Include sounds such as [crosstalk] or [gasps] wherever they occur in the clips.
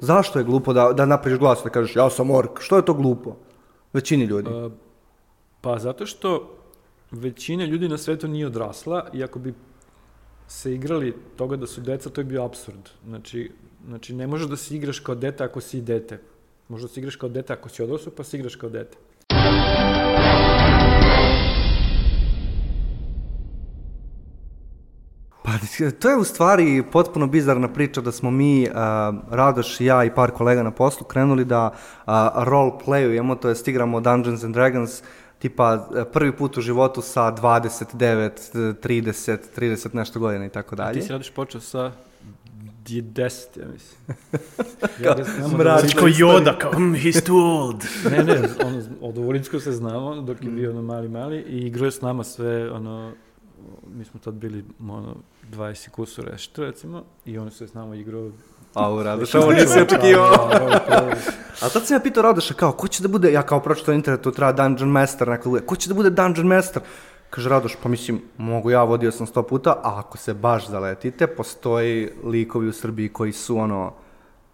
Zašto je glupo da, da napraviš glas da kažeš ja sam ork? Što je to glupo? Većini ljudi. Uh, pa zato što većina ljudi na svetu nije odrasla i ako bi se igrali toga da su deca, to je bio absurd. Znači, znači ne možeš da se igraš kao dete ako si dete. Možda se igraš kao dete ako si odrasao, pa se igraš kao dete. Pa, to je u stvari potpuno bizarna priča da smo mi, uh, Radoš i ja i par kolega na poslu, krenuli da uh, role playujemo, to jest igramo Dungeons and Dragons, tipa prvi put u životu sa 29, 30, 30 nešto godina i tako dalje. A ti si radiš počeo sa 10, ja mislim. [laughs] ja ga Mrač, kao Yoda, kao, mm, he's too old. [laughs] ne, ne, ono, od Uvolinsko se znamo, dok je bio ono mali, mali, i igrao je s nama sve, ono, mi smo tad bili, ono, 20 kusur nešto, recimo, i on se s nama igrao A, u Radoš, ovo nisi očekivao. A tad sam ja pitao Radoša, kao, ko će da bude, ja kao pročito na internetu, treba Dungeon Master, neko bude, ko će da bude Dungeon Master? Kaže Radoš, pa mislim, mogu ja, vodio sam sto puta, a ako se baš zaletite, postoji likovi u Srbiji koji su, ono,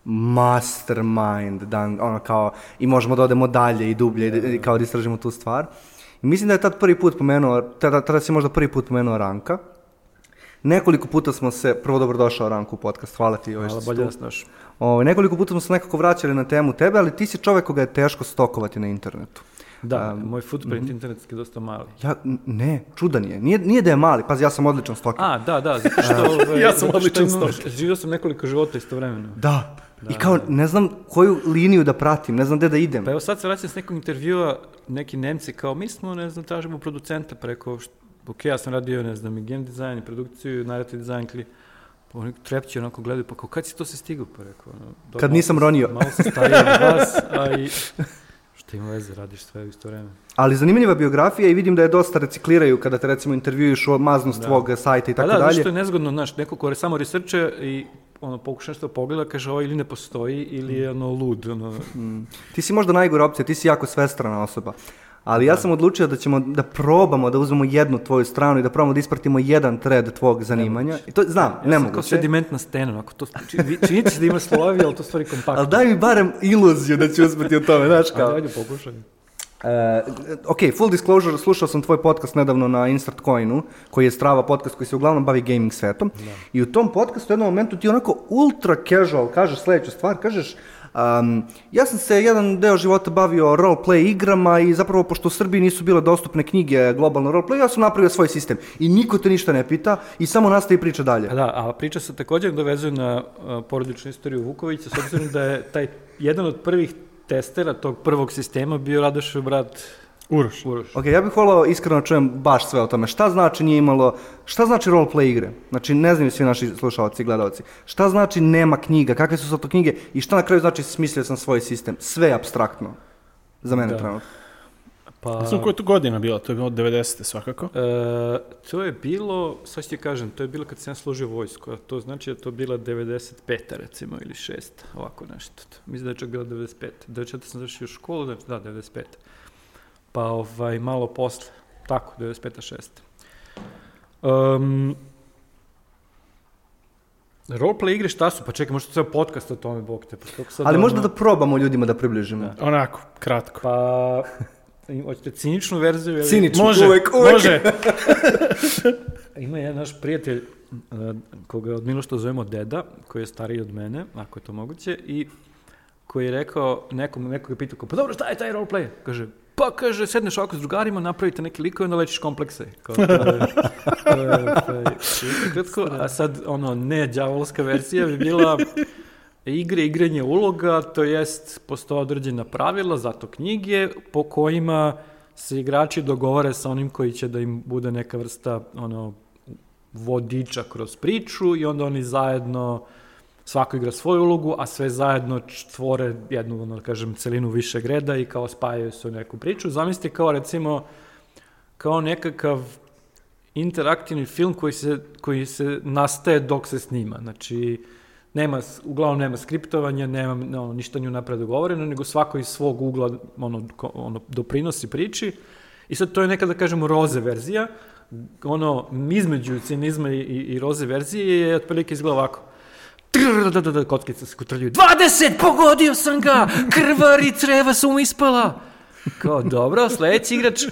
mastermind, dan, ono, kao, i možemo da odemo dalje i dublje, i, kao da istražimo tu stvar. I mislim da je tad prvi put pomenuo, tada, tada si možda prvi put pomenuo Ranka, Nekoliko puta smo se, prvo dobro došao Ranku u podcast, hvala ti. Hvala, bolje da znaš. Ovaj, nekoliko puta smo se nekako vraćali na temu tebe, ali ti si čovek koga je teško stokovati na internetu. Da, um, moj footprint mm -hmm. internetski je dosta mali. Ja, ne, čudan je. Nije, nije da je mali, pazi, ja sam odličan stoker. A, da, da, zato što... Ovaj, [laughs] ja sam odličan stoker. Živio sam nekoliko života istovremeno. Da, Da, I kao, ne znam koju liniju da pratim, ne znam gde da idem. Pa evo sad se vraćam s nekog intervjua, neki Nemci kao, mi smo, ne znam, tražimo producenta preko ok, ja sam radio, ne znam, i game design, i produkciju, narrative design, kli, pa oni trepće onako gledaju, pa kao, kad si to se stigao, pa rekao, ono, do, kad nisam ronio. Malo sam stariji od vas, a i, [laughs] šta ima veze, radiš sve u isto vreme. Ali zanimljiva biografija i vidim da je dosta recikliraju kada te recimo intervjujuš o maznost da. tvog sajta i tako dalje. Pa da, dalje. što je nezgodno, znaš, neko ko samo researche i ono, pokuša nešto da pogleda, kaže ovo ili ne postoji ili je ono lud. Ono. Mm. Ti si možda najgora opcija, ti si jako svestrana osoba. Ali ja da. sam odlučio da ćemo da probamo da uzmemo jednu tvoju stranu i da probamo da ispratimo jedan thread tvog zanimanja. I to znam, ja ne mogu. kao sedimentna stena, ako to čini, se da ima slovi, ali to stvari kompaktno. Ali daj mi barem iluziju da ću uspeti o tome, znaš kao. Ajde, pokušaj. Uh, ok, full disclosure, slušao sam tvoj podcast nedavno na Insert Coinu, koji je strava podcast koji se uglavnom bavi gaming svetom. Da. I u tom podcastu u jednom momentu ti onako ultra casual kažeš sledeću stvar, kažeš Um, ja sam se jedan deo života bavio roleplay igrama i zapravo pošto u Srbiji nisu bile dostupne knjige globalno roleplay, ja sam napravio svoj sistem i niko te ništa ne pita i samo nastavi priča dalje. A da, a priča se također dovezuje na porodičnu istoriju Vukovića, s obzirom da je taj jedan od prvih testera tog prvog sistema bio Radošev brat Uroš. Uroš. Ok, ja bih volao iskreno čujem baš sve o tome. Šta znači nije imalo, šta znači roleplay igre? Znači, ne znaju svi naši slušalci i gledalci. Šta znači nema knjiga, kakve su sa to knjige i šta na kraju znači smislio sam svoj sistem? Sve je abstraktno. Za mene da. trenutno. Pa... Ne znam koja je to godina bila, to je bilo 90. svakako. E, to je bilo, sad ću ti kažem, to je bilo kad sam ja služio vojsku, a to znači da to bila 95. recimo, ili 6. ovako nešto. Mislim da je čak bila 95. 94. sam završio školu, da, da 95 pa ovaj, malo posle, tako, 95. 6. Um, roleplay igre šta su? Pa čekaj, možda ceo podcast o tome, bog te. Pa sad Ali ono... možda da probamo ljudima da približimo. Da. Onako, kratko. Pa, [laughs] hoćete ciničnu verziju? Ili... Ciničnu, može, uvek, uvek. Može. [laughs] [laughs] Ima jedan naš prijatelj, koga od Milošta zovemo Deda, koji je stariji od mene, ako je to moguće, i koji je rekao, nekom, nekog je pitao, pa dobro, šta je taj roleplay? Kaže, Pa kaže, sedneš ovako s drugarima, napravite neki lik i onda lečiš komplekse. Kao, to je, to je, to je, kratko, a sad, ono, ne djavolska verzija bi bila igre, igranje uloga, to jest postoje određena pravila, zato knjige po kojima se igrači dogovore sa onim koji će da im bude neka vrsta ono vodiča kroz priču i onda oni zajedno svako igra svoju ulogu, a sve zajedno tvore jednu, ono, da kažem, celinu višeg reda i kao spajaju se u neku priču. Zamislite kao, recimo, kao nekakav interaktivni film koji se, koji se nastaje dok se snima. Znači, nema, uglavnom nema skriptovanja, nema no, ništa nju napred dogovoreno, nego svako iz svog ugla ono, ono, doprinosi priči. I sad to je neka, da kažemo, roze verzija. Ono, između cinizma i, i roze verzije je otprilike izgleda ovako kockice se kutrljuju. 20, pogodio sam krvari creva su mu ispala. Kao, dobro, sledeći igrač,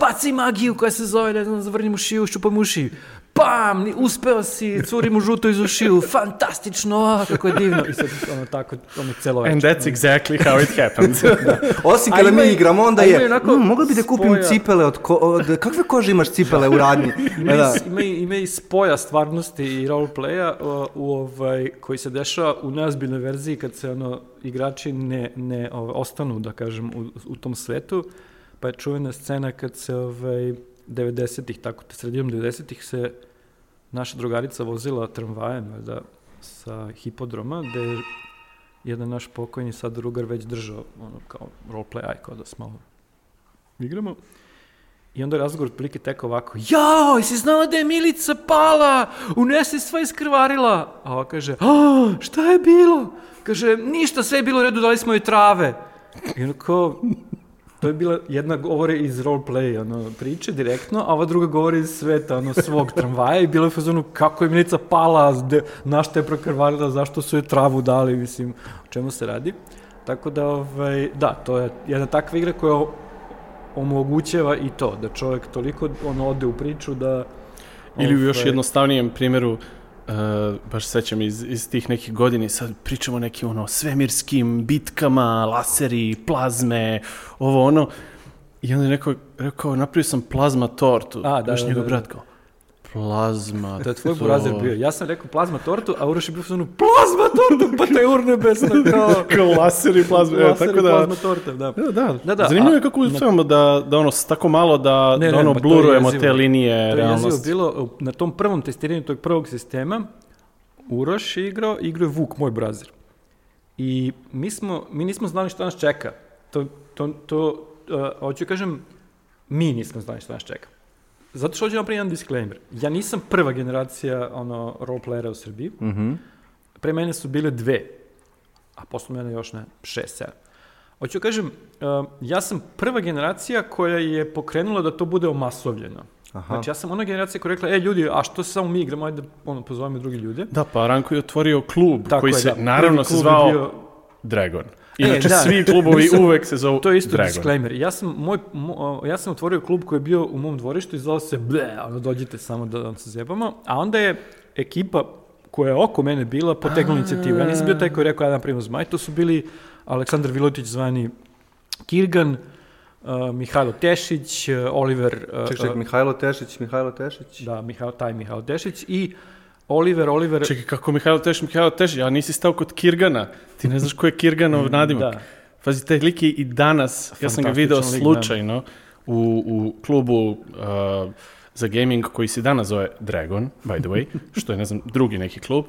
baci magiju koja se zove, ne znam, zavrni mu. Pam, ni- uspeo si, curi mu žuto iz ušiju, fantastično, a, kako je divno. I sad, ono, tako, ono, celo And večer. that's exactly how it happens. [laughs] Osim A kada ima mi i- igramo, onda je, onako "Mm, mogli bi da kupim spoja." cipele od, ko, od, kakve kože imaš cipele u radnji? [laughs] Ima, da. i, ima, i, ima i spoja stvarnosti i roleplaya u ovaj, koji se dešava u neozbiljnoj verziji kad se ono, igrači ne, ne ovaj, ostanu, da kažem, u, u tom svetu. Pa je čuvena scena kad se ovaj, 90-ih, tako te sredinom 90-ih se naša drugarica vozila tramvajem da, sa hipodroma, gde je jedan naš pokojni sad drugar već držao ono, kao roleplay, aj kao da smo malo igramo. I onda je razgovor otprilike tekao ovako, jao, jesi znala da je Milica pala, unesi sva iskrvarila. A ova kaže, a, šta je bilo? Kaže, ništa, sve je bilo u redu, dali smo joj trave. I ono kao, to je bila, jedna govore iz roleplay, ono, priče direktno, a ova druga govori iz sveta, ono, svog tramvaja i bilo je fazonu kako je Milica pala, zde, na šta je prokrvarila, zašto su joj travu dali, mislim, o čemu se radi. Tako da, ovaj, da, to je jedna takva igra koja omogućava i to, da čovjek toliko ono ode u priču da... Ili u još ovaj, jednostavnijem primjeru, uh, baš se sećam iz, iz tih nekih godina i sad pričamo o nekim ono svemirskim bitkama, laseri, plazme, ovo ono. I onda je neko rekao, napravio sam plazma tortu. A, da, Još da, njegov da, brat da. kao, plazma To je tvoj burazer bio. Ja sam rekao plazma tortu, a Uroš je bio fazonu plazma tortu, pa te urnebesno, [laughs] kao... kao laseri, plazme, e, laser i tako da... plazma torta, da. Da, da. Da, da, Zanimljivo je kako uspevamo da, da ono, tako malo da, Ne, da ne, ono, pa to je blurujemo te linije To je jezivo bilo na tom prvom testiranju tog prvog sistema. Uroš je igrao, igrao je Vuk, moj brazer. I mi, smo, mi nismo znali šta nas čeka. To, to, to uh, hoću kažem, mi nismo znali šta nas čeka. Zato što hoću napraviti jedan disclaimer. Ja nisam prva generacija ono, roleplayera u Srbiji. Mhm. Pre mene su bile dve, a posle mene još ne, šest, sedam. Hoću kažem, uh, ja sam prva generacija koja je pokrenula da to bude omasovljeno. Aha. Znači, ja sam ona generacija koja je rekla, e, ljudi, a što se samo mi igramo, ajde, ono, pozovemo drugi ljude. Da, pa Ranko je otvorio klub Tako koji je, se, da. naravno, se zvao bio- Dragon. E, Inače, da. svi klubovi [laughs] uvek se zovu To je isto Dragon. disclaimer. Ja sam, moj, mo, ja sam otvorio klub koji je bio u mom dvorištu i zvao se Ble, ono, dođite samo da vam se zjebamo. A onda je ekipa koja je oko mene bila potegnula inicijativu. Ja nisam bio taj koji je rekao, ja napravimo zmaj. To su bili Aleksandar Vilotić zvani Kirgan, uh, Mihajlo Tešić, uh, Oliver... Uh, Ček, ček, Mihajlo Tešić, Mihajlo Tešić. Da, Mihajlo, taj Mihajlo Tešić i Oliver, Oliver... Čekaj, kako Mihajlo Tešić, Mihajlo Tešić, ja nisi stao kod Kirgana. Ti ne znaš ko je Kirganov nadimak. Da. Pazi, taj lik i danas, ja sam ga video lik, da. slučajno u, u klubu uh, za gaming koji se danas zove Dragon, by the way, [laughs] što je, ne znam, drugi neki klub.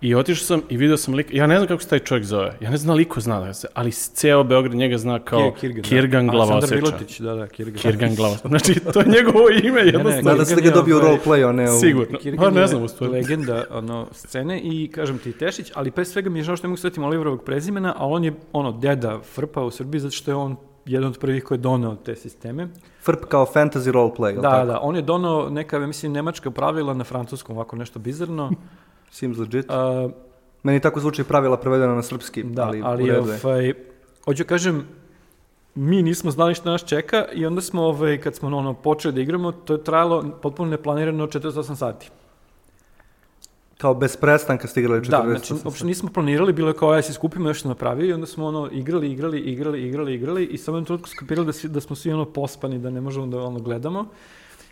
I otišao sam i video sam lik, ja ne znam kako se taj čovjek zove, ja ne znam liko zna da se, ali ceo Beograd njega zna kao Kir- Kirgan, da. Kirgan Aleksandar. Vilotić, da, da, Kirgan. Kirgan Glavaoseča. Znači, to je njegovo ime, jednostavno. Nadam se da ga Kirgan je dobio u ovaj- roleplay, a ne u... Sigurno. Kirgan Pa ne znam u stvari. legenda ono, scene i kažem ti Tešić, ali pre svega mi je žao što ne mogu svetim Oliverovog prezimena, a on je ono deda Frpa u Srbiji zato što je on jedan od prvih koji je doneo te sisteme. Frp kao fantasy roleplay, jel Da, tako? da, on je doneo neka, mislim, nemačka pravila na francuskom, ovako nešto bizarno. Seems legit. Uh, Meni tako zvuči pravila prevedena na srpski, da, ali, ali, u redu je. ovaj, hoću kažem, mi nismo znali šta nas čeka i onda smo, ovaj, kad smo ono, počeli da igramo, to je trajalo potpuno neplanirano 48 sati. Kao bez prestanka ste igrali 40 Da, znači, uopšte nismo planirali, bilo je kao, ja se skupimo, nešto napravio i onda smo ono, igrali, igrali, igrali, igrali, igrali i samo jednom trenutku skapirali da, svi, da smo svi ono pospani, da ne možemo da ono gledamo.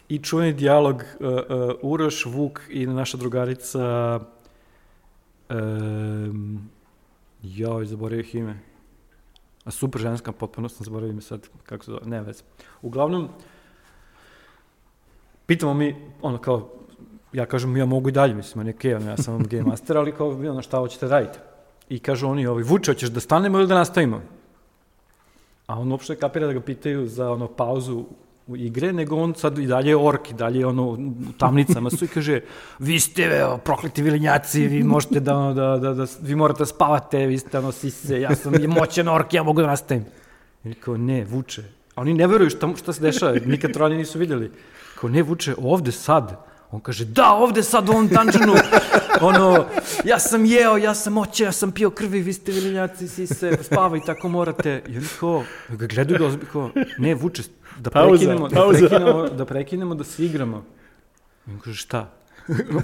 I čuveni dijalog uh, uh, Uroš, Vuk i naša drugarica um, joj, zaboravio ih ime. A super ženska, potpuno sam zaboravio ime sad, kako se zove, ne vez. Uglavnom, pitamo mi, ono kao, ja kažem, ja mogu i dalje, mislim, on je okej, ono, ja sam game master, ali kao, ono, šta hoćete raditi? I kažu oni, ovaj, Vuče, hoćeš da stanemo ili da nastavimo? A on uopšte kapira da ga pitaju za ono pauzu igre, nego on sad i dalje je ork, i dalje je ono u tamnicama su i kaže, vi ste evo, prokleti vilinjaci, vi možete da, ono, da, da, da, vi morate da spavate, vi ste ono sise, ja sam moćan ork, ja mogu da nastavim. I kao, ne, Vuče. A oni ne veruju šta, šta se dešava, nikad to nisu vidjeli. Kao, ne, Vuče, ovde sad. On kaže, da, ovde sad u ovom dungeonu, ono, ja sam jeo, ja sam oće, ja sam pio krvi, vi ste vilinjaci, si se spavaj, tako morate. I oni kao, ga gledaju da ozbi, kao, ne, Vuče, da Pauza, prekinemo, da pauza. prekinemo, da prekinemo da se igramo. I on kaže, šta?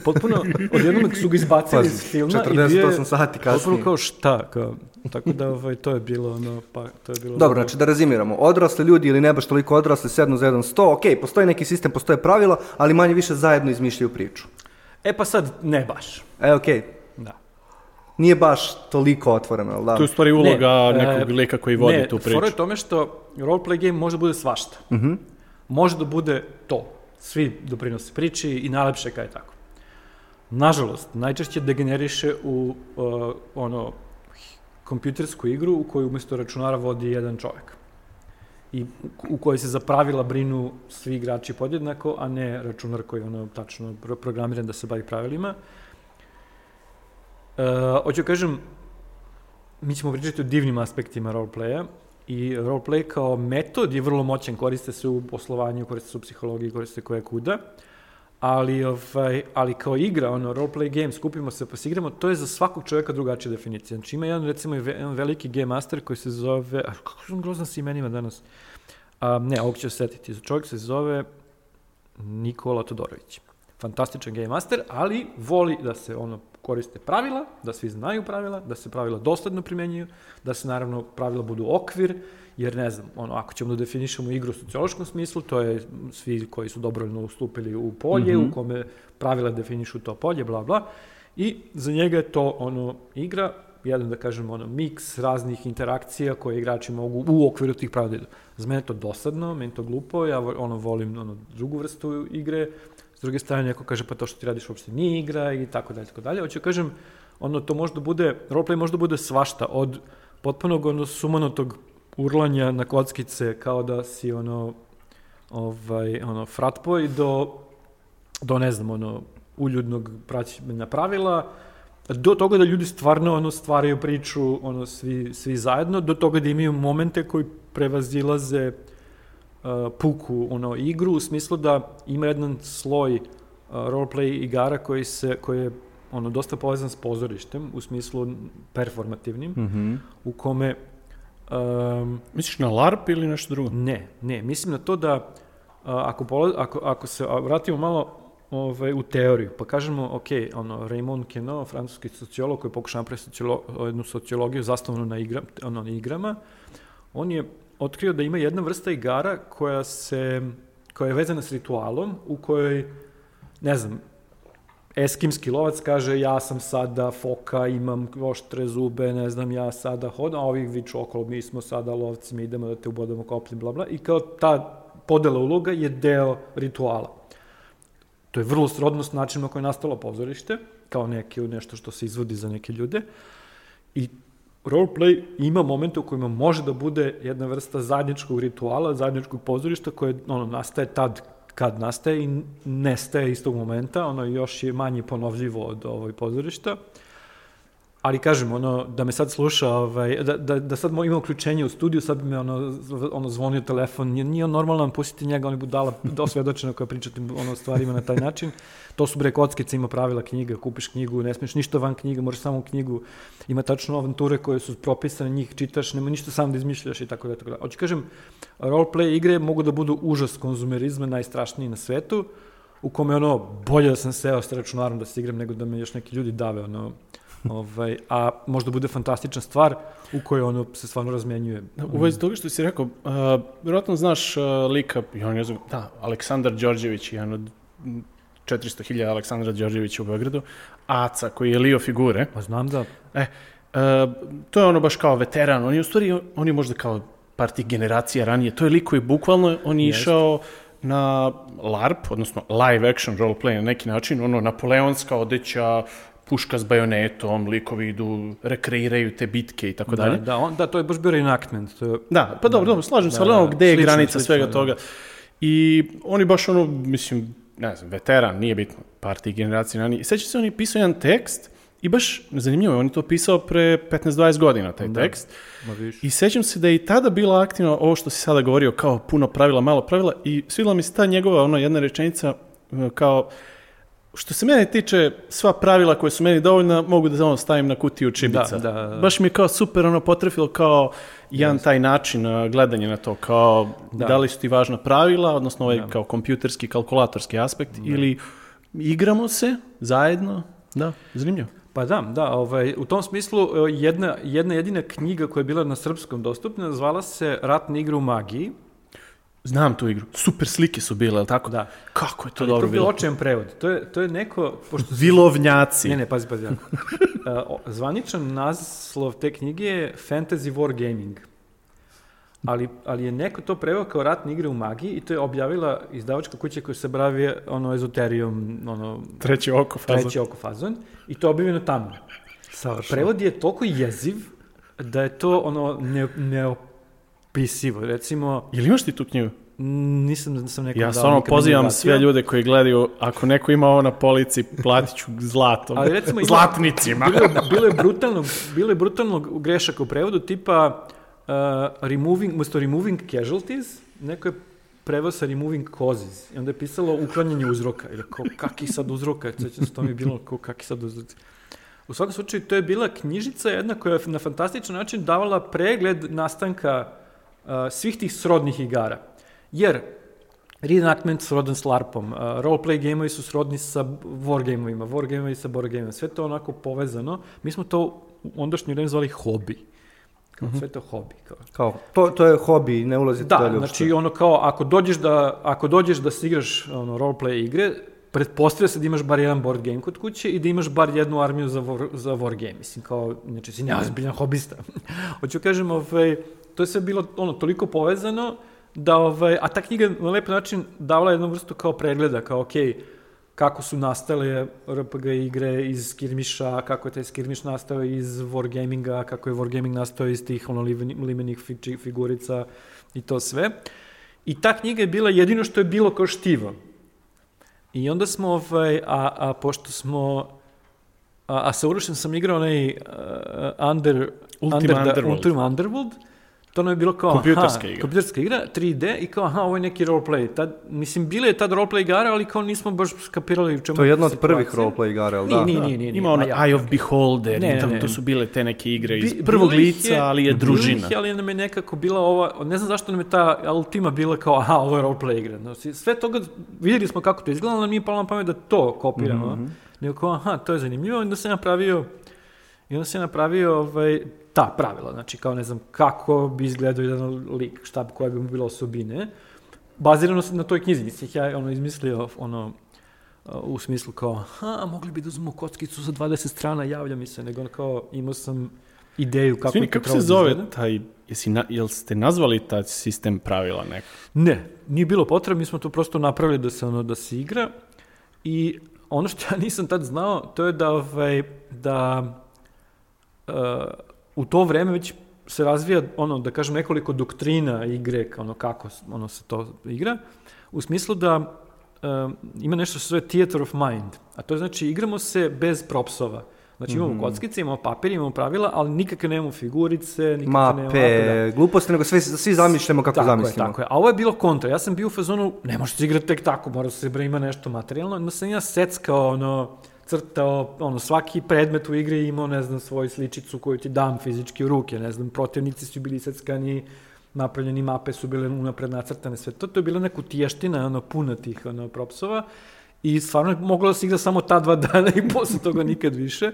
Potpuno, odjednom su ga izbacili Pazi, iz filma i 48 bio je sati kasnije. Potpuno kao šta, kao, tako da ovaj, to je bilo ono, pa, to je bilo... Dobro, znači da rezimiramo. Odrasli ljudi ili ne baš toliko odrasli sednu za jedan sto, ok, postoji neki sistem, postoje pravila, ali manje više zajedno izmišljaju priču. E pa sad, ne baš. E, ok, Da. nije baš toliko otvoreno, jel da? To je u stvari uloga Ne, nekog e, lika koji vodi ne, tu fora priču. je tome što roleplay game može da bude svašta. Mhm. Može da bude to. Svi doprinose priči i najlepše kad je tako. Nažalost, najčešće degeneriše u uh, ono kompjutersku igru u kojoj umjesto računara vodi jedan čovjek. I u, kojoj se za pravila brinu svi igrači podjednako, a ne računar koji je ono tačno pro- programiran da se bavi pravilima. Uh, hoću kažem, mi ćemo pričati o divnim aspektima roleplaya i roleplay kao metod je vrlo moćan, koriste se u poslovanju, koriste se u psihologiji, koriste se koje kuda, ali, ovaj, ali kao igra, ono, roleplay game, skupimo se pa se igramo, to je za svakog čovjeka drugačija definicija. Znači ima jedan, recimo, jedan veliki game master koji se zove, a kako sam grozan sa imenima danas, a, ne, ovog ću se setiti, čovjek se zove Nikola Todorović. Fantastičan game master, ali voli da se ono koriste pravila, da svi znaju pravila, da se pravila dosledno primenjuju, da se naravno pravila budu okvir, jer ne znam, ono, ako ćemo da definišemo igru u sociološkom smislu, to je svi koji su dobrovoljno ustupili u polje, Mhm. u kome pravila definišu to polje, bla, bla, i za njega je to ono igra, jedan da kažem ono miks raznih interakcija koje igrači mogu u okviru tih pravila da idu. Za mene je to dosadno, meni je to glupo, ja ono volim ono drugu vrstu igre, druge strane neko kaže pa to što ti radiš uopšte nije igra i tako dalje, tako dalje. Hoću da kažem, ono to možda bude, roleplay možda bude svašta, od potpunog ono sumanotog urlanja na kockice kao da si ono ovaj ono fratboj do do ne znam ono uljudnog praćenja pravila do toga da ljudi stvarno ono stvaraju priču ono svi svi zajedno do toga da imaju momente koji prevazilaze uh, puku ono igru u smislu da ima jedan sloj uh, roleplay igara koji se koji je ono dosta povezan s pozorištem u smislu performativnim Mhm. u kome um, Misliš na LARP ili nešto drugo? ne, ne, mislim na to da a, ako, pola- ako, ako se vratimo malo ovaj, u teoriju, pa kažemo, ok, ono, Raymond Queneau, francuski sociolog koji pokuša napraviti sociolo, jednu sociologiju zasnovanu na, igra, ono, na igrama, on je otkrio da ima jedna vrsta igara koja se koja je vezana s ritualom u kojoj, ne znam, eskimski lovac kaže ja sam sada foka, imam oštre zube, ne znam, ja sada hodam, a ovi viču okolo, mi smo sada lovci, mi idemo da te ubodamo kopljem, bla, bla, i kao ta podela uloga je deo rituala. To je vrlo srodno s načinom na je nastalo pozorište, kao neki, nešto što se izvodi za neke ljude. I roleplay ima momente u kojima može da bude jedna vrsta zajedničkog rituala, zajedničkog pozorišta koje ono, nastaje tad kad nastaje i nestaje istog momenta, ono još je manje ponovljivo od ovoj pozorišta. Ali kažem, ono, da me sad sluša, ovaj, da, da, da sad ima uključenje u studiju, sad bi me ono, ono zvonio telefon, nije, nije on normalan, pustite njega, on je budala dosvedočena koja pričati ono stvarima na taj način. To su bre kockice, ima pravila knjiga, kupiš knjigu, ne smiješ ništa van knjige, možeš samo knjigu, ima tačno avanture koje su propisane, njih čitaš, nema ništa sam da izmišljaš i tako da, tako da. Hoću kažem, roleplay igre mogu da budu užas konzumerizma najstrašniji na svetu, u kome ono, bolje da sam seo s računarom da se igram nego da me još neki ljudi dave, ono, ovaj, a možda bude fantastična stvar u kojoj ono se stvarno razmenjuje. U vezi toga što si rekao, uh, vjerojatno znaš uh, lika, ja ne znam, da, Aleksandar Đorđević, jedan od mm, 400.000 Aleksandra Đorđevića u Beogradu, Aca, koji je Lio figure. Pa znam da, E, uh, to je ono baš kao veteran, on je u stvari, on je možda kao par tih generacija ranije, to je lik koji bukvalno, on je išao na LARP, odnosno live action roleplay na neki način, ono, napoleonska odeća, puška s bajonetom, likovi idu, rekreiraju te bitke i tako dalje. Da, da, on, da, to je baš bio reenactment. To je, Da, pa dobro, dobro, slažem se, Da, ali ono, da, gde je slično, granica slično, svega da. toga. I on je baš ono, mislim, ne znam, veteran, nije bitno, par tih generacija ranije. I seća se, on je pisao jedan tekst i baš zanimljivo, je, on je to pisao pre 15-20 godina, taj Da. tekst. ma. I sećam se da je i tada bila aktivno ovo što si sada govorio, kao puno pravila, malo pravila i svidjela mi se ta njegova ono, jedna rečenica e, kao što se mene tiče, sva pravila koje su meni dovoljna, mogu da ono stavim na kutiju čibica. Da, da, da. Baš mi je kao super ono potrefilo kao jedan taj način gledanja na to, kao da. Da. li su ti važna pravila, odnosno ovaj kao kompjuterski, kalkulatorski aspekt, ili igramo se zajedno, da, zanimljivo. Pa da, da, ovaj, u tom smislu e, jedna, jedna jedina knjiga koja je bila na srpskom dostupna zvala se Ratna igra u magiji. Znam tu igru, super slike su bile, ali tako? Da. Kako je to Ali dobro to je bilo? očajan prevod. To je, to je neko, pošto Vilovnjaci. Ne, ne, pazi, pazi. jako. [laughs] O- zvaničan naslov te knjige je Fantasy War Gaming. Ali, ali je neko to preveo kao ratne igre u magiji i to je objavila izdavačka kuća koja se bavi ono ezoterijom, ono, Treći oko faza. treći oko fazon i to je objavljeno tamo. Prevod je toliko jeziv da je to ono ne, neopisivo. Recimo, Jel imaš ti tu knjigu? nisam da sam nekom Ja dao, stvarno pozivam sve ljude koji gledaju, ako neko ima ovo na polici, platit ću zlatom. Ali recimo ima- Zlatnicima. bilo, bilo je brutalnog, bilo je brutalnog grešaka u prevodu, tipa uh, removing, umesto removing casualties, neko je preveo sa removing causes. I onda je pisalo uklanjanje uzroka. Ili kao, kaki sad uzroka? Sećam se, to mi je bilo kao, kaki sad uzroka? U svakom slučaju, to je bila knjižica jedna koja je na fantastičan način davala pregled nastanka svih tih srodnih igara. Jer reenactment srodan s LARPom, uh, roleplay gameovi su srodni sa wargameovima, wargameovi sa board gameovima, sve to onako povezano. Mi smo to u ondašnje vreme zvali hobi. Kao, Sve to hobi. Kao. Kao, to, to je hobi, ne ulazite Da, dalje uopšte. znači ono kao, ako dođeš da, ako dođeš da se igraš ono, roleplay igre, pretpostavlja se da imaš bar jedan board game kod kuće i da imaš bar jednu armiju za war, za war game. Mislim, kao, znači, si neozbiljan hobista. [laughs] Hoću kažem, ovaj, to je sve bilo ono, toliko povezano, da, ovaj, a ta knjiga na lep način davala jednu vrstu kao pregleda, kao, okej, kako su nastale RPG igre iz skirmiša, kako je taj skirmiš nastao iz wargaminga, kako je wargaming nastao iz tih ono limenih, limenih fi- figurica i to sve. I ta knjiga je bila jedino što je bilo kao štivo. I onda smo, ovaj, a, a pošto smo, a, a sa Urošem sam igrao onaj uh, Under, Ultima under, da, Underworld. Ultima Underworld, to nam je bilo kao, Kompjuterska aha, igra. kompjuterska igra, 3D i kao, aha, ovo je neki roleplay. Tad, mislim, bile je tad roleplay igara, ali kao nismo baš skapirali u čemu To je jedna od prvih roleplay igara, Nije, da? nije, nije, nije, Ima ono. Eye of Beholder, Ne, tamo ne, to ne. su bile te neke igre iz Bi- prvog lica, ali je bilo družina. ih je, ali nam je nekako bila ova, ne znam zašto nam je ta Ultima bila kao, aha, ovo je roleplay igra. No, si- sve toga, vidjeli smo kako to izgleda, ali nam nije palo na pamet da to kopiramo. Mhm. Nego kao, aha, to je zanimljivo, onda sam napravio, i onda sam napravio ovaj, ta pravila, znači kao ne znam kako bi izgledao jedan lik, šta bi, koje bi mu bilo osobine, bazirano na toj knjizi, nisam ih ja ono, izmislio ono, u smislu kao, ha, mogli bi da uzmemo kockicu za 20 strana, javlja mi se, nego ono kao, imao sam ideju kako, Svini, kako se da zove izgleda. taj, jesi na, jel ste nazvali taj sistem pravila neko? Ne, nije bilo potrebe, mi smo to prosto napravili da se, ono, da se igra i ono što ja nisam tad znao, to je da, ovaj, da u to vreme već se razvija, ono, da kažem, nekoliko doktrina igre, ono, kako ono, se to igra, u smislu da uh, ima nešto što se zove theater of mind, a to je znači igramo se bez propsova. Znači imamo kockice, imamo papir, imamo pravila, ali nikakve nemamo figurice, nikakve nemamo... Mape, da. gluposti, nego sve, svi zamišljamo kako tako zamislimo. Je, tako je. A ovo je bilo kontra. Ja sam bio u fazonu, ne može se igrati tek tako, mora se bre ima nešto materijalno. Onda sam ja seckao, ono, crtao, ono, svaki predmet u igri imao, ne znam, svoju sličicu koju ti dam fizički u ruke, ne znam, protivnici su bili seckani, napravljeni mape su bile unapred nacrtane, sve to, to je bila neka tiještina, ono, puna tih, ono, propsova. I stvarno je moglo da se igra samo ta dva [laughs] dana i posle toga nikad više.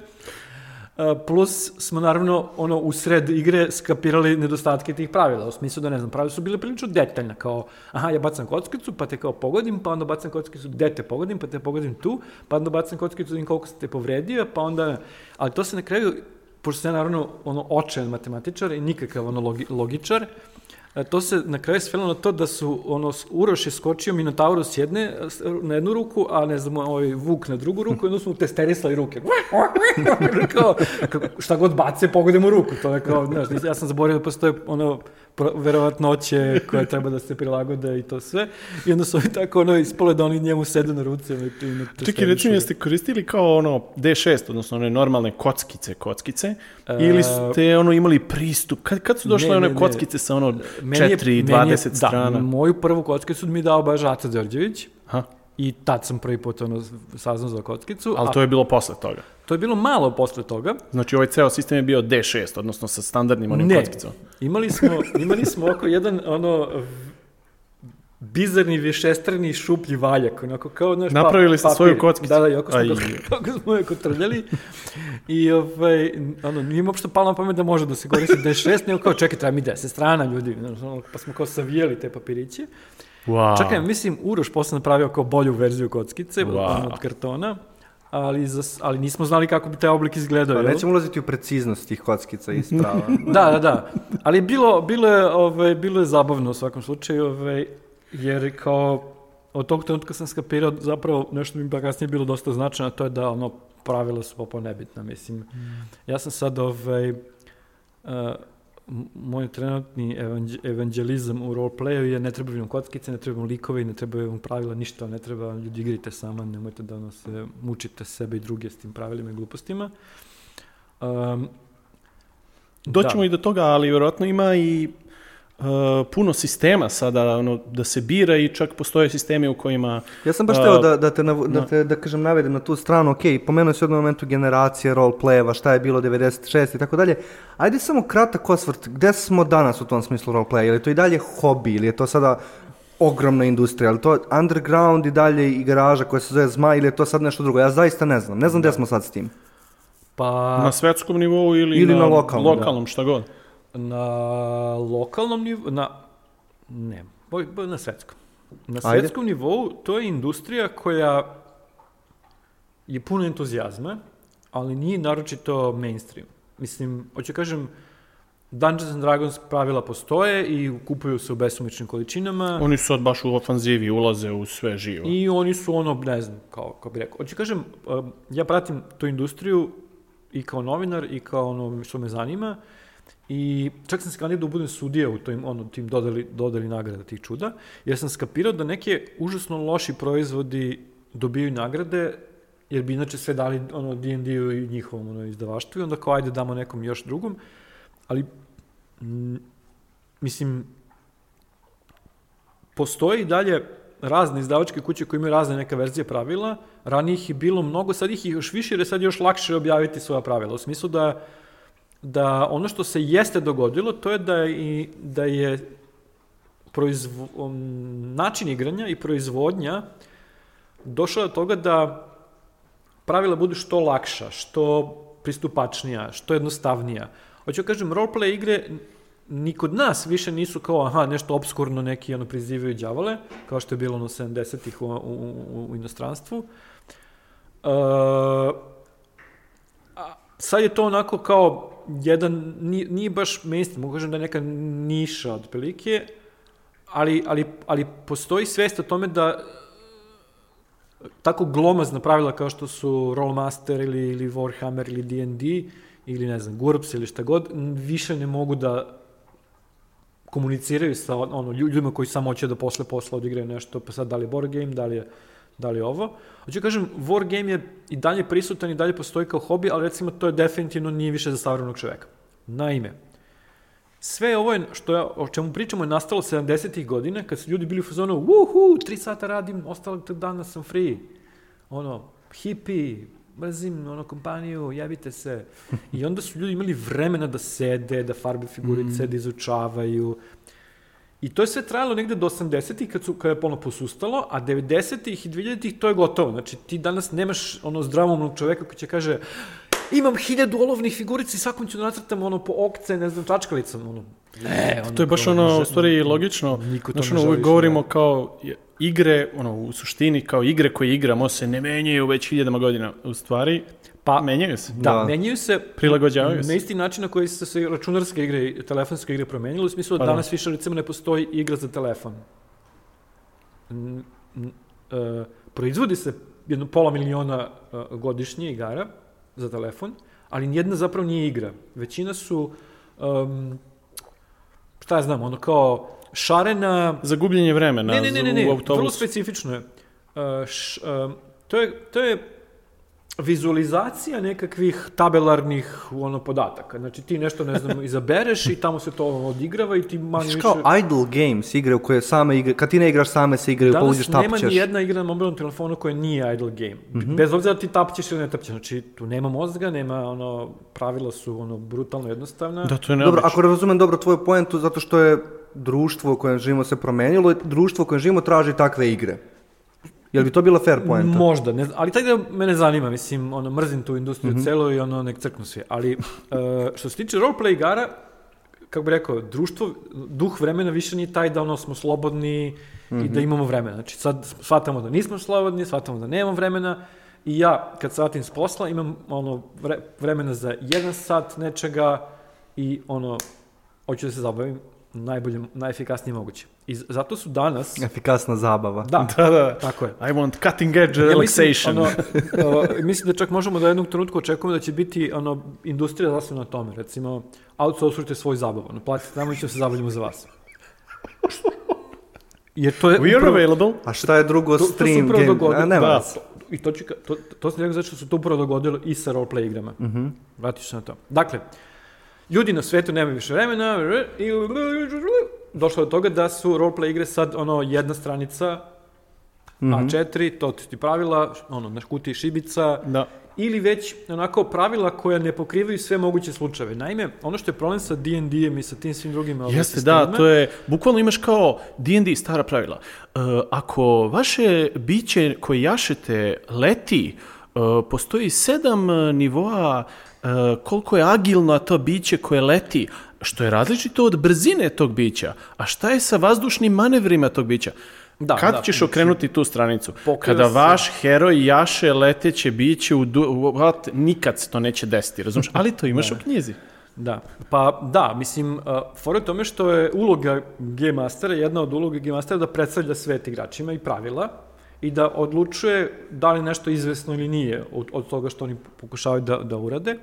Uh, plus smo naravno ono u sred igre skapirali nedostatke tih pravila, u smislu da ne znam, pravila su bile prilično detaljna, kao aha, ja bacam kockicu, pa te kao pogodim, pa onda bacam kockicu gde te pogodim, pa te pogodim tu, pa onda bacam kockicu da vidim koliko se te povredio, pa onda, ali to se na kraju, pošto sam ja naravno ono očajan matematičar i nikakav ono logi, logičar, E, to se na kraju svelo na to da su ono Uroš je skočio Minotauru s jedne na jednu ruku, a ne znam, ovaj Vuk na drugu ruku, su mu testerisali ruke. [laughs] kao, šta god bace, pogodimo u ruku. To je kao, znaš, ja sam zaboravio da postoje ono verovatnoće koje treba da se prilagode i to sve. I onda su oni tako ono ispole da oni njemu sede na ruci. Ono, i na Čekaj, recimo, ga. jeste koristili kao ono D6, odnosno one normalne kockice, kockice, ili ste ono imali pristup? Kad, kad su došle Ne, one ne, ne. kockice sa ono Meni je- 4, meni je- 20 da, strana? moju prvu kockicu mi dao baš Aca Đorđević. Ha? I tad sam prvi put ono, saznao za kockicu. Ali to je bilo posle toga. to je bilo malo posle toga. Znači ovaj ceo sistem je bio D6, odnosno sa standardnim onim Ne. kockicom. Imali smo, imali smo oko jedan ono bizarni višestrani šuplji valjak, onako kao naš Napravili ste svoju kockicu? Da, da, i oko smo, ga, [laughs] kako smo je kotrljali. I ovaj, ono, nije mi uopšte palo na pamet da može da se koristi D6, nego kao čekaj, treba mi 10 strana ljudi, znaš, ono, pa smo kao savijeli te papiriće. Wow. Čekaj, mislim, Uroš posle napravio kao bolju verziju kockice Wow. ono, od kartona, ali, za, ali nismo znali kako bi taj oblik izgledao. Pa nećemo ulaziti u preciznost tih kockica i [laughs] sprava. Da, da, da. Ali je bilo, bilo, je, ovaj, bilo je zabavno u svakom slučaju, ovaj, jer kao od tog trenutka sam skapirao zapravo nešto mi pa kasnije bilo dosta značajno, to je da ono pravila su popo nebitna, mislim. Ja sam sad ovaj, uh, moj trenutni evanđ- evanđelizam u roleplayu je ne trebaju vam kockice, ne trebaju vam likove i ne trebaju vam pravila, ništa, ne treba, ljudi igrajte sama, nemojte da ono se mučite sebe i druge s tim pravilima i glupostima. Um, Doćemo da. i do toga, ali vjerojatno ima i uh, puno sistema sada, ono, da se bira i čak postoje sistemi u kojima... Ja sam baš A, teo da, da, te, nav- da, da. te, da kažem, navedem na tu stranu, ok, pomenuo si u jednom momentu generacije, roleplayeva, šta je bilo 96 i tako dalje. Ajde samo kratak osvrt, gde smo danas u tom smislu roleplaya? Je li to i dalje hobi ili je to sada ogromna industrija, je li to underground i dalje i garaža koja se zove Zmaj ili je to sad nešto drugo? Ja zaista ne znam, ne znam gde smo sad s tim. Pa Na svetskom nivou ili, Ili na lokalnom, lokalnom šta god. Na lokalnom nivou, na, ne, boj, boj na svetskom. Na Ajde. svetskom nivou to je industrija koja je puno entuzijazma, ali nije naročito mainstream. Mislim, hoću kažem, Dungeons and Dragons pravila postoje i kupuju se u besumičnim količinama. Oni su sad baš u ofanzivi, ulaze u sve živo. I oni su ono, ne znam, kao, kao bi rekao. Hoću kažem, um, ja pratim tu industriju i kao novinar i kao ono što me zanima i čak sam se kandidao da budem sudija u tim, ono, tim dodali, dodali nagrada tih čuda, jer sam skapirao da neke užasno loši proizvodi dobijaju nagrade, jer bi inače sve dali ono D&D-u i njihovom ono, izdavaštvu i onda kao ajde damo nekom još drugom, ali m, mislim, postoji dalje razne izdavačke kuće koje imaju razne neke verzije pravila, ranije ih je bilo mnogo, sad ih je još više jer je sad još lakše objaviti svoja pravila, u smislu da, da ono što se jeste dogodilo, to je da je, i, da je proizvo, um, način igranja i proizvodnja došla do toga da pravila budu što lakša, što pristupačnija, što jednostavnija. Hoću da kažem, roleplay igre ni kod nas više nisu kao, aha, nešto obskurno neki ono prizivaju đavole, kao što je bilo ono 70-ih u, u, u, inostranstvu. Uh, a sad je to onako kao jedan, nije, nije baš mainstream, mogu kažem da je neka niša otprilike, ali, ali, ali postoji svest o tome da tako glomazna pravila kao što su Rollmaster ili, ili Warhammer ili D&D ili ne znam, GURPS ili šta god, više ne mogu da komuniciraju sa ono, lju- ljudima koji samo hoće da posle posla odigraju nešto, pa sad da li je board game, da li je, da li ovo. Hoću kažem, war game je i dalje prisutan i dalje postoji kao hobi, ali recimo to je definitivno nije više za savremenog čoveka. Naime, sve ovo je, što ja, o čemu pričamo je nastalo 70-ih godina, kad su ljudi bili u fazonu, uhu, tri sata radim, ostalog tog dana sam free. Ono, hippie, mrzim ono kompaniju, jebite se. [laughs] I onda su ljudi imali vremena da sede, da farbe figurice, da izučavaju. I to je sve trajalo negde do 80-ih kad, su, kad je ono posustalo, a 90-ih i 2000-ih to je gotovo. Znači ti danas nemaš ono zdravomnog čoveka koji će kaže imam hiljadu olovnih figurica i svakom ću da nacrtam ono po okce, ne znam, čačkalicom. Ono, ne, ono, To je baš ono, ne u stvari, logično. Niko to Znaš, ne ono, više govorimo da- kao igre, ono, u suštini, kao igre koje igramo se ne menjaju već hiljadama godina. U stvari, pa menjaju se. Da, Da. menjaju se Prilagođavaju se. na isti način na koji su se računarske igre i telefonske igre promenile, u smislu da Pa da. danas više recimo ne postoji igra za telefon. N- n- e, proizvodi se jedno pola miliona e, godišnje igara za telefon, ali nijedna zapravo nije igra. Većina su, um, šta ja znam, ono kao šarena, Za gubljenje vremena ne, ne, ne, ne, u ne, vrlo autobusu. specifično je. Uh, š, um, to je, to je vizualizacija nekakvih tabelarnih ono, podataka. Znači ti nešto, ne znam, izabereš i tamo se to odigrava i ti manje više... kao idle games, igre u koje same igre, kad ti ne igraš same se igraju, pa Danas uđeš nema tapćeš. ni jedna igra na mobilnom telefonu koja nije idle game. Mhm. Bez obzira da ti tapćeš ili ne tapćeš. Znači tu nema mozga, nema ono, pravila su ono brutalno jednostavna. Da, to je Dobro, ako razumem dobro tvoju poentu, zato što je društvo u kojem živimo se promenilo društvo u kojem živimo traži takve igre. Jel bi to bila fair poenta? Možda, ne, ali taj da mene zanima, mislim, ono, mrzim tu industriju Mhm. celu i ono, nek crknu svi. Ali, e, što se tiče roleplay igara, kako bi rekao, društvo, duh vremena više nije taj da ono smo slobodni i Mhm. da imamo vremena. Znači sad shvatamo da nismo slobodni, shvatamo da nemamo vremena i ja kad se vratim s posla imam ono vre- vremena za jedan sat nečega i ono, hoću da se zabavim najbolje, najefikasnije moguće. I zato su danas, Efikasna zabava. da, [laughs] Da, da. tako je. I want cutting edge Ja relaxation. Mislim, ono, [laughs] uh, mislim da čak možemo da jednog trenutka očekujemo da će biti ono, industrija zasnovna na tome. Recimo, outsourcujte svoj zabavu. Ono, platite nam i ćemo se zabavljamo za vas. Jer to je We are available. A šta je drugo to, to stream upravo game? dogodilo. A, nema da, veze. I to, ću, ka- to, to sam rekao zato što se to upravo dogodilo i sa roleplay igrama. Mhm. Vratit ću se na to. Dakle, ljudi na svetu nemaju više vremena i došlo je do toga da su roleplay igre sad ono jedna stranica Mhm. A4, to ti pravila, ono, na kutiji šibica, Da. ili već onako pravila koja ne pokrivaju sve moguće slučajeve. Naime, ono što je problem sa D&D-em i sa tim svim drugim ovaj, Jeste, sistemima, da, to je, bukvalno imaš kao D&D stara pravila. E, ako vaše biće koje jašete leti, e, postoji sedam nivoa e, koliko je agilno to biće koje leti, što je različito od brzine tog bića. A šta je sa vazdušnim manevrima tog bića? Da, Kad da, ćeš okrenuti tu stranicu? Kada se- vaš heroj jaše leteće biće u... Du, what, nikad se to neće desiti, razumiješ? Ali to imaš [laughs] u knjizi. Da, pa da, mislim, uh, fora u tome što je uloga Game Mastera, jedna od uloga Game Mastera da predstavlja svet igračima i pravila i da odlučuje da li nešto izvesno ili nije od, od toga što oni pokušavaju da, da urade.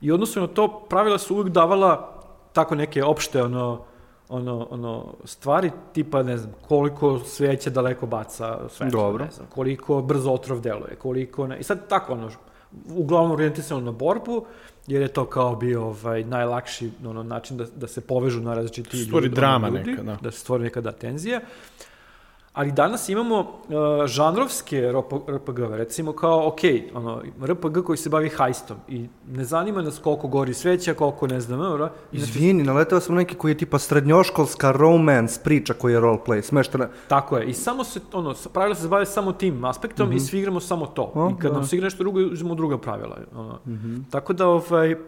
I odnosno na to pravila su uvijek davala tako neke opšte ono, ono, ono stvari tipa ne znam koliko sveće daleko baca svetlo, Dobro. ne znam, koliko brzo otrov deluje, koliko ne, i sad tako ono uglavnom orijentisano na borbu jer je to kao bio ovaj najlakši ono način da, da se povežu na različiti Stvori ljudi, drama ono, ljudi, neka, da. da se stvori neka da tenzija. Ali danas imamo uh, žanrovske RPG-ove, recimo kao, ok, ono, RPG koji se bavi hajstom i ne zanima nas koliko gori sveća, koliko ne znam, ono, i Izvini, naletao sam neki koji je tipa srednjoškolska romance priča koji je roleplay, smeštena. Tako je. I samo se, ono, pravila se bave samo tim aspektom i svi igramo samo to. O, I kad da. nam se igra nešto drugo, uzmemo druga pravila. Ono. Tako da, ovaj... uh,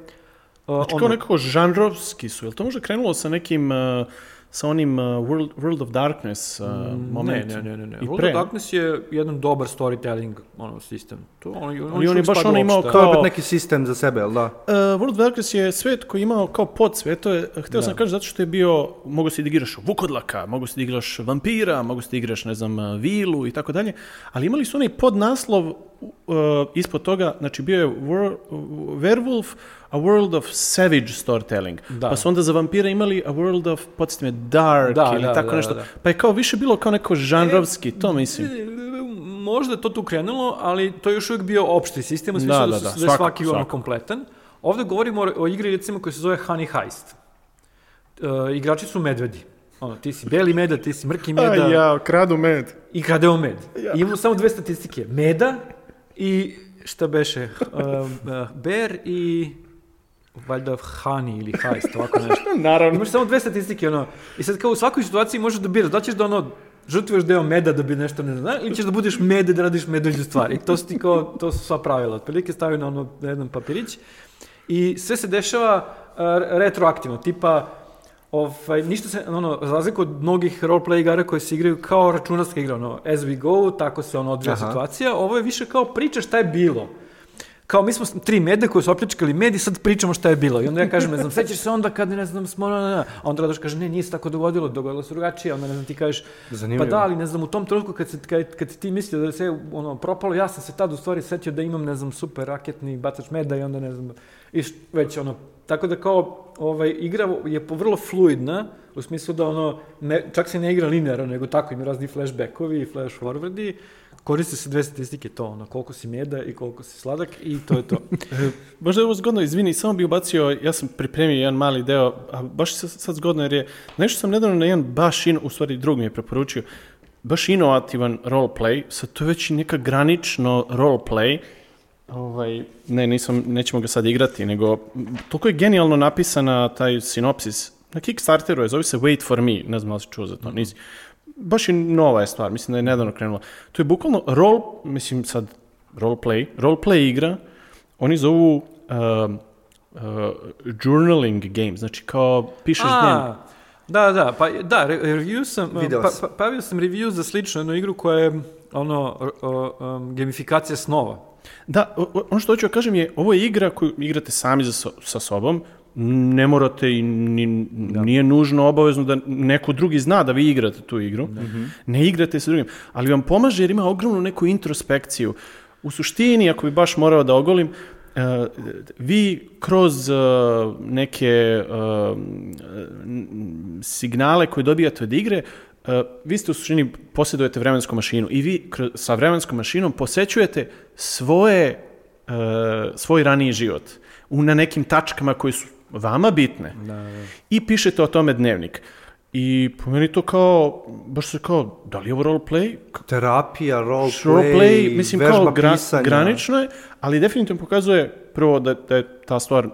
Znači ono- kao nekako žanrovski su, je li to možda krenulo sa nekim, uh, sa onim uh, World, World of Darkness uh, momentom? ne, ne, ne. ne. I World pre, of Darkness je jedan dobar storytelling ono, sistem. To, on, on, I on je baš ono imao To Kao- je opet neki sistem za sebe, jel da? Uh, World of Darkness je svet koji je imao kao podsvet, to je, htio sam kažem zato što je bio, mogu se da igraš vukodlaka, mogu se da igraš vampira, mogu se da igraš, ne znam, uh, vilu i tako dalje, ali imali su onaj podnaslov uh, ispod toga, znači bio je Wor- Werewolf, a world of savage storytelling. Da. Pa su onda za vampira imali a world of, podsjeti me, dark Da, ili da, tako da, nešto. da. Pa je kao više bilo kao neko žanrovski, to mislim. Možda je to tu krenulo, ali to je još uvijek bio opšti sistem, Da, su da, da, da, da je svakako, svaki ono svakako. kompletan. Ovdje govorimo o, o igri recimo koja se zove Honey Heist. E, igrači su medvedi. Ono, ti si beli meda, ti si mrki meda ja, kradu med. i kradeo med. I imamo samo dve statistike. Meda i šta beše? [laughs] Uh, uh, bear i valjda honey ili heist, ovako nešto. [laughs] Naravno. Imaš samo dve statistike, ono, i sad kao u svakoj situaciji možeš da biraš, da ćeš da ono, žrtvuješ deo meda da bi nešto ne znam, ili ćeš da budeš mede da radiš medođu stvari. I to su ti kao, to su sva pravila. Otprilike stavio na, ono, na jedan papirić i sve se dešava uh, retroaktivno, tipa, Ovaj, ništa se, ono, za razliku od mnogih roleplay igara koje se igraju kao računarska igra, ono, as we go, tako se ono odvija situacija, ovo je više kao priča šta je bilo. Kao mi smo tri mede koji su opljačkali med i sad pričamo šta je bilo. I onda ja kažem, ne znam, sećaš se onda kad, ne znam, smo, na, na, na. a onda Radoš kaže, ne, nije se tako dogodilo, dogodilo se drugačije, onda ne znam, ti kažeš, Zanimljivo. pa da, ali ne znam, u tom trenutku kad, se, kad, kad ti mislio da se ono, propalo, ja sam se tad u stvari setio da imam, ne znam, super raketni bacač meda i onda ne znam, I već ono, tako da kao ovaj, igra je vrlo fluidna, u smislu da ono, ne, čak se ne igra linearno, nego tako ima razni flashbackovi i flash forwardi, koriste se dve statistike, to ono, koliko si mjeda i koliko si sladak i to je to. [laughs] Možda je ovo zgodno, izvini, samo bi ubacio, ja sam pripremio jedan mali deo, a baš je sad, zgodno jer je, nešto sam nedavno na jedan baš, in, u stvari drug mi je preporučio, baš inovativan roleplay, sad to je već neka granično roleplay, ovaj, ne, nisam, nećemo ga sad igrati, nego toliko je genijalno napisana taj sinopsis, na Kickstarteru je, zove se Wait for me, ne znam da si čuo za to, nisi. Baš je nova je stvar, mislim da je nedavno krenula. To je bukvalno role, mislim sad, roleplay, roleplay igra, oni zovu um, uh, journaling game, znači kao pišeš dnevnik. A, da, da, pa da, re- review sam, Video pa, pa, pravio sam review za sličnu jednu igru koja je ono, o- o- um, gamifikacija snova. Da, o- o- ono što hoću da kažem je, ovo je igra koju igrate sami za so- sa sobom, ne morate i ni, nije nužno obavezno da neko drugi zna da vi igrate tu igru. Ne igrate sa drugim, ali vam pomaže jer ima ogromnu neku introspekciju. U suštini, ako bi baš morao da ogolim, e, vi kroz e, neke n- signale koje dobijate od igre, e, vi ste u suštini posjedujete vremensku mašinu i vi kro- sa vremenskom mašinom posećujete svoje, e, svoj raniji život. U, na nekim tačkama koje su vama bitne i pišete o tome dnevnik. I po meni to kao, baš se kao, da li je ovo roleplay? Terapija, roleplay, Roleplay, mislim vežba kao gra- pisanja. granično je, ali definitivno pokazuje prvo da, da je ta stvar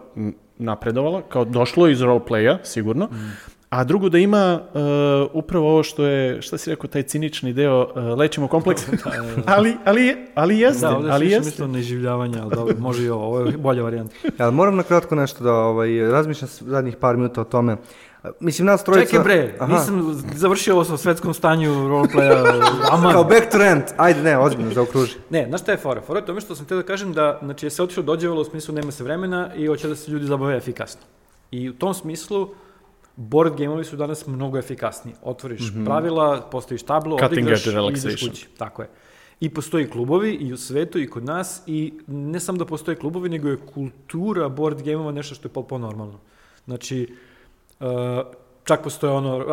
napredovala, kao došlo iz roleplaya, sigurno, a drugo da ima uh, upravo ovo što je, šta si rekao, taj cinični deo, uh, lećemo kompleks, [laughs] ali, ali, ali jeste, Da, ovdje ali jeste. mislio na iživljavanje, ali dobro, može i ovo, ovo je bolja varijanta. [laughs] Ali moram na kratko nešto da ovaj, razmišljam zadnjih par minuta o tome. Mislim, nas trojica... Čekaj bre, Aha. nisam završio ovo sa svetskom stanju roleplaya, [laughs] aman. Kao back to rent. Ajde, ne, ozbiljno, zaokruži. Ne, znaš šta je fora? Fora je tome što sam htio da kažem da znači, je se otišlo dođevalo u smislu nema se vremena i hoće da se ljudi zabave efikasno. I u tom smislu board gameovi su danas mnogo efikasniji. Otvoriš pravila, postaviš tablo, Cutting odigraš i ideš kući. Tako je. I postoji klubovi i u svetu i kod nas i ne samo da postoje klubovi, nego je kultura board gameova nešto što je potpuno normalno. Znači, uh, čak postoje ono,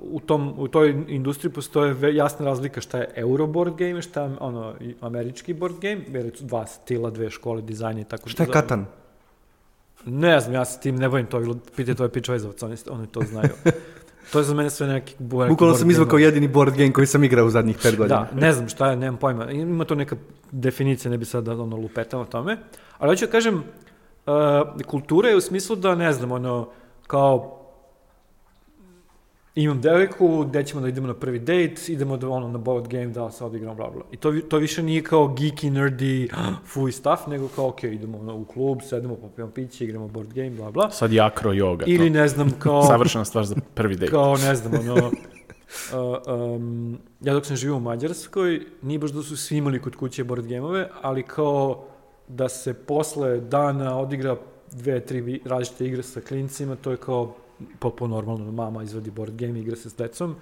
u, tom, u toj industriji postoje jasna razlika šta je euro board game, šta je ono, američki board game, jer su dva stila, dve škole, dizajna i tako. Šta je da- katan? Ne znam, ja se tim ne bavim to, pitajte ove pičvajzovac, oni, oni to znaju. to je za mene sve neki, neki Bukvalno board sam game-ovi. jedini board game koji sam igrao u zadnjih pet godina. Da, ne znam šta je, nemam pojma. Ima to neka definicija, ne bi sad ono lupetao o tome. Ali hoću da kažem, uh, kultura je u smislu da, ne znam, ono, kao imam devojku, gde ćemo da idemo na prvi date, idemo da, ono, na board game, da se odigramo, bla, bla. I to, to više nije kao geeky, nerdy, [gasps] fuj stuff, nego kao, ok, idemo ono, u klub, sedemo, popijemo piće, igramo board game, bla, bla. Sad jakro yoga, Ili, to. ne znam, [laughs] kao... Savršena stvar za prvi dejt. Kao, ne znam, ono... [laughs] uh, um, ja dok sam živio u Mađarskoj, nije baš da su svi imali kod kuće board gameove, ali kao da se posle dana odigra dve, tri različite igre sa klincima, to je kao potpuno normalno. Mama izvadi board game, igra se s decom.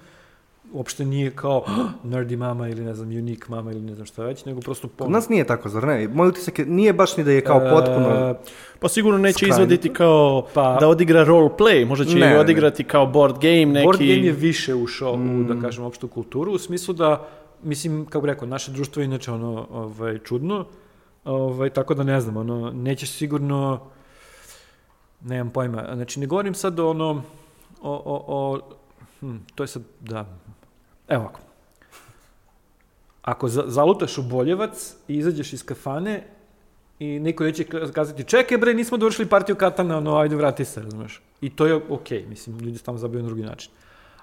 Uopšte nije kao nerdy mama ili ne znam, unique mama ili ne znam šta već, nego prosto... Kod nas nije tako, zar ne? Moj utisak je, nije baš ni da je kao potpuno... E, Pa sigurno neće Skrajnuto. izvoditi kao Pa- da odigra role play, možda će Ne, i ne. odigrati kao board game neki. Board game je više ušao u, Mm. da kažem, opštu kulturu, u smislu da, mislim, kako bi rekao, naše društvo je inače ono, ovaj, čudno, ovaj, tako da ne znam, ono, nećeš sigurno, nemam pojma, znači ne govorim sad o ono, o, o, o hm, to je sad, da, evo ovako, ako za, zalutaš u Boljevac i izađeš iz kafane i niko neće ka- kazati čekaj bre, nismo dovršili partiju katana, ono, ajde vrati se, razumeš. I to je okej, mislim, ljudi se tamo zabavaju na drugi način.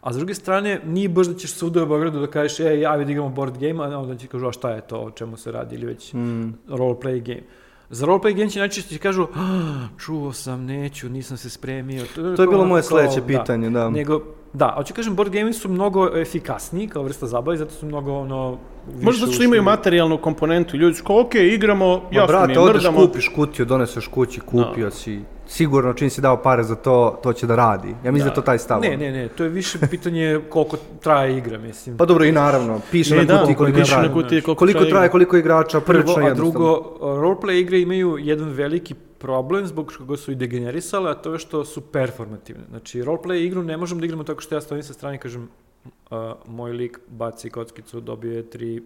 A s druge strane, nije baš da ćeš svuda u Beogradu da kažeš, ej, ja da igramo board game, a onda će kažu, a šta je to, o čemu se radi, ili već Mm. roleplay game. Za roleplay će najčešće ti kažu, "Ah, čuo sam, neću, nisam se spremio. To je bilo moje sledeće da. pitanje, da. Nego, da, hoću kažem, board game su mnogo efikasniji kao vrsta zabave, zato su mnogo ono... više Možda zato što imaju materijalnu komponentu ljudi su kao, ok, igramo, Ma jasno brate, mi je, odeš, mrdamo. kupiš kutiju, doneseš kući, kupio si. Sigurno, čim si dao pare za to, to će da radi. Ja mislim da, je to taj stav. Ne, ne, ne, to je više pitanje koliko traje igra, mislim. Pa dobro, i naravno, piše E, na da, kutiji koliko piše na traje. kutiji koliko, Koliko traje, igra. koliko igrača, Prvo, a drugo, roleplay igre imaju jedan veliki problem zbog koga su i degenerisale, a to je što su performativne. Znači, roleplay igru ne možemo da igramo tako što ja stojim sa strane i kažem uh, moj lik baci kockicu, dobije tri,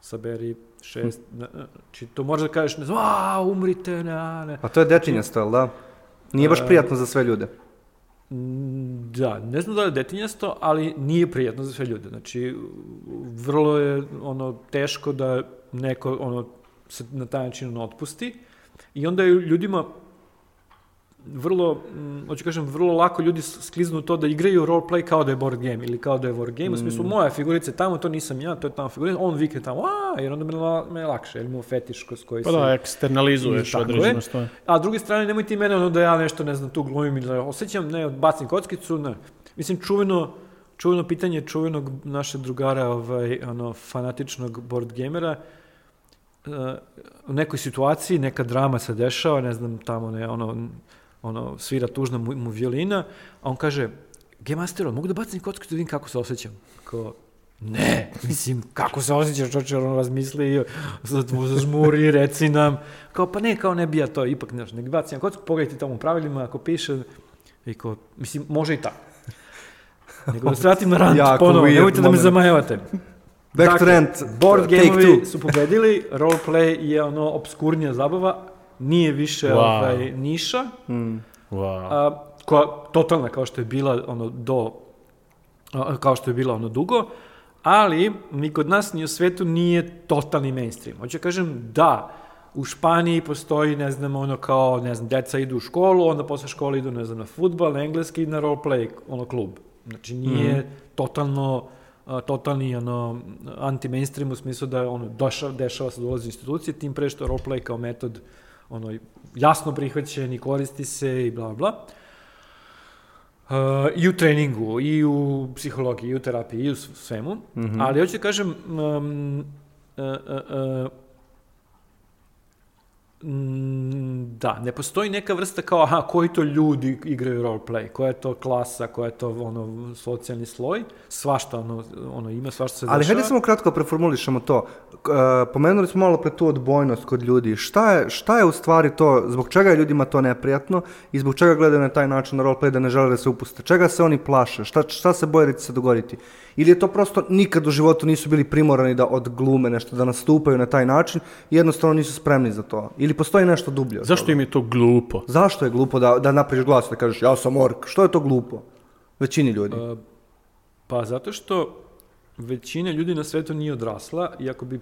saberi šest, Hm. znači to možeš da kažeš, ne znam, a, umrite, ne, ne. A to je dečinjasto, jel da? Nije baš E, prijatno za sve ljude. Da, ne znam da je detinjasto, ali nije prijatno za sve ljude. Znači, vrlo je ono teško da neko ono se na taj način ono, otpusti i onda je ljudima vrlo, mm, hoću kažem, vrlo lako ljudi skliznu to da igraju roleplay kao da je board game ili kao da je war game, u smislu moja figurica je tamo, to nisam ja, to je tamo figurica, on vikne tamo, a, jer onda me, me je lakše, jer imamo fetiš kroz koji Pa se... da, eksternalizuješ je. određeno stvar. A s druge strane, nemoj ti mene ono da ja nešto, ne znam, tu glumim ili da osjećam, ne, bacim kockicu, ne. Mislim, čuveno, čuveno pitanje čuvenog našeg drugara, ovaj, ono, fanatičnog board gamera, uh, u nekoj situaciji, neka drama se dešava, ne znam, tamo ne, ono, ono, svira tužna mu, mu violina, a on kaže, Game Master, mogu da bacim kockicu da vidim kako se osjećam? Kao, ne, mislim, kako se osjećaš, čoče, on razmisli, zažmuri, reci nam, kao, pa ne, kao ne bija to, ipak, znaš, nek bacim kocku, pogledajte tamo u pravilima, ako piše, i kao, mislim, može i tako. Nego da se vratim na rant, ponovo, nemojte da me zamajavate. Back Dakle, rant, Board gameovi su pobedili, roleplay je ono obskurnija zabava, nije više Wow. ovaj, niša, Mm. Wow. a, koja totalna kao što je bila ono do a, kao što je bila ono dugo, ali ni kod nas ni u svetu nije totalni mainstream. Hoću da kažem da u Španiji postoji, ne znam, ono kao, ne znam, deca idu u školu, onda posle škole idu, ne znam, na futbal, na engleski i na roleplay, ono, klub. Znači, nije totalno, a, totalni, ono, anti-mainstream u smislu da ono, došao, dešava se dolazi institucije, tim pre što je roleplay kao metod, ono, jasno prihvaćen i koristi se i bla, bla. Uh, I u treningu, i u psihologiji, i u terapiji, i u svemu. Mhm. Ali hoću da kažem, um, uh, uh, uh, mm, da, ne postoji neka vrsta kao, aha, koji to ljudi igraju roleplay, koja je to klasa, koja je to ono, socijalni sloj, svašta ono, ono ima, svašta se Ali dešava. hajde samo kratko preformulišemo to. E, pomenuli smo malo pre tu odbojnost kod ljudi. Šta je, šta je u stvari to, zbog čega je ljudima to neprijatno i zbog čega gledaju na taj način na roleplay da ne žele da se upuste? Čega se oni plaše? Šta, šta se boje da će se dogoditi? Ili je to prosto nikad u životu nisu bili primorani da odglume nešto, da nastupaju na taj način i jednostavno nisu spremni za to? Ili postoji nešto dublje? Zašto toga? im je to glupo? Zašto je glupo da, da napraviš glas da kažeš ja sam ork? Što je to glupo? Većini ljudi. Uh, pa zato što većina ljudi na svetu nije odrasla i ako bi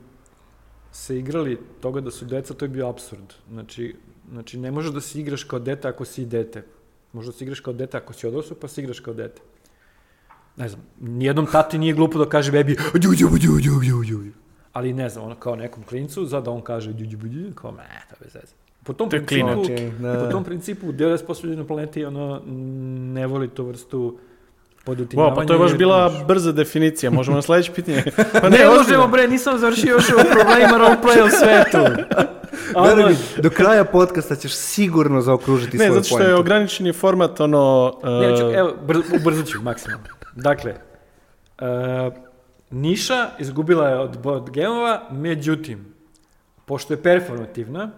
se igrali toga da su deca, to je bio absurd. Znači, znači ne možeš da se igraš kao dete ako si dete. Možeš da se igraš kao dete ako si odrasao, pa se igraš kao dete. Ne znam, nijednom tati nije glupo da kaže bebi "Đu, đu, đu, đu, đu, đu." Ali ne znam, ono kao nekom klincu, za da on kaže đu, đu, đu, đu, kao me, to je bez veze. Po tom To je principu. Znači, i da. po tom principu 90% ljudi na planeti ono, ne voli tu vrstu podutinjavanja. Wow, pa to je baš bila znaš, brza definicija. Možemo na sledeće pitanje. [laughs] Pa ne, ozbiljno. možemo bre, nisam završio još o problemima roleplaya u svetu. [laughs] Veruj Ono, mi, do kraja podcasta ćeš sigurno zaokružiti Ne, svoju zato što je poentu. ograničen je format ono... ne, ću, uh, evo, br, ubrzat ću maksimalno. Dakle, uh, Niša izgubila je od board gameova, međutim, pošto je performativna,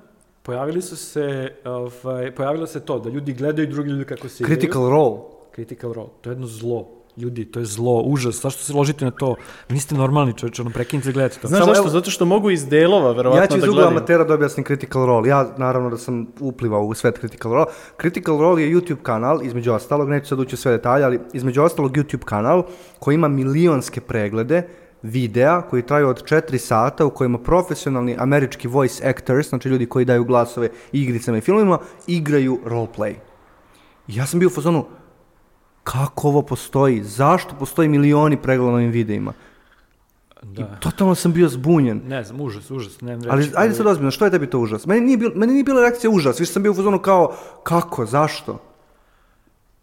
pojavili su se, ovaj, pojavilo se to da ljudi gledaju drugi ljudi kako se igraju. Critical role. Critical role. To je jedno zlo. Ljudi, to je zlo, užas. Zašto se ložite na to? Vi niste normalni čovječe, ono, prekinite gledati to. Znaš Samo zašto? evo- Zato što mogu iz delova, verovatno, Ja ću iz da ugla gledam. amatera da objasnim Critical Role. Ja, naravno, da sam uplivao u svet Critical Role. Critical Role je YouTube kanal, između ostalog, neću sad ući u sve detalje, ali između ostalog YouTube kanal koji ima milionske preglede videa koji traju od 4 sata u kojima profesionalni američki voice actors, znači ljudi koji daju glasove igricama i filmima, igraju roleplay. I ja sam bio u fazonu, kako ovo postoji? Zašto postoji milioni pregleda na ovim videima? I Da. totalno sam bio zbunjen. Ne znam, užas, užas. Ne, Ali ajde sad ozbiljno, što je tebi to užas? Meni nije, bil, meni nije bila reakcija užas, više sam bio u fazonu kao, kako, zašto?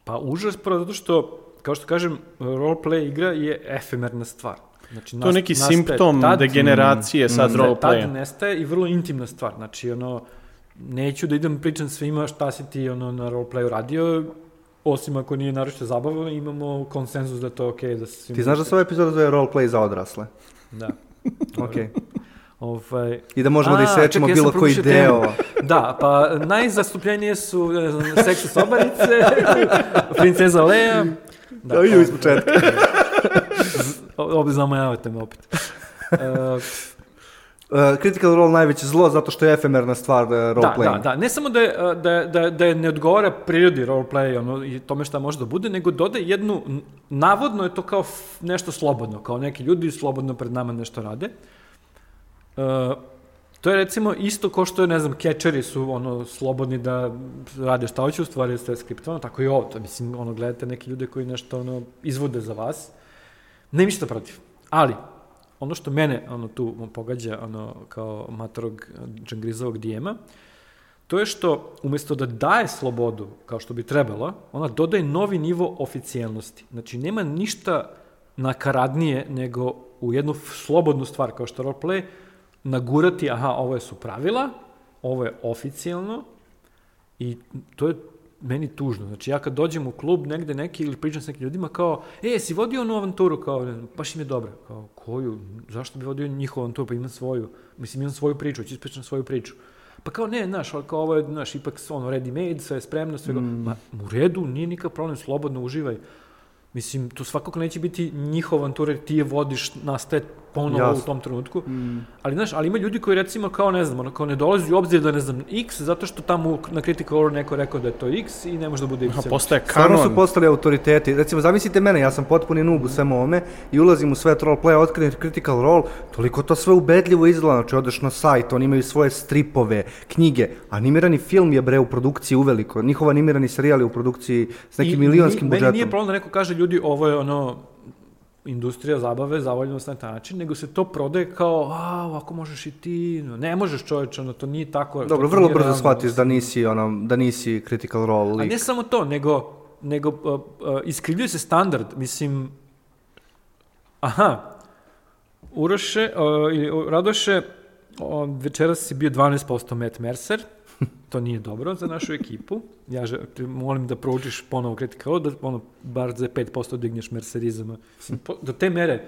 Pa užas prvo zato što, kao što kažem, roleplay igra je efemerna stvar. Znači, To je neki nastaje simptom tad- degeneracije sad nastaje- roleplaya. Tad nestaje i vrlo intimna stvar. Znači, ono, neću da idem pričam svima šta si ti ono, na roleplayu radio, osim ako nije naročito zabavno, imamo konsenzus da je to okej, da se. Ti znaš da se ova epizoda zove roleplay za odrasle? Da. [laughs] Ok. Ovaj, I da možemo da A, isečemo čekaj, ja bilo koji deo. Da, pa najzastupljenije su ne znam, seksi sobarice, [laughs] princeza Leia. Da, vidim iz početka. Ovdje zamajavate me opet. Uh, [laughs] Uh, Critical Role najveće zlo zato što je efemerna stvar uh, da, roleplaying. da, da. Ne samo da, je, uh, da, da, da je ne odgovara prirodi roleplay ono, i tome šta može da bude, nego dodaje jednu, navodno je to kao f- nešto slobodno, kao neki ljudi slobodno pred nama nešto rade. Uh, to je recimo isto kao što je, ne znam, catcheri su ono slobodni da rade šta hoće, u stvari je sve skriptovano, tako i ovo, to, mislim, ono, gledate neke ljude koji nešto ono, izvode za vas. Ne ništa protiv. Ali, ono što mene ono, tu pogađa ono, kao matorog džangrizovog dijema, to je što umjesto da daje slobodu, kao što bi trebalo, ona dodaje novi nivo oficijelnosti. Znači, nema ništa nakaradnije nego u jednu slobodnu stvar kao što roleplay, nagurati, aha, ovo su pravila, ovo je oficijelno i to je meni tužno. Znači, ja kad dođem u klub negde neki ili pričam s nekim ljudima kao, e, si vodio onu avanturu, kao, baš im je dobra. Kao, koju? Zašto bi vodio njihovu avanturu? Pa imam svoju. Mislim, imam svoju priču, ću ispričam svoju priču. Pa kao, ne, znaš, ali kao ovo je, znaš, ipak ono, ready made, sve je spremno, sve mm. Ma, u redu, nije nikakav problem, slobodno uživaj. Mislim, to svakako neće biti njihova avantura, jer ti je vodiš, nastaje ponovo Jasno. u tom trenutku. Ali, znaš, ali ima ljudi koji recimo kao, ne znam, ono, kao ne dolazi u obzir da, ne znam, X, zato što tamo na Critical Role neko rekao da je to X i ne može da bude Y. Aha, postaje Stvarno su kanon. postali autoriteti. Recimo, zamislite mene, ja sam potpuni noob u svemu ovome i ulazim u svet roleplaya, otkrijem Critical Role, toliko to sve ubedljivo izgleda, znači odeš na sajt, oni imaju svoje stripove, knjige, animirani film je bre u produkciji uveliko, njihov animirani serijal je u produkciji s nekim I milionskim budžetom. Meni nije problem da neko kaže, ljudi, ovo je ono, industrija zabave, zabavljenost na taj način, nego se to prodaje kao, a, ovako možeš i ti, ne možeš čovječe, ono, to nije tako. Dobro, vrlo brzo shvatiš da nisi, ono, da nisi Critical Role A lik. ne samo to, nego, nego uh, uh, iskrivljuje se standard, mislim, aha, Uroše, uh, ili Radoše, uh, večeras si bio 12% Matt Mercer, [laughs] to nije dobro za našu ekipu. Ja že, te molim da proučiš ponovo kritika da ono, bar za 5% digneš mercerizama. Do te mere.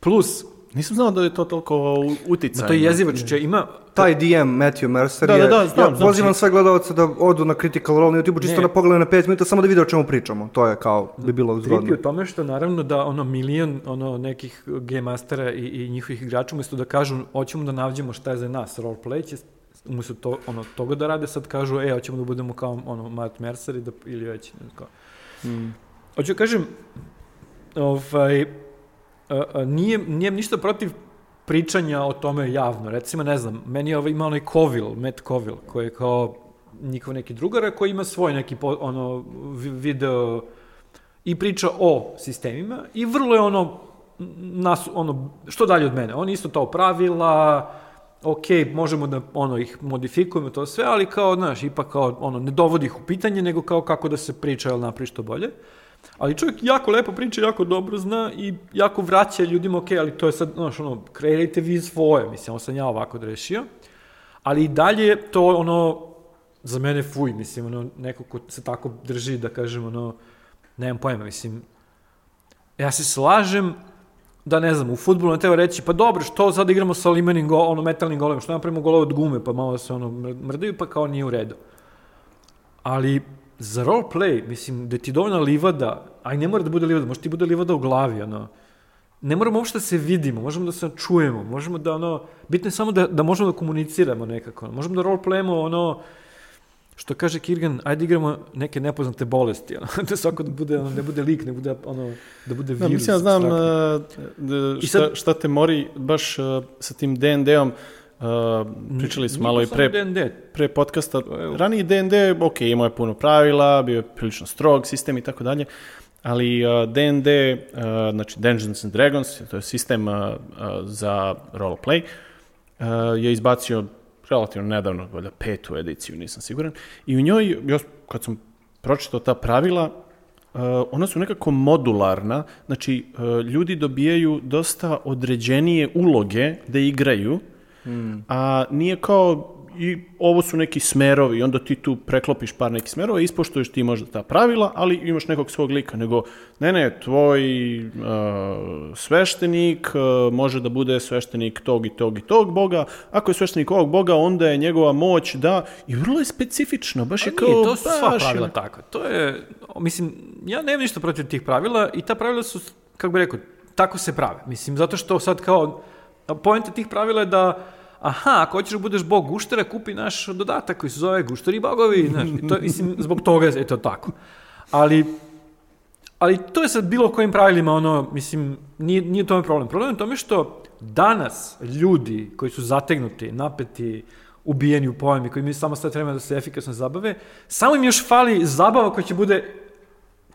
Plus, Nisam znao da je to toliko uticajno. ma to je jezivo, če ima... Taj DM Matthew Mercer Da, je... da, da, znam, ja znam. pozivam sve gledalce da odu na Critical Role na YouTube, čisto Ne. da pogledaju na 5 minuta, samo da vide o čemu pričamo. To je kao, bi bilo Trip je zgodno. u tome što naravno da ono milion ono nekih game mastera i, i njihovih igrača umjesto da kažu hoćemo da nađemo šta je za nas roleplay će umjesto to, ono, toga da rade sad kažu e hoćemo da budemo kao ono Matt Mercer i da, ili već ne znam kao. Hoću da kažem ovaj a, a, nije, nije ništa protiv pričanja o tome javno. Recimo, ne znam, meni je ovaj, ima onaj Covil, Matt Covil, koji je kao njihov neki drugar, a koji ima svoj neki po, ono, vi- video i priča o sistemima i vrlo je ono, nas, ono, što dalje od mene. On isto to pravila, ok, možemo da ono, ih modifikujemo to sve, ali kao, znaš, ipak kao, ono, ne dovodi ih u pitanje, nego kao kako da se priča, jel napravi što bolje. Ali čovjek jako lepo priča, jako dobro zna i jako vraća ljudima, ok, ali to je sad, znaš, ono, kreirajte vi svoje, mislim, ovo sam ja ovako rešio. Ali i dalje je to, ono, za mene fuj, mislim, ono, neko ko se tako drži, da kažem, ono, nemam pojma, mislim, ja se slažem da ne znam, u futbolu ne treba reći, pa dobro, što sad igramo sa limenim go, ono, metalnim golem, što napravimo golove od gume, pa malo se ono mr- mrdaju, pa kao nije u redu. Ali za roleplay, mislim, da ti dovoljna livada, a i ne mora da bude livada, može ti bude livada u glavi, ono, ne moramo uopšte da se vidimo, možemo da se čujemo, možemo da, ono, bitno je samo da, da možemo da komuniciramo nekako, možemo da roleplayemo, ono, što kaže Kirgan, ajde igramo neke nepoznate bolesti, ono, [laughs] da svako da bude, ono, ne bude lik, ne bude, ono, da bude virus. Da, mislim, ja znam uh, da, šta, sad- šta te mori baš uh, sa tim D&D-om. Uh, pričali smo malo i pre, D&D, pre podcasta. Evo. Raniji D&D, ok, imao je puno pravila, bio je prilično strog sistem i tako dalje, ali uh, D&D, uh, znači Dungeons and Dragons, to je sistem uh, uh, za roleplay, uh, je izbacio relativno nedavno, valjda petu ediciju, nisam siguran, i u njoj, još kad sam pročitao ta pravila, Uh, ona su nekako modularna, znači uh, ljudi dobijaju dosta određenije uloge da igraju, a nije kao i ovo su neki smerovi, onda ti tu preklopiš par nekih smerova, ispoštuješ ti možda ta pravila, ali imaš nekog svog lika, nego ne, ne, tvoj uh, sveštenik uh, može da bude sveštenik tog i tog i tog boga, ako je sveštenik ovog boga, onda je njegova moć da, i vrlo je specifično, baš je Pa kao, nije, to su sva baš je- pravila tako. To je, mislim, ja nemam ništa protiv tih pravila i ta pravila su, kako bi rekao, tako se prave. Mislim, zato što sad kao, poenta tih pravila je da aha, ako hoćeš da budeš bog guštera, kupi naš dodatak koji se zove gušteri bogovi, znaš, i to, mislim, zbog toga je to tako. Ali, ali to je sad bilo kojim pravilima, ono, mislim, nije, nije tome problem. Problem je tome što danas ljudi koji su zategnuti, napeti, ubijeni u pojami, koji mi samo sad vremena da se efikasno zabave, samo im još fali zabava koja će bude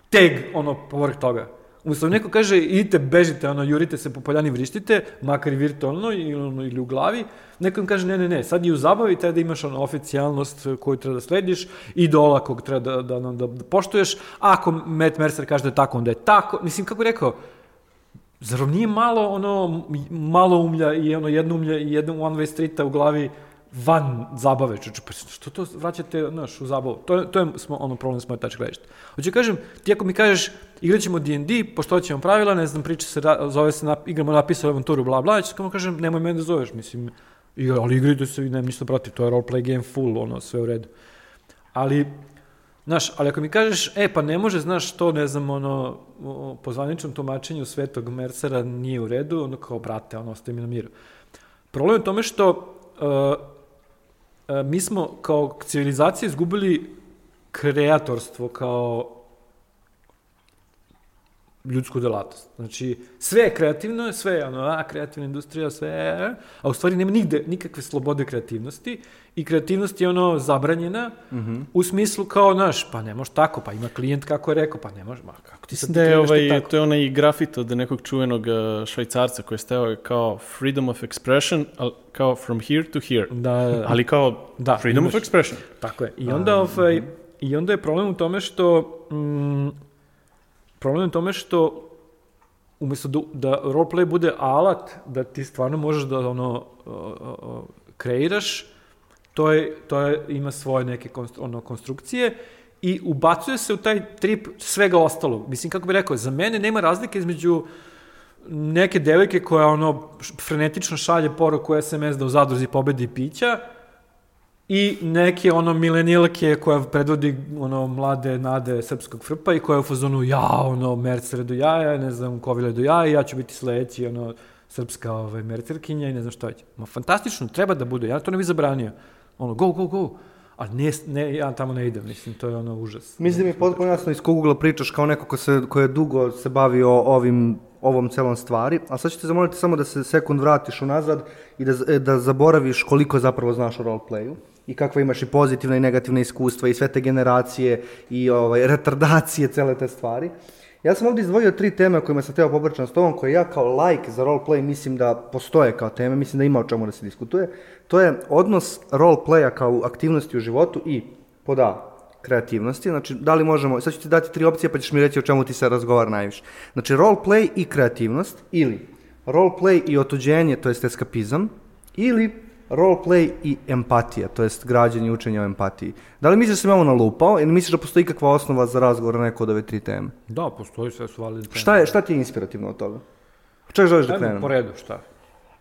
teg, ono, povrh toga. Umesto da neko kaže, idite, bežite, ono, jurite se po poljani, vrištite, makar i virtualno ili, ono, ili u glavi, neko im kaže, ne, ne, ne, sad je u zabavi, treba da imaš ono, oficijalnost koju treba da slediš, idola kog treba da, da, da, da poštuješ, ako Matt Mercer kaže da je tako, onda je tako. Mislim, kako bi rekao, Zar nije malo ono malo umlja i ono jedno umlja i jedno one way streeta u glavi van zabave, čuče, pa što to vraćate, znaš, u zabavu? To, to je smo, ono problem s moje tačke gledišta. Hoću kažem, ti ako mi kažeš, igrat ćemo D&D, pošto ćemo pravila, ne znam, priča se, zove se, nap, igramo napisao avanturu, bla, bla, ja ću samo kažem, nemoj mene da zoveš, mislim, igra, ali igrajte se nemam ništa protiv, to je roleplay game full, ono, sve u redu. Ali, Znaš, ali ako mi kažeš, e, pa ne može, znaš, to, ne znam, ono, po zvaničnom tumačenju svetog Mercera nije u redu, ono kao, brate, ono, ostaje mi na miru. Problem je u tome što uh, mi smo kao civilizacija izgubili kreatorstvo kao ljudsku delatnost. Znači, sve je kreativno, sve je ono, a, kreativna industrija, sve je, a u stvari nema nigde nikakve slobode kreativnosti i kreativnost je ono zabranjena u smislu kao, znaš, pa ne može tako, pa ima klijent kako je rekao, pa ne može, ma kako ti sad da ti ovaj, tako? to je onaj grafit od nekog čuvenog uh, švajcarca koji je steo kao freedom of expression, ali kao from here to here. Da, da, da. Ali kao Da, freedom imaš- of expression. Tako je. I onda, ovaj, I onda je problem u tome što... Mm, problem je tome što umjesto da, da roleplay bude alat da ti stvarno možeš da ono o, o, kreiraš, to je, to je, ima svoje neke konstru, ono, konstrukcije i ubacuje se u taj trip svega ostalog. Mislim, kako bih rekao, za mene nema razlike između neke devojke koja ono frenetično šalje poruku SMS da u zadruzi pobedi pića i neke ono milenijalke koja predvodi ono mlade nade srpskog frpa i koja je u fazonu ja ono mercere do jaja, ne znam kovile do jaja, ja ću biti sledeći ono srpska ovaj, mercerkinja i ne znam šta će. Ma fantastično, treba da bude, ja to ne bi zabranio. Ono, go, go, go. A ne, ne, ja tamo ne idem, mislim, to je ono užas. Mislim da mi je potpuno jasno iz kog pričaš kao neko ko, se, ko je dugo se bavio ovim, ovom celom stvari, a sad ću te zamoliti samo da se sekund vratiš unazad i da, z- da zaboraviš koliko zapravo znaš o roleplayu i kakva imaš i pozitivna i negativna iskustva i sve te generacije i ovaj, retardacije, cele te stvari. Ja sam ovdje izdvojio tri teme o kojima sam teo popričati s tobom, koje ja kao like za roleplay mislim da postoje kao teme, mislim da ima o čemu da se diskutuje. To je odnos roleplaya kao aktivnosti u životu i pod A, kreativnosti, znači da li možemo, sad ću ti dati tri opcije pa ćeš mi reći o čemu ti se razgovara najviše. Znači roleplay i kreativnost ili roleplay i otuđenje, to jest eskapizam, ili roleplay i empatija, to jest građenje i učenje o empatiji. Da li misliš da sam ja ovo nalupao ili misliš da postoji kakva osnova za razgovor na neko od ove tri teme? Da, postoji sve su validne teme. Šta, je, šta ti je inspirativno od toga? Čeg želiš da Ajmo krenemo? po redu, šta?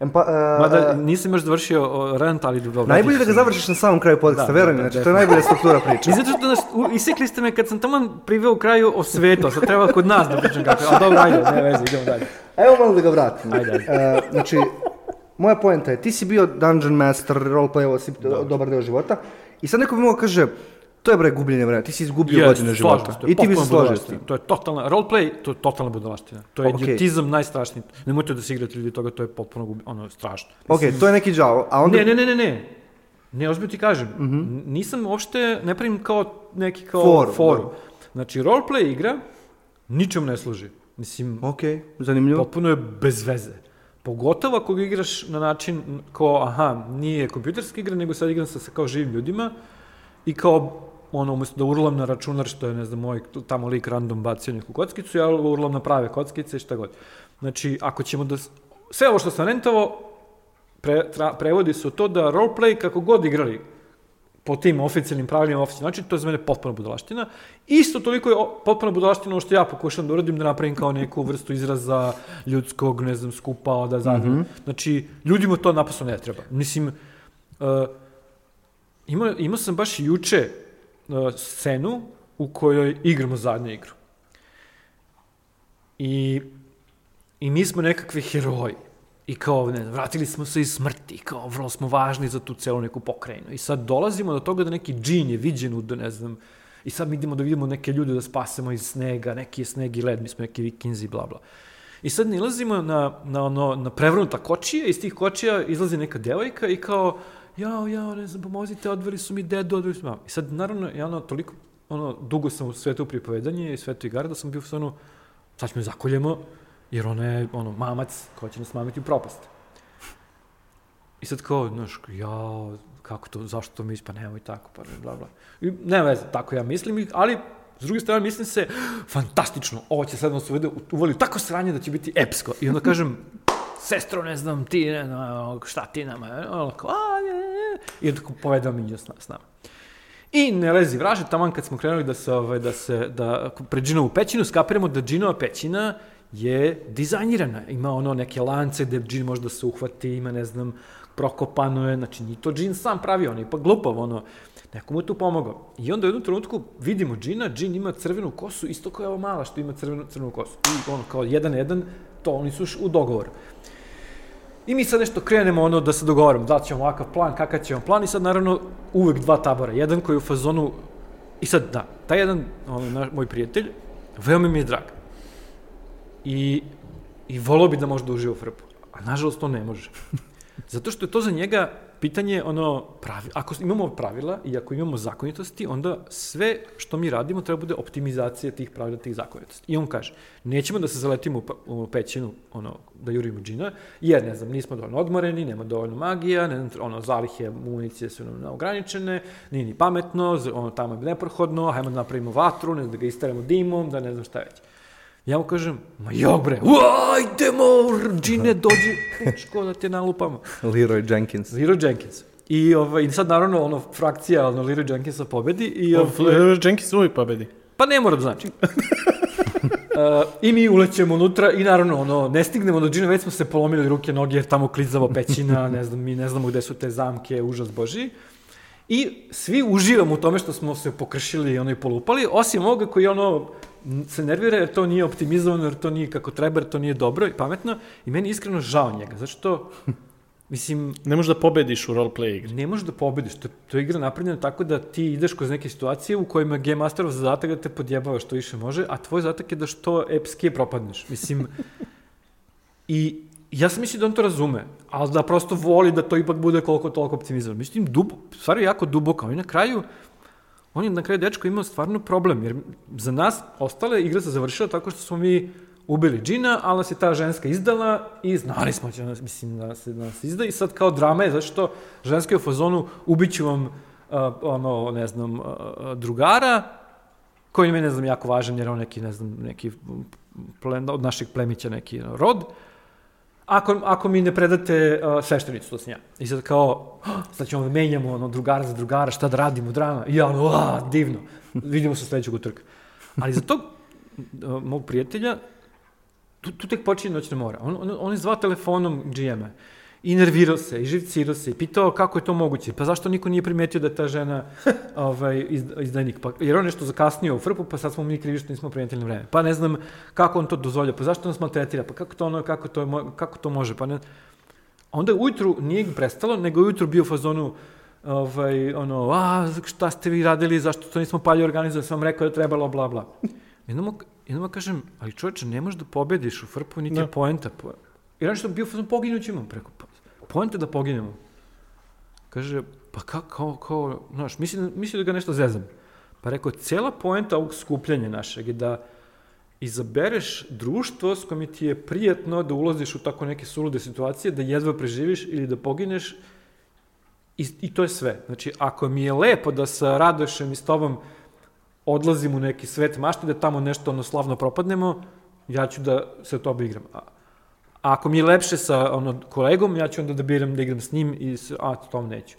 Empa, e, Mada nisam još završio o, rant, ali dobro. najbolje da ga završiš na samom kraju podcasta, Da, veruj mi, da, da, znači to je najbolja struktura [laughs] priče. I zato što nas, u, isekli ste me kad sam tamo priveo u kraju o svetu, sad treba kod nas da pričam kako. A dobro, ajde, ne veze, idemo dalje. Evo malo da ga vratim. Ajde, ajde. E, znači, moja poenta je, ti si bio dungeon master, roleplayao si dobar deo života i sad neko bi mogao kaže, to je bre gubljenje vremena, ti si izgubio Jest, godine života. I ti bi se složio s tim. To je totalna, roleplay, to je totalna budalaština. To je Ok. idiotizam najstrašniji. Nemojte da se igrate ljudi toga, to je potpuno gubi, ono, strašno. Ok, to je neki džavo, a onda... Ne, ne, ne, ne, ne. Ne, ozbiljno ti kažem. Mhm. N- Nisam uopšte, ne pravim kao neki kao Foru, foru. da. Znači, roleplay igra ničem ne služi. Mislim, Ok, zanimljivo. potpuno je bez veze. Pogotovo ako igraš na način kao, aha, nije kompjuterska igra, nego sad igram sa, sa kao živim ljudima i kao, ono, umjesto da urlam na računar, što je, ne znam, moj tamo lik random bacio neku kockicu, ja urlam na prave kockice i šta god. Znači, ako ćemo da... Sve ovo što sam rentovao, pre, tra, prevodi se u to da roleplay kako god igrali po tim oficijalnim pravilima oficijalnim način, to je za mene potpuna budalaština. Isto toliko je o- potpuna budalaština ono što ja pokušam da uradim, da napravim kao neku vrstu izraza ljudskog, ne znam, skupa, da zadim. Znači, ljudima to naprosto ne treba. Mislim, uh, ima, imao sam baš juče uh, scenu u kojoj igramo zadnju igru. I, I mi smo nekakvi heroji. I kao, ne vratili smo se iz smrti, kao, vrlo smo važni za tu celu neku pokrajinu. I sad dolazimo do toga da neki džin je viđen u, da ne znam, i sad mi idemo da vidimo neke ljude da spasemo iz snega, neki je sneg i led, mi smo neki vikinzi, bla, bla. I sad nilazimo na, na, ono, na prevrnuta kočija, iz tih kočija izlazi neka devojka i kao, jao, jao, ne znam, pomozite, odveli su mi dedu, odveli su mi. I sad, naravno, ja ono, toliko, ono, dugo sam u svetu pripovedanje i svetu igara da sam bio u stvarno, sad ćemo je zakoljemo, jer ona je, ono, mamac koja će nas mamiti u propast. I sad kao, znaš, jao, kako to, zašto to misliš, pa nemoj tako, pa bla, bla. I nema veze, tako ja mislim, i- ali s druge strane mislim se, fantastično, ovo će sad nas uvede, uvali tako sranje da će biti epsko. I onda kažem, sestro, ne znam, ti, ne znam, šta ti nama, ono kao, a, ne, ne, ne. I onda povedao mi s, s nama. I ne lezi vraže, taman kad smo krenuli da se, ovaj, da se, da pred džinovu pećinu skapiramo da džinova pećina je dizajnirana. Ima ono neke lance gde džin može da se uhvati, ima ne znam, prokopano je, znači ni to džin sam pravio, on je ipak glupav, ono, neko mu je tu pomogao. I onda u jednom trenutku vidimo džina, džin ima crvenu kosu, isto kao je ova mala što ima crvenu, crvenu kosu. I ono, kao jedan jedan, to oni su u dogovoru. I mi sad nešto krenemo ono da se dogovorimo, da ćemo ovakav plan, kakav ćemo plan i sad naravno uvek dva tabora. Jedan koji je u fazonu, i sad da, taj jedan, ono, naš, moj prijatelj, veoma mi je drag. I, i volao bi da može da uživa u frpu. A nažalost to ne može. [laughs] Zato što je to za njega pitanje ono pravi, ako imamo pravila i ako imamo zakonitosti, onda sve što mi radimo treba bude optimizacija tih pravila, tih zakonitosti. I on kaže, nećemo da se zaletimo u, pa- u pećinu, ono, da jurimo džina, jer, ne znam, nismo dovoljno odmoreni, nema dovoljno magija, ne znam, ono, zalihe municije su nam ograničene, nije ni pametno, ono, tamo je neprohodno, hajmo da napravimo vatru, ne znam, da ga isteremo dimom, da ne znam šta već. Ja mu kažem, ma jok bre, "Ua, ajdemo, džine, dođi, pučko da te nalupamo. Leroy Jenkins. Leroy Jenkins. I, ovaj, i sad naravno ono frakcija ono, Leroy Jenkinsa pobedi i ovaj, Leroy Jenkins uvijek pobedi. pa ne mora da znači. [laughs] Uh, I mi ulećemo unutra i naravno ono, ne stignemo do džine, već smo se polomili ruke, noge jer tamo klizava pećina, [laughs] ne znam, mi ne znamo gde su te zamke, užas boži. I svi uživamo u tome što smo se pokršili i ono i polupali, osim ovoga koji ono se nervira jer to nije optimizovano, jer to nije kako treba, jer to nije dobro i pametno. I meni je iskreno žao njega, zato što, [laughs] mislim, Ne možeš da pobediš u roleplay igri. ne možeš da pobediš. To, to je igra napravljena tako da ti ideš kroz neke situacije u kojima je Game Masterov zadatak da te podjebava što više može, a tvoj zadatak je da što epskije propadneš. Mislim, [laughs] i ja sam mislio da on to razume, ali da prosto voli da to ipak bude koliko toliko optimizovano. Mislim, dub, stvar je jako duboka. Je na kraju, on je na kraju dečko imao stvarno problem, jer za nas ostale igra se završila tako što smo mi ubili džina, ali nas je ta ženska izdala i znali smo će nas, mislim, da se da nas izda i sad kao drama je zašto ženska je u fazonu ubiću vam uh, ono, ne znam, uh, drugara, koji meni, ne znam, jako važan, jer je on neki, ne znam, neki plen, od našeg plemića neki rod, ako, ako mi ne predate uh, sveštenicu, to sam ja. I sad kao, "Ah, sad ćemo da menjamo ono, drugara za drugara, šta da radimo, drama. I ja, ono, a, divno. Vidimo se sledećeg utorka. Ali za tog uh, mog prijatelja, tu, tu tek počinje noćna mora. On, on, on je zvao telefonom GM-a i nervirao se, i živcirao se, i pitao kako je to moguće, pa zašto niko nije primetio da je ta žena [laughs] ovaj, iz, izdajnik, pa, jer on nešto zakasnio u frpu, pa sad smo mi krivi što nismo primetili na vreme. Pa ne znam kako on to dozvolja, pa zašto nas maltretira, pa kako to, ono, kako to, kako to može, pa ne... Onda ujutru nije prestalo, nego ujutru bio u fazonu, ovaj, ono, a, šta ste vi radili, zašto to nismo palje organizovali, sam vam rekao da trebalo, bla, bla. Jednom, mu- jednom kažem, ali čovječe, ne možeš da pobediš u frpu, niti Da. je poenta. Po... I on što bio fazon, poginut ćemo. Preko, pa, poenta je da poginemo. Kaže, pa kao, kao, kao znaš, misli, misli da ga nešto zezam. Pa rekao, cela poenta ovog skupljanja našeg je da izabereš društvo s kojim ti je prijatno da ulaziš u tako neke sulude situacije, da jedva preživiš ili da pogineš i, i to je sve. Znači, ako mi je lepo da sa Radošem i s tobom odlazim u neki svet mašte, da tamo nešto ono slavno propadnemo, ja ću da se to igram. A, A ako mi je lepše sa ono, kolegom, ja ću onda da biram da igram s njim i s, a tom neću.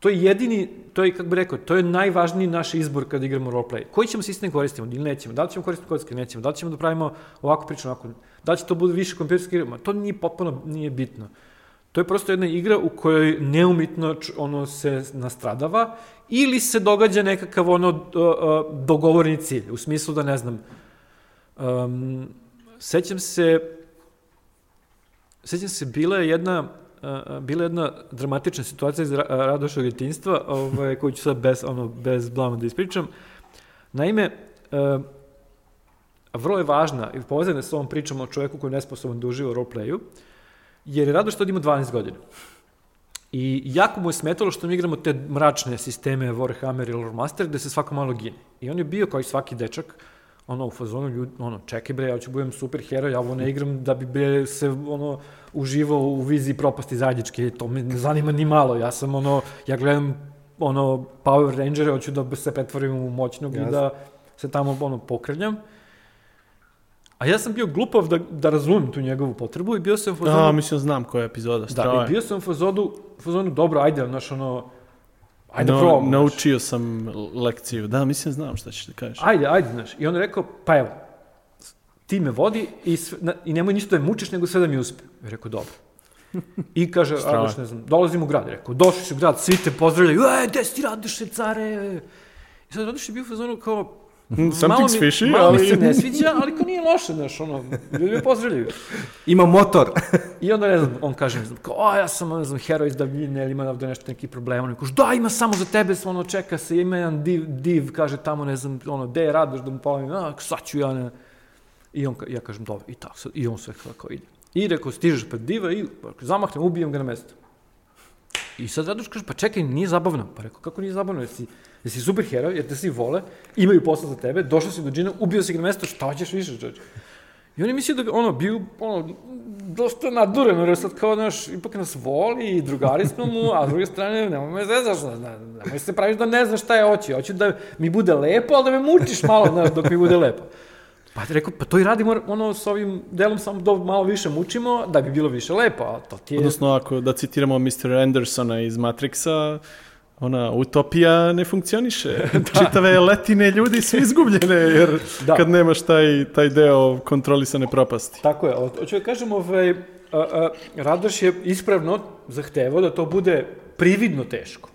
To je jedini, to je, kako bih rekao, to je najvažniji naš izbor kad igramo roleplay. Koji ćemo sistem koristimo ili nećemo? Da li ćemo koristiti kocke, nećemo? Da li ćemo da pravimo ovako priču, ovako? Da li će to bude više kompjuterski igra? To nije potpuno, nije bitno. To je prosto jedna igra u kojoj neumitno ono se nastradava ili se događa nekakav ono dogovorni cilj, u smislu da ne znam, um, sećam se, sećam se, bila je jedna, bila je jedna dramatična situacija iz ra Radošog djetinjstva, ovaj, koju ću sad bez, ono, bez blama da ispričam. Naime, vrlo je važna i povezana s ovom pričom o čoveku koji je nesposoban da uživa u roleplayu, jer je Radoš tad ima 12 godina. I jako mu je smetalo što mi igramo te mračne sisteme Warhammer ili Loremaster gde se svako malo gine. I on je bio kao i svaki dečak, ono u fazonu ljudi, ono čekaj bre, ja ću budem super heroj, ja ovo ne igram da bi bre se ono uživao u viziji propasti zajedničke, to me ne zanima ni malo. Ja sam ono, ja gledam ono Power Rangere, hoću da se pretvorim u moćnog i Jasno. da se tamo ono pokrljam. A ja sam bio glupav da, da razumem tu njegovu potrebu i bio sam u fazonu... A, mislim, znam koja je epizoda. Da, strava i je. bio sam u fazonu, u fazonu dobro, ajde, znaš, ono, ajde no, probamo. Naučio sam lekciju. Da, mislim, znam šta ćeš da kažeš. Ajde, ajde, znaš. I on je rekao, pa evo, ti me vodi i, sve, na, i nemoj ništa da me mučiš, nego sve da mi uspe. Ja rekao, dobro. I kaže. [laughs] Radoš, ne znam, dolazim u grad. Rekao, došli si u grad, svi te pozdravljaju, e, gde si ti Radoše, care? I sad Radoš je bio u fazonu kao, Something's malo mi, fishy, malo mi ali... se ne sviđa, ali kao nije loše, znaš, ono, ljudi me pozdravljaju. [laughs] Ima motor. [laughs] I onda, ne znam, on kaže, ne znam, kao, a, ja sam, ne znam, heroj iz davljine, ili ima ovde nešto, neki problem. On kaže, da, ima samo za tebe, ono, čeka se, ima jedan div, div kaže tamo, ne znam, ono, gde je Radoš, da mu polovim, a, sad ću ja, ne. I on, ja kažem, dobro, i tako, sad, i on sve kako ide. I rekao, stižeš pred diva i zamahnem, ubijem ga na mesto. I sad Radoš kaže, pa čekaj, nije zabavno. Pa rekao, kako nije zabavno, jesi, jesi super heroj, jer te svi vole, imaju posao za tebe, došao si do džina, ubio si ga na mesto, šta hoćeš više, čoveče? I on je mislio da ga, ono, bio, ono, dosta naduren, jer sad kao, znaš, ipak nas voli i drugari smo mu, a s druge strane, nemoj me zezaš, ne, nemoj se praviš da ne znaš šta je hoće, hoću da mi bude lepo, ali da me mučiš malo, znaš, dok mi bude lepo. Pa rekao, pa to i radimo, ono, s ovim delom samo da malo više mučimo, da bi bilo više lepo, a to ti je... Odnosno, ako da citiramo Mr. Andersona iz Matrixa, ona utopija ne funkcioniše. [laughs] Čitave letine ljudi su izgubljene, jer Da. kad nemaš taj, taj deo kontrolisane propasti. Tako je, ali hoću da kažem, ovaj, a, a, Radoš je ispravno zahtevao da to bude prividno teško.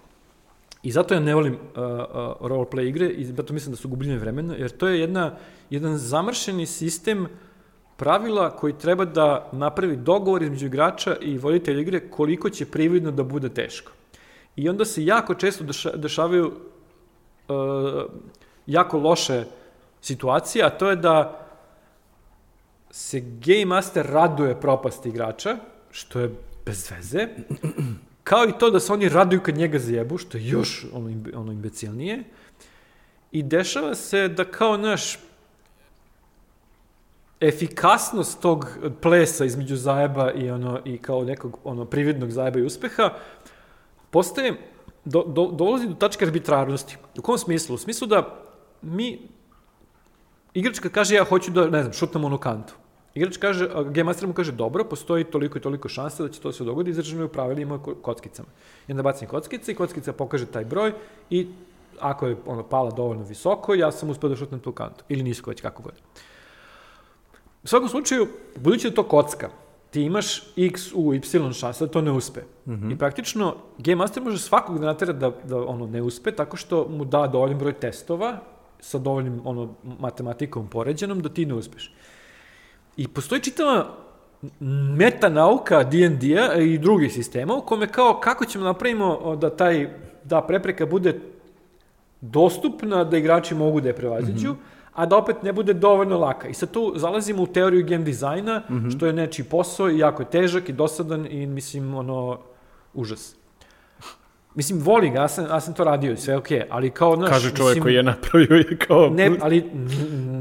I zato ja ne volim uh, uh, roleplay igre i zato mislim da su gubljenje vremena, jer to je jedna, jedan zamršeni sistem pravila koji treba da napravi dogovor između igrača i voditelja igre koliko će prividno da bude teško. I onda se jako često deša, dešavaju uh, jako loše situacije, a to je da se Game Master raduje propasti igrača, što je bez veze, kao i to da se oni raduju kad njega zajebu, što je još ono, ono imbecilnije. I dešava se da kao naš efikasnost tog plesa između zajeba i ono i kao nekog ono prividnog zajeba i uspeha postaje do, do, dolazi do tačke arbitrarnosti. U kom smislu? U smislu da mi igrač kad kaže ja hoću da, ne znam, šutnem onu kantu. Igrač kaže, Game Master mu kaže, dobro, postoji toliko i toliko šanse da će to se dogodi, izraženo je u pravilima ko- kockicama. I onda bacim kockice i kockica pokaže taj broj i ako je ono pala dovoljno visoko, ja sam uspio da šutnem tu kantu. Ili nisko, već kako god. U svakom slučaju, budući da to kocka, ti imaš x u y šanse da to ne uspe. Mm -hmm. I praktično, Game Master može svakog da natera da, da ono ne uspe tako što mu da dovoljan broj testova sa dovoljnim ono, matematikom poređenom da ti ne uspeš. I postoji čitava meta nauka D&D-a i drugih sistema u kome kao kako ćemo napravimo o, da taj da prepreka bude dostupna da igrači mogu da je prevaziđu, mm -hmm. a da opet ne bude dovoljno laka. I sad tu zalazimo u teoriju game dizajna, mm -hmm. što je nečiji posao i jako je težak i dosadan i mislim ono užas. Mislim, volim ga, ja sam, ja sam to radio i sve okej, okay, ali kao, znaš... Kaže čovjek mislim, koji je napravio je kao... Ne, ali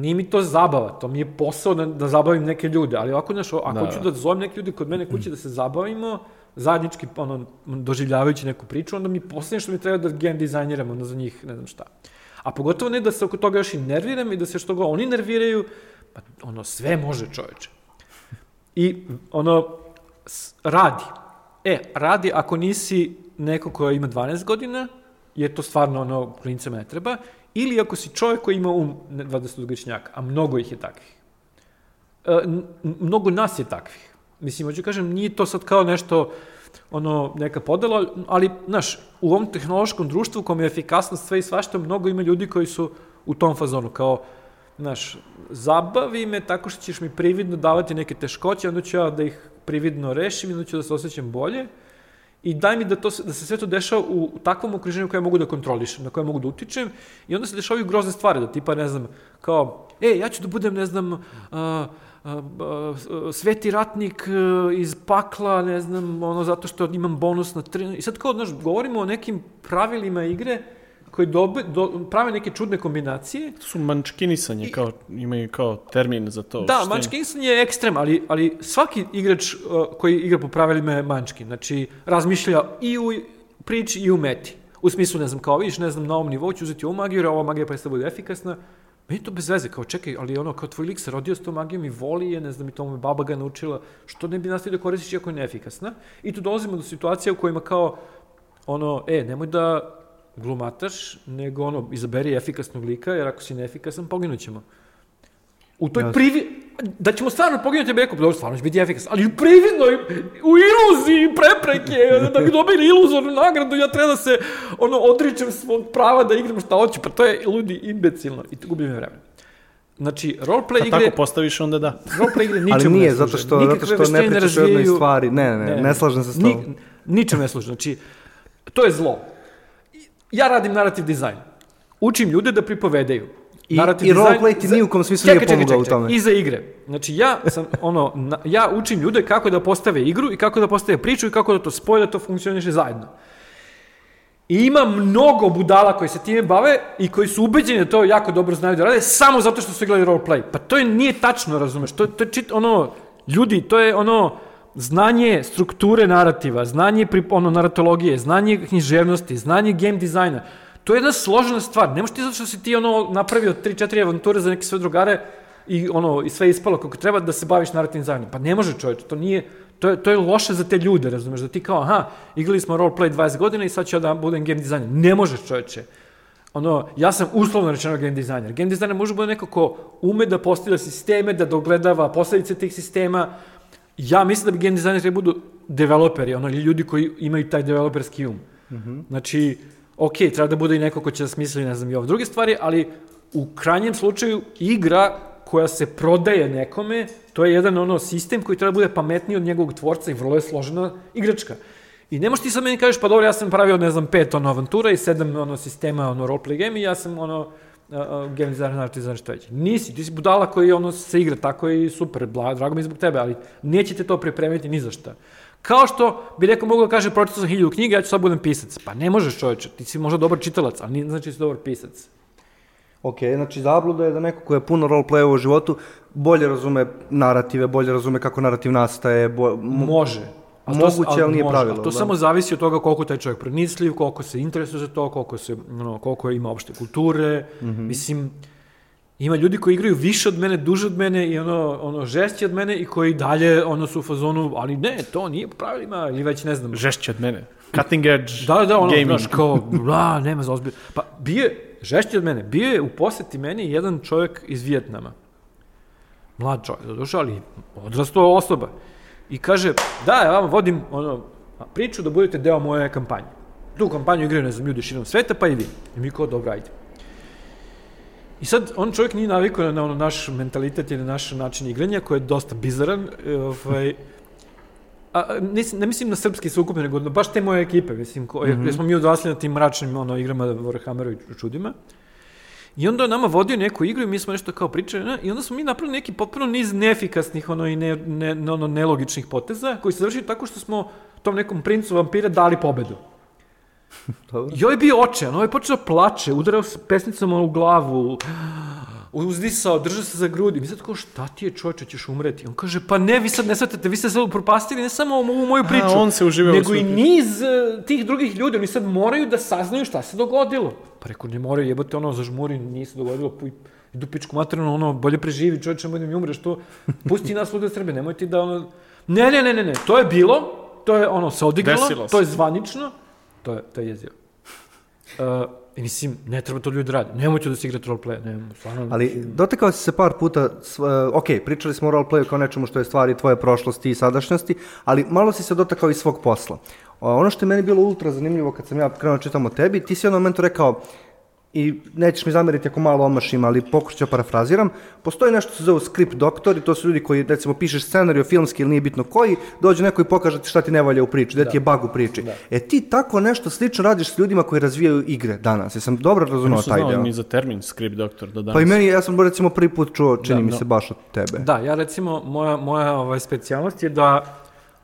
nije mi to zabava, to mi je posao da, da zabavim neke ljude, ali ovako, znaš, ako Da. da. hoću da zovem neke ljude kod mene kuće da se zabavimo, zajednički, ono, doživljavajući neku priču, onda mi posljednje što mi treba da game dizajniram, onda za njih, ne znam šta. A pogotovo ne da se oko toga još i nerviram i da se što go oni nerviraju, pa ono, sve može čoveče. I ono, radi. E, radi ako nisi neko ko ima 12 godina, jer to stvarno ono, klincima ne treba, ili ako si čovjek koji ima um ne, 20-godišnjaka, a mnogo ih je takvih. E, mnogo nas je takvih. Mislim, hoću kažem, nije to sad kao nešto, ono, neka podela, ali, znaš, u ovom tehnološkom društvu u kom je efikasnost sve i svašta, mnogo ima ljudi koji su u tom fazonu, kao, znaš, zabavi me tako što ćeš mi prividno davati neke teškoće, onda ću ja da ih prividno rešim onda ću da se osjećam bolje i daj mi da, to, da se sve to dešava u takvom okruženju koje mogu da kontrolišem, na koje mogu da utičem i onda se dešavaju grozne stvari, da tipa, ne znam, kao, e, ja ću da budem, ne znam, a, a, a, sveti ratnik e, iz pakla, ne znam, ono, zato što imam bonus na tri... I sad kao, znaš, govorimo o nekim pravilima igre koji dobe, do, prave neke čudne kombinacije To su mančkinisanje, kao, imaju kao termin za to. Da. Munchkinson je ekstrem, ali, ali svaki igrač uh, koji igra po pravilima je Munchkin. Znači, razmišlja i u priči i u meti. U smislu, ne znam, kao vidiš, ne znam, na ovom nivou ću uzeti ovu magiju, jer ova magija presta bude efikasna. Meni to bez veze, kao čekaj, ali ono, kao tvoj lik se rodio s tom magijom i voli je, ne znam, i to mu je baba ga naučila, što ne bi nastavio da koristiš iako je neefikasna. I tu dolazimo do situacija u kojima kao, ono, e, nemoj da glumataš, nego ono, izaberi efikasnog lika, jer ako si neefikasan, poginut ćemo. U toj Jasno. privi... Da ćemo stvarno poginuti, rekao, dobro, stvarno će biti efikasan, ali u prividnoj, u iluziji prepreke, da bi dobili iluzornu nagradu, ja treba da se, ono, odričem svog prava da igram šta hoću, pa to je ludi imbecilno i gubim vreme. Znači, roleplay Pa igre, tako postaviš, onda da. roleplay igre ničemu Ali nije, ne služe. zato što, zato što ne pričaš o jednoj stvari. Ne, ne, ne, ne slažem se s tobom. Ni, ničem ne služi. Znači, to je zlo. Ja radim narativ dizajn. Učim ljude da pripovedaju. I- Narativ i roleplay ti za- ni u kom smislu nije pomogao u tome. I za igre. Znači, ja sam, [laughs] ono, na- ja učim ljude kako da postave igru i kako da postave priču i kako da to spoje, da to funkcioniše zajedno. I ima mnogo budala koji se time bave i koji su ubeđeni da to jako dobro znaju da rade samo zato što su igrali roleplay. Pa to je, nije tačno, razumeš? To, to je čit, ono, ljudi, to je ono, znanje strukture narativa, znanje ono, naratologije, znanje književnosti, znanje game dizajna. To je jedna složena stvar. Ne možeš ti zato što si ti ono napravio 3-4 avanture za neke sve drugare i ono i sve ispalo kako treba da se baviš narativnim dizajnom. Pa ne može čovječe, to nije to je, to je loše za te ljude, razumeš, da ti kao, aha, igrali smo roleplay 20 godina i sad ću ja da budem game dizajner. Ne možeš čovječe. Ono, ja sam uslovno rečeno game dizajner. Game dizajner može bude neko ko ume da postavlja sisteme, da dogledava posledice tih sistema. Ja mislim da bi game dizajner treba budu developeri, ono, ljudi koji imaju taj developerski um. Znači, ok, treba da bude i neko ko će da smisli, ne znam, i ove druge stvari, ali u krajnjem slučaju igra koja se prodaje nekome, to je jedan ono sistem koji treba da bude pametniji od njegovog tvorca i vrlo je složena igračka. I ne možeš ti sad meni kažeš, pa dobro, ja sam pravio, ne znam, pet ono avantura i sedam ono sistema, ono roleplay game i ja sam ono uh, game designer, narrative designer, što već. Nisi, ti si budala koji ono se igra tako i super, bla, drago mi je zbog tebe, ali neće te to pripremiti ni za šta. Kao što bi neko mogao da kaže, pročitao sam hiljadu knjiga, ja ću sad budem pisac. Pa ne možeš čoveče, ti si možda dobar čitalac, ali nije znači da si dobar pisac. Ok, znači zabluda je da neko ko je puno roleplayova u životu bolje razume narative, bolje razume kako narativ nastaje, bo, mo- Može. A Moguće, ali nije pravilo, A to da. samo zavisi od toga koliko taj čovjek pronicljiv, koliko se interesuje za to, koliko, se, ono, koliko ima opšte kulture. Mhm. Mislim, ima ljudi koji igraju više od mene, duže od mene i ono, ono žešći od mene i koji dalje ono su u fazonu, ali ne, to nije po pravilima ili već ne znam. Žešće od mene. Cutting edge Da, da, ono, gaming. znaš, kao, bla, nema za ozbilj. Pa, bio je, žešći od mene, bio je u poseti meni jedan čovjek iz Vijetnama. Mlad čovjek, došao, ali odrastao osoba. I kaže, da, ja vam vodim ono, priču da budete deo moje kampanje. Tu kampanju igraju, ne znam, ljudi širom sveta, pa i vi. I mi kao, dobro, ajde. I sad, on čovjek nije navikao na, na ono naš mentalitet ili naš način igranja, koji je dosta bizaran. e, Ovaj, a, nis, ne mislim na srpski sukup, nego na baš te moje ekipe, mislim, ko, mm -hmm. smo mi odrasli na tim mračnim ono, igrama Warhammeru i čudima. I onda je nama vodio neku igru i mi smo nešto kao pričali, ne? i onda smo mi napravili neki potpuno niz neefikasnih ono, i ne, ne, ne, ono, nelogičnih poteza, koji se završili tako što smo tom nekom princu vampira dali pobedu. [laughs] Dobro. I ovaj je bio očajan, ovaj je počeo da plače, udarao s pesnicama u glavu. Uzdisao, držao se za grudi. Mi sad kao, šta ti je čovječe, ćeš umreti? On kaže, pa ne, vi sad ne shvatate, vi ste sad upropastili ne samo ovu moju priču, on se uživao u nego i niz e, tih drugih ljudi, oni sad moraju da saznaju šta se dogodilo. Pa rekao, ne moraju, jebote, ono, zažmuri, nije se dogodilo, puj, idu pičku materinu, ono, bolje preživi, čovječe, nemoj da mi umreš, to, pusti nas lude Srbe, nemoj ti da, ono, ne, ne, ne, ne, ne, to je bilo, to je, ono, se odigralo, Desilo to je zvanično, to je, to je jezivo. Uh, I mislim, ne treba to ljudi radi. Nemojte da se igrate roleplay, ne, stvarno. Ali dotakao si se par puta, uh, ok, pričali smo o roleplayu kao nečemu što je stvari tvoje prošlosti i sadašnjosti, ali malo si se dotakao i svog posla. O, ono što je meni bilo ultra zanimljivo kad sam ja krenuo da čitam o tebi, ti si jednom momentu rekao, i nećeš mi zameriti ako malo omašim, ali pokušat ću da parafraziram, postoji nešto što se zove script doktor i to su ljudi koji, recimo, pišeš scenariju filmski ili nije bitno koji, dođe neko i pokaže ti šta ti ne valja u priči, da, ti je bug u priči. E ti tako nešto slično radiš s ljudima koji razvijaju igre danas. Jesam dobro razumeo taj deo? ni za termin script doktor do danas. Pa i meni, ja sam recimo prvi put čuo, čini Da, mi no. se baš od tebe. Da, ja recimo, moja, moja ovaj, specijalnost je da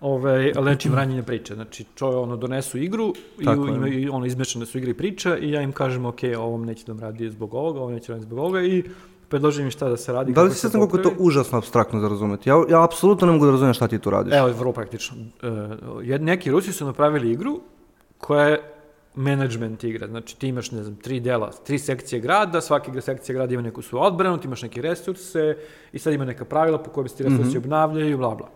ovaj, lečim ranjenje priče. Znači, čovje ono donesu igru i, Tako je. ima, i ono izmešane su igre i priča i ja im kažem, ok, ovom neće da vam radi zbog ovoga, ovo neće raditi zbog ovoga i predložim im šta da se radi. Da li si svestan koliko je to užasno abstraktno za razumeti? Ja, ja apsolutno ne mogu da razumem šta ti tu radiš. Evo, vrlo praktično. E, neki Rusi su napravili igru koja je management igra. Znači ti imaš, ne znam, tri dela, tri sekcije grada, svaki sekcija grada ima neku svoju odbranu, ti imaš neke resurse i sad ima neka pravila po kojima se ti resursi obnavljaju, bla, bla.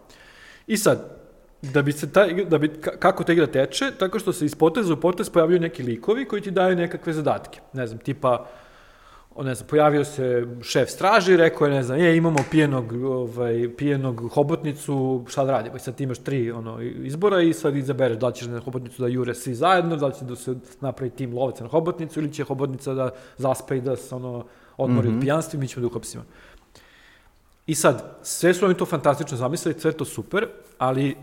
I sad, da bi se ta, igra- da bi, ka- kako ta igra teče, tako što se iz poteza u potez pojavljaju neki likovi koji ti daju nekakve zadatke. Ne znam, tipa, o, ne znam, pojavio se šef straže i rekao je, ne znam, je, imamo pijenog, ovaj, pijenog hobotnicu, šta da radimo? I sad ti imaš tri ono, izbora i sad izabereš da li ćeš na hobotnicu da jure svi zajedno, da li će da se napravi tim lovaca na hobotnicu ili će hobotnica da zaspe i da se ono, odmori od pijanstva i mi ćemo da uhapsimo. I sad, sve su oni to fantastično zamislili, sve to super, ali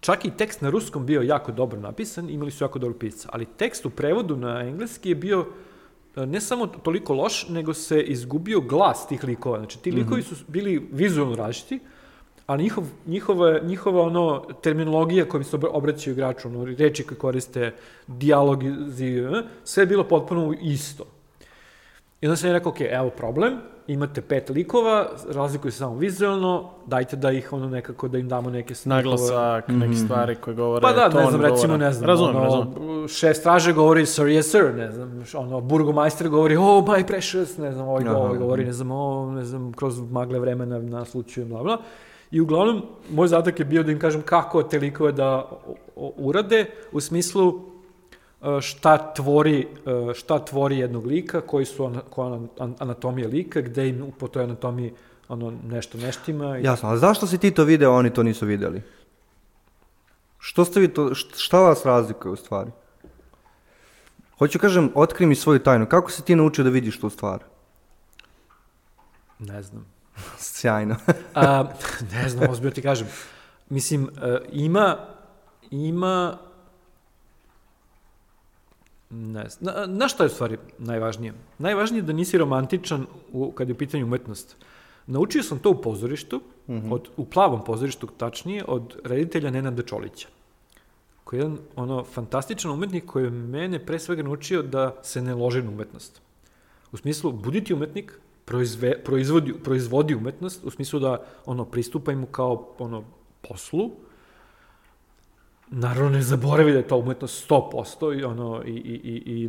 čak i tekst na ruskom bio jako dobro napisan, imali su jako dobro pisca, ali tekst u prevodu na engleski je bio e, ne samo toliko loš, nego se izgubio glas tih likova. Znači, ti likovi su bili vizualno različiti, ali njihov, njihova, njihova ono, terminologija kojom se obra- obraćaju igraču, ono, reči koje koriste, dijalogi, zi- sve je bilo potpuno isto. I onda sam ja rekao, ok, evo problem, imate pet likova, razlikuju se samo vizualno, dajte da ih ono nekako, da im damo neke... Naglasak, neke stvari koje govore, Pa da, ton ne znam, recimo, govora. ne znam, Razumem, ono, razumem. šef straže govori sir, yes sir, ne znam, ono, burgomajster govori oh my precious, ne znam, ovaj, Aha. ovaj govori, ne znam, o, ne znam, kroz magle vremena na slučaju, bla, bla. I uglavnom, moj zadatak je bio da im kažem kako te likove da urade, u smislu šta tvori, e, šta tvori jednog lika, koji su ana, koja anatomija lika, gde im po toj anatomiji ono, nešto neštima. I Jasno, ali zašto si ti to video, a oni to nisu videli? Što ste vi to, št- šta vas razlikuje u stvari? Hoću kažem, otkri mi svoju tajnu. Kako si ti naučio da vidiš tu stvar? Ne znam. [laughs] Sjajno. A, ne znam, ozbiljno ti kažem. Mislim, e, ima, ima, ne znam, na, na šta je u stvari najvažnije? Najvažnije je da nisi romantičan u, kad je u pitanju umetnost. Naučio sam to u pozorištu, od, u plavom pozorištu tačnije, od reditelja Nenada Čolića koji je jedan ono, fantastičan umetnik koji je mene pre svega naučio da se ne loži na umetnost. U smislu, budi ti umetnik, proizve, proizvodi, proizvodi umetnost, u smislu da ono, pristupaj mu kao ono, poslu, Naravno, ne zaboravi da je to umetnost 100% i, ono, i, i, i, i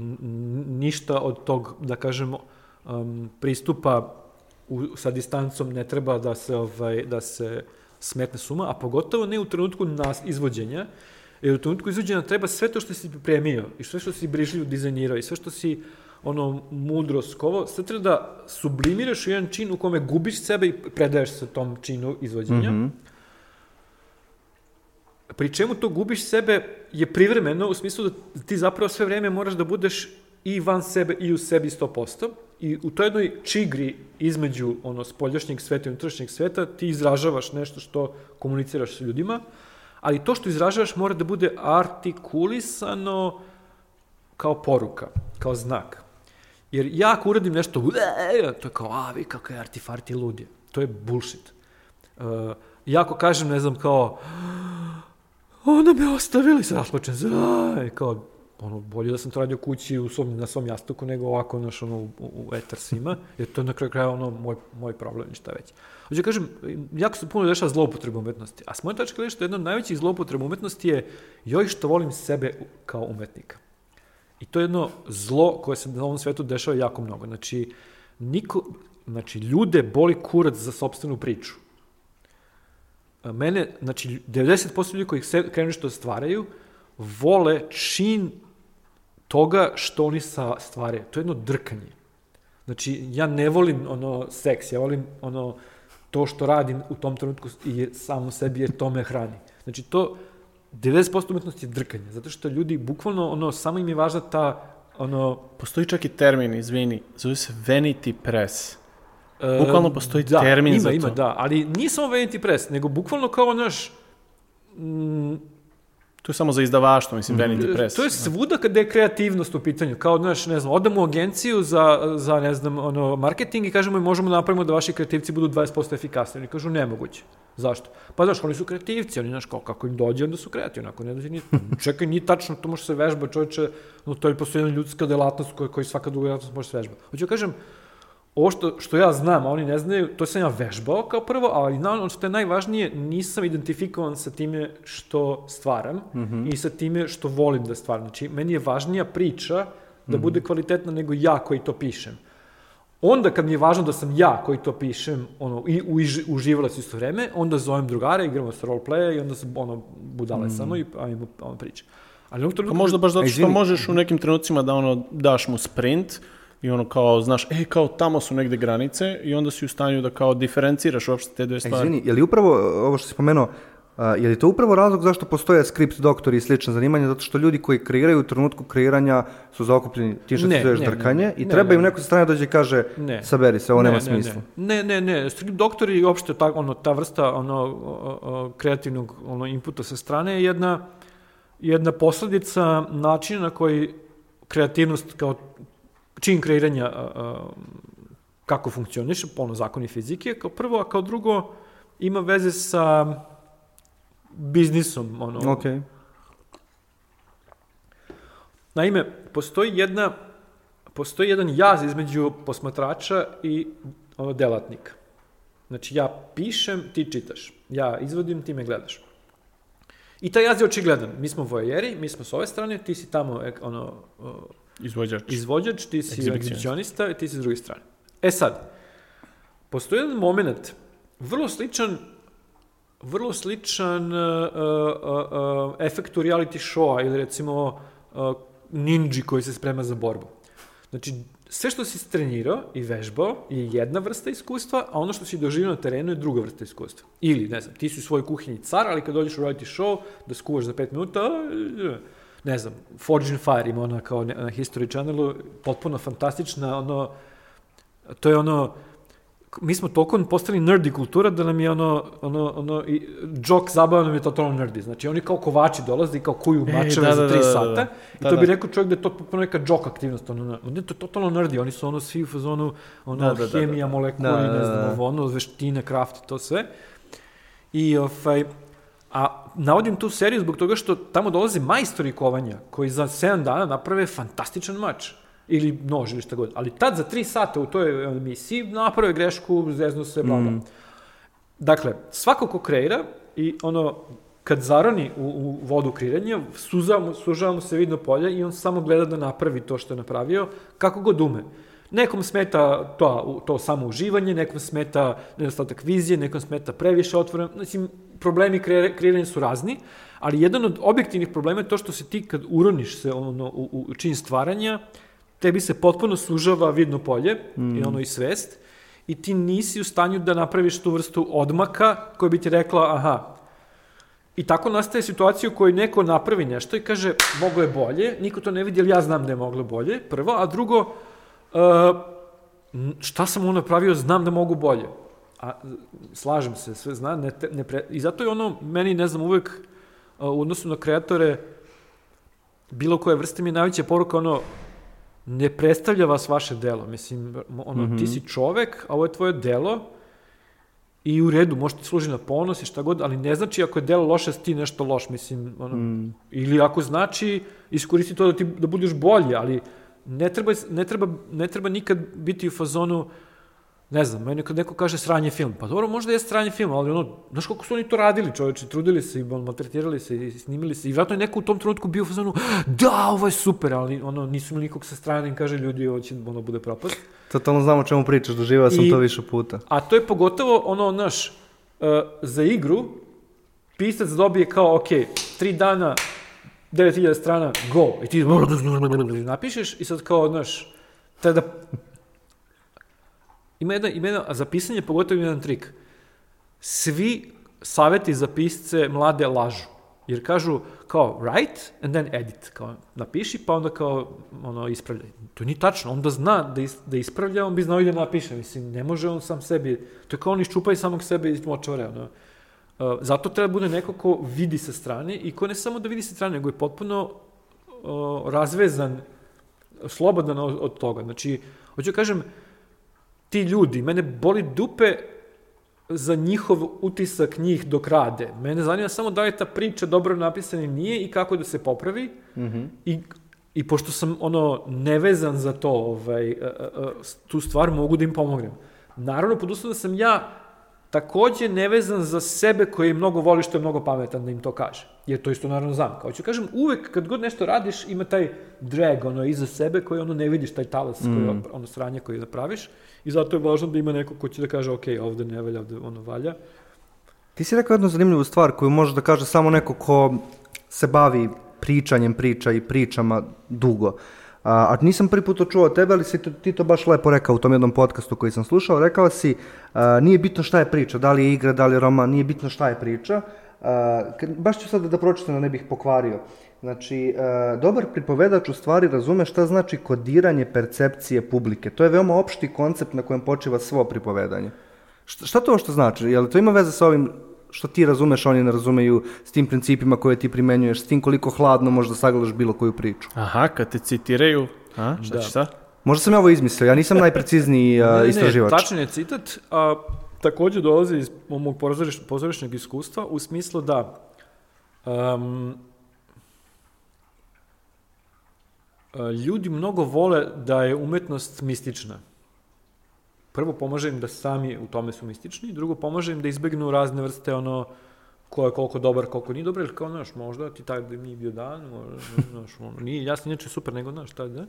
ništa od tog, da kažemo, um, pristupa u, sa distancom ne treba da se, ovaj, da se smetne suma, a pogotovo ne u trenutku nas izvođenja, jer u trenutku izvođenja treba sve to što si pripremio i sve što si brižljivo dizajnirao i sve što si ono mudro skovo, sve treba da sublimiraš u jedan čin u kome gubiš sebe i predaješ se tom činu izvođenja. Mhm. Pri čemu to gubiš sebe je privremeno u smislu da ti zapravo sve vreme moraš da budeš i van sebe i u sebi 100%. I u toj jednoj čigri između ono spoljašnjeg sveta i unutrašnjeg sveta ti izražavaš nešto što komuniciraš s ljudima, ali to što izražavaš mora da bude artikulisano kao poruka, kao znak. Jer ja ako uradim nešto, to je kao, a vi kako je artifarti ludi. To je bullshit. Uh, ja ako kažem, ne znam, kao, onda me ostavili, se rasplačem, aj, kao, ono, bolje da sam to radio kući u svom, na svom jastuku nego ovako, znaš, ono, u, u etar svima, [laughs] jer to je na kraju kraja ono, moj, moj problem, šta već. Hoće kažem, jako se puno dešava zloupotreba umetnosti, a s moje tačke gledišta jedna od najvećih zloupotreba umetnosti je joj što volim sebe kao umetnika. I to je jedno zlo koje se na ovom svetu dešava jako mnogo. Znači, niko, znači ljude boli kurac za sobstvenu priču. Mene, znači, 90% ljudi koji se, krenu što stvaraju, vole čin toga što oni sa stvaraju. To je jedno drkanje. Znači, ja ne volim ono seks, ja volim ono to što radim u tom trenutku i samo sebi jer to me hrani. Znači, to 90% umetnosti je drkanje, zato što ljudi bukvalno ono samo im je važna ta ono Postoji čak i termin, izvini, zove se vanity press. E, Bukvalno postoji da, termin ima, za Ima, to. da, ali nije samo vanity press, nego bukvalno kao naš mm, To je samo za izdavaštvo, mislim, vanity press. To je svuda kada je kreativnost u pitanju. Kao, znaš, ne znam, odemo u agenciju za, za ne znam, ono, marketing i kažemo im možemo da napravimo da vaši kreativci budu 20% efikasni. Oni kažu nemoguće. Zašto? Pa znaš, oni su kreativci, oni, znaš, kao, kako im dođe, onda su kreativni. Ako ne dođe, nije, [laughs] čekaj, nije tačno, to može se vežba, čovječe, no, to je postoji jedna ljudska delatnost koja, koja svaka druga delatnost može se vežba. Hoću da kažem, ovo što, što ja znam, a oni ne znaju, to sam ja vežbao kao prvo, ali na, ono što je najvažnije, nisam identifikovan sa time što stvaram mm -hmm. i sa time što volim da stvaram. Znači, meni je važnija priča da bude kvalitetna nego ja koji to pišem. Onda kad mi je važno da sam ja koji to pišem, ono, i uži- uživalac isto vreme, onda zovem drugara, igramo se roleplaya i onda se, ono, budale samo i ajmo, ono, priče. Ali ovog Pa trenutka... možda baš zato A što možeš u nekim trenucima da ono daš mu sprint i ono kao, znaš, e, kao tamo su negde granice i onda si u stanju da kao diferenciraš uopšte te dve E, stvari. Izvini, je li upravo ovo što si pomenuo, a, je li to upravo razlog zašto postoje script doktori i slične zanimanja? Zato što ljudi koji kreiraju u trenutku kreiranja su zaokupljeni tim što ti zoveš ne, ne, drkanje ne, i ne, treba ne, im ne. neko sa strane dođe i kaže Ne. saberi se, ovo nema ne, smisla. Ne, ne, ne. Strip doktori i uopšte ta, ono, ta vrsta ono, o, o, kreativnog ono, inputa sa strane je jedna, jedna posledica načina na koji kreativnost kao čin kreiranja a, kako funkcioniše, polno zakoni fizike, kao prvo, a kao drugo ima veze sa biznisom. Ono, Ok. Naime, postoji jedna postoji jedan jaz između posmatrača i ono, delatnika. Znači, ja pišem, ti čitaš. Ja izvodim, ti me gledaš. I taj jaz je očigledan. Mi smo vojeri, mi smo s ove strane, ti si tamo ek, ono, Izvođač. izvođač, ti si Egzibicionista. i ti si s druge strane. E sad, postoji jedan moment, vrlo sličan vrlo sličan uh, uh, uh, efektu reality showa ili recimo uh, ninji koji se sprema za borbu. Znači, sve što si trenirao i vežbao je jedna vrsta iskustva, a ono što si doživio na terenu je druga vrsta iskustva. Ili, ne znam, ti si u svojoj kuhinji car, ali kad dođeš u reality show, da skuvaš za pet minuta, a, ne znam, Forge in Fire ima ona kao na History Channelu, potpuno fantastična, ono, to je ono, mi smo toliko postali nerdi kultura da nam je ono, ono, ono, i džok zabava nam je totalno nerdi. Znači, oni kao kovači dolaze i kao kuju Ej, mačeve da, za da, tri da, da, sata. da. I Da, to bi da. rekao čovjek da je to potpuno neka džok aktivnost. Ono, ono, to je totalno nerdi. Oni su ono svi u fazonu, ono, Da, da, da, da. hemija, molekuli, Da, da, ne znam, da. ono, veštine, kraft i to sve. I, ovaj, a navodim tu seriju zbog toga što tamo dolaze majstori kovanja koji za 7 dana naprave fantastičan mač ili nož ili šta god. Ali tad za 3 sata u toj emisiji naprave grešku, zeznu se, bla, bla. Dakle, svako ko kreira i ono, kad zaroni u, u vodu kreiranja, suza mu, sužava mu se vidno polje i on samo gleda da napravi to što je napravio, kako god ume. Nekom smeta to, to samo uživanje, nekom smeta nedostatak vizije, nekom smeta previše otvoreno. Znači, problemi kreira- kreiranja su razni, ali jedan od objektivnih problema je to što se ti kad uroniš se ono, u, u čin stvaranja, tebi se potpuno sužava vidno polje mm. i ono i svest i ti nisi u stanju da napraviš tu vrstu odmaka koja bi ti rekla aha, I tako nastaje situacija u kojoj neko napravi nešto i kaže moglo je bolje, niko to ne vidi, ali ja znam da je moglo bolje, prvo, a drugo, šta sam mu napravio, znam da mogu bolje. A, slažem se, sve zna, ne, ne pre... i zato je ono, meni, ne znam, uvek uh, u odnosu na kreatore, bilo koje vrste mi je najveća poruka, ono, ne predstavlja vas vaše delo. Mislim, ono, mm -hmm. ti si čovek, a ovo je tvoje delo i u redu, može ti služi na ponos i šta god, ali ne znači ako je delo loše, ti nešto loš, mislim, ono, Mm. ili ako znači, iskoristi to da, ti, da budeš bolji, ali ne treba, ne, treba, ne treba nikad biti u fazonu, ne znam, meni kad neko kaže sranje film, pa dobro, možda je sranje film, ali ono, znaš kako su oni to radili, čoveče, trudili se i maltretirali se i snimili se i vratno je neko u tom trenutku bio u fazonu, da, ovo je super, ali ono, nisu imali nikog sa strane im kaže ljudi, ovo će ono bude propast. Totalno znam o čemu pričaš, doživao sam I- to više puta. A to je pogotovo ono, naš, uh, za igru, pisac dobije kao, ok, tri dana, 9000 strana, go, i ti napišeš i sad kao, znaš, tada... Ima jedan, ima jedan, a za pisanje pogotovo jedan trik. Svi saveti za pisce mlade lažu. Jer kažu kao write and then edit. Kao napiši pa onda kao ono ispravljaj. To nije tačno. On da zna da, is, da ispravlja, on bi znao i da napiše. Mislim, ne može on sam sebi. To je kao on iščupa i samog sebe iz močvare. Ono. Uh, zato treba bude neko ko vidi sa strane i ko ne samo da vidi sa strane, nego je potpuno uh, razvezan, slobodan od, od toga. Znači, hoću da kažem, ti ljudi, mene boli dupe za njihov utisak njih dok rade. Mene zanima samo da je ta priča dobro napisana ili nije i kako da se popravi. Mhm. I, I pošto sam ono nevezan za to, ovaj, a, tu stvar mogu da im pomognem. Naravno, pod uslovom da sam ja takođe nevezan za sebe koji mnogo voli što je mnogo pametan da im to kaže. Jer to isto naravno znam. Kao ću kažem, uvek kad god nešto radiš ima taj drag ono iza sebe koji ono ne vidiš taj talas, mm. koji, ono sranje koji napraviš i zato je važno da ima neko ko će da kaže ok, ovde ne valja, ovde ono valja. Ti si rekao jednu zanimljivu stvar koju može da kaže samo neko ko se bavi pričanjem priča i pričama dugo. A, a nisam prvi put to od tebe, ali si to, ti to baš lepo rekao u tom jednom podcastu koji sam slušao. Rekao si, a, nije bitno šta je priča, da li je igra, da li je roman, nije bitno šta je priča. A, baš ću sad da pročitam, da ne bih pokvario. Znači, dobar pripovedač u stvari razume šta znači kodiranje percepcije publike. To je veoma opšti koncept na kojem počiva svo pripovedanje. Šta to što znači? Je li to ima veze sa ovim što ti razumeš, oni ne razumeju, s tim principima koje ti primenjuješ, s tim koliko hladno možda sagledaš bilo koju priču? Aha, kad te citiraju, a, šta Da. ćeš sad? Možda sam ja ovo izmislio, ja nisam najprecizniji [laughs] a, istraživač. Ne, tačan je citat, a takođe dolazi iz mog pozoriš, pozorišnog iskustva u smislu da um, ljudi mnogo vole da je umetnost mistična. Prvo pomaže im da sami u tome su mistični, drugo pomaže im da izbegnu razne vrste ono ko je koliko dobar, koliko nije dobar, ili kao, znaš, možda ti taj da nije bio dan, znaš, ono, nije jasno, inače super, nego, znaš, taj da.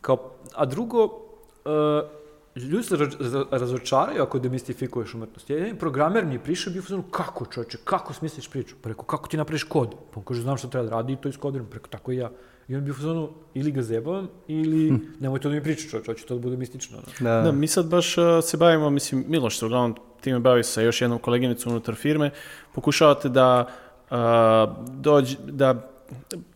Kao, a drugo, uh, ljudi se raz- raz- razočaraju ako demistifikuješ umetnost. Jedan programer mi je prišao i bio fazonu, kako čoveče, kako smisliš priču? Pa rekao, kako ti napraviš kod? Pa on kaže, znam šta treba da radi i to iskodiram. Preko tako i ja. I on bio u fazonu, ili ga zebavam, ili Hm. nemoj to da mi pričaš čoveče, hoće to da bude mistično. ono. Da. Da, mi sad baš uh, se bavimo, mislim, Miloš se uglavnom time bavi sa još jednom koleginicom unutar firme, pokušavate da uh, dođe, da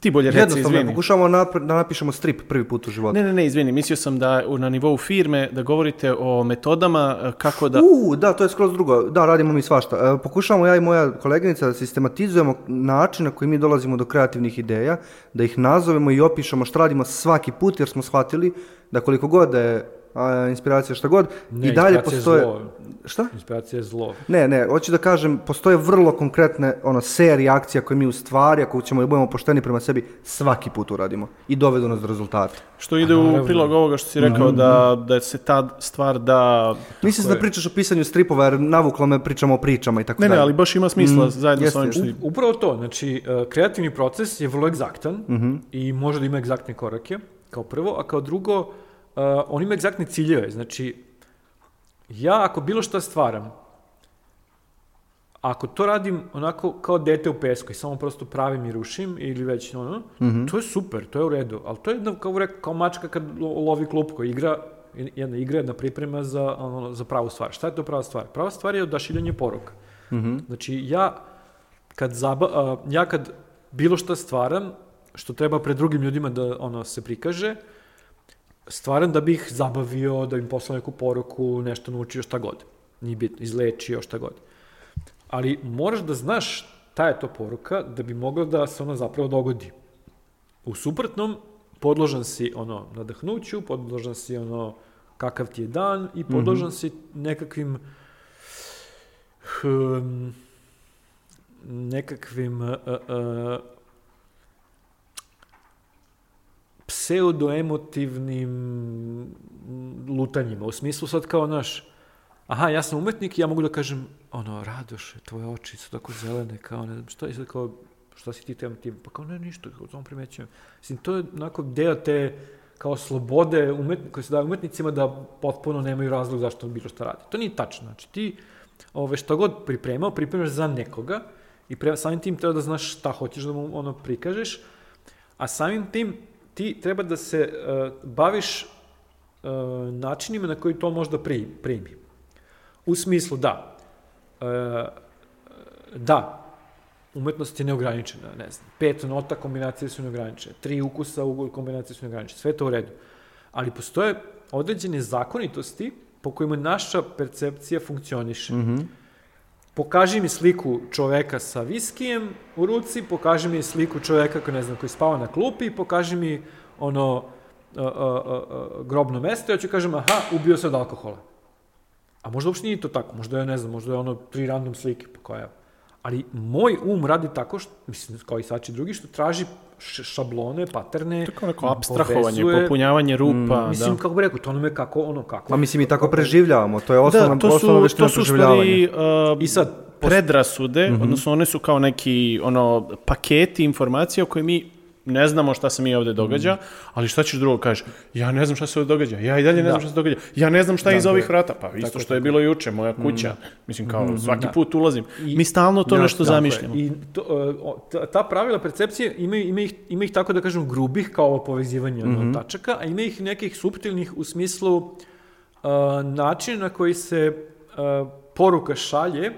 ti bolje reci, Jednostavno, izvini. pokušavamo nap- da napišemo strip prvi put u životu. Ne, ne, ne, izvini, mislio sam da na nivou firme da govorite o metodama uh, kako da... U, da, to je skroz drugo. Da, radimo mi svašta. E, pokušavamo ja i moja koleginica da sistematizujemo način na koji mi dolazimo do kreativnih ideja, da ih nazovemo i opišemo šta radimo svaki put, jer smo shvatili da koliko god da je a, inspiracija šta god, Ne, i dalje postoje... zlo. Šta? Inspiracija je zlo. Ne, ne, hoću da kažem, postoje vrlo konkretne ono, serije akcija koje mi u stvari, ako ćemo da budemo pošteni prema sebi, svaki put uradimo i dovedu nas do rezultata. Što ide u prilog ovoga što si rekao da, da se ta stvar da... Mislim je. da pričaš o pisanju stripova, jer navuklo me pričamo o pričama i tako Ne, ne, dalje. ali baš ima smisla Mm, zajedno jeste, sa ovim što... jeste. Upravo to, znači, uh, kreativni proces je vrlo egzaktan i može da ima egzaktne korake, kao prvo, a kao drugo, uh, on ima egzaktne ciljeve, znači, ja ako bilo šta stvaram, ako to radim onako kao dete u pesku i samo prosto pravim i rušim ili već ono, to je super, to je u redu, ali to je jedno, kao, rekao, kao mačka kad lo- lovi klupko, igra, jedna igra, jedna priprema za, ono, za pravu stvar. Šta je to prava stvar? Prava stvar je odašiljanje poruka. Znači, ja kad, zaba, a, ja kad bilo šta stvaram, što treba pred drugim ljudima da ono se prikaže, stvaram da bih zabavio, da im poslao neku poruku, nešto naučio, šta god. Nije bitno, izlečio, šta god. Ali moraš da znaš šta je to poruka da bi mogla da se ona zapravo dogodi. U suprotnom, podložan si ono nadahnuću, podložan si ono kakav ti je dan i podložan si nekakvim hm, nekakvim uh, uh, pseudo-emotivnim lutanjima. U smislu sad kao naš, aha, ja sam umetnik i ja mogu da kažem, ono, Radoše, tvoje oči su tako zelene, kao ne znam, što je sad kao, šta si ti tem tim? Pa kao, ne, ništa, kao samo primećujem. Mislim, to je onako deo te kao slobode umetni, koje se daje umetnicima da potpuno nemaju razlog zašto bilo šta radi. To nije tačno. Znači, ti ove, šta god pripremao, pripremaš za nekoga i pre, samim tim treba da znaš šta hoćeš da mu ono prikažeš, a samim tim ti treba da se uh, baviš uh, načinima na koji to možda pri, primi. U smislu da, uh, da, umetnost je neograničena, ne znam, pet nota kombinacije su neograničene, tri ukusa u kombinacije su neograničene, sve to u redu. Ali postoje određene zakonitosti po kojima naša percepcija funkcioniše. Mm -hmm. Pokaži mi sliku čoveka sa viskijem u ruci, pokaži mi sliku čoveka koji, ne znam, koji spava na klupi, pokaži mi ono a, a, a, grobno mesto, ja ću kažem, aha, ubio se od alkohola. A možda uopšte nije to tako, možda je, ne znam, možda je ono tri random slike, pa koja Ali moj um radi tako što, mislim, kao i svači drugi, što traži šablone, paterne, Tako neko abstrahovanje, povezuje. popunjavanje rupa. Mm, mislim, da. kako bi rekao, to nam je kako, ono, kako. Pa mislim, i tako preživljavamo, to je osnovna, da, to su, osnovna veština preživljavanja. To su stvari, uh, I sad, predrasude, mm -hmm. odnosno one su kao neki ono paketi informacija koje mi ne znamo šta se mi ovde događa, mm. ali šta ćeš drugo kažeš? Ja ne znam šta se ovde događa. Ja i dalje ne da. znam šta se događa. Ja ne znam šta je da, iz ovih vrata. Pa isto tako, što je bilo juče, moja kuća. Mm. Mislim kao mm, svaki da. put ulazim. I, mi stalno to da, nešto da, zamišljamo. I to, ta pravila percepcije ima, ima, ih, ima ih tako da kažem grubih kao ovo povezivanje mm -hmm. tačaka, a ima ih nekih subtilnih u smislu uh, načina na koji se uh, poruka šalje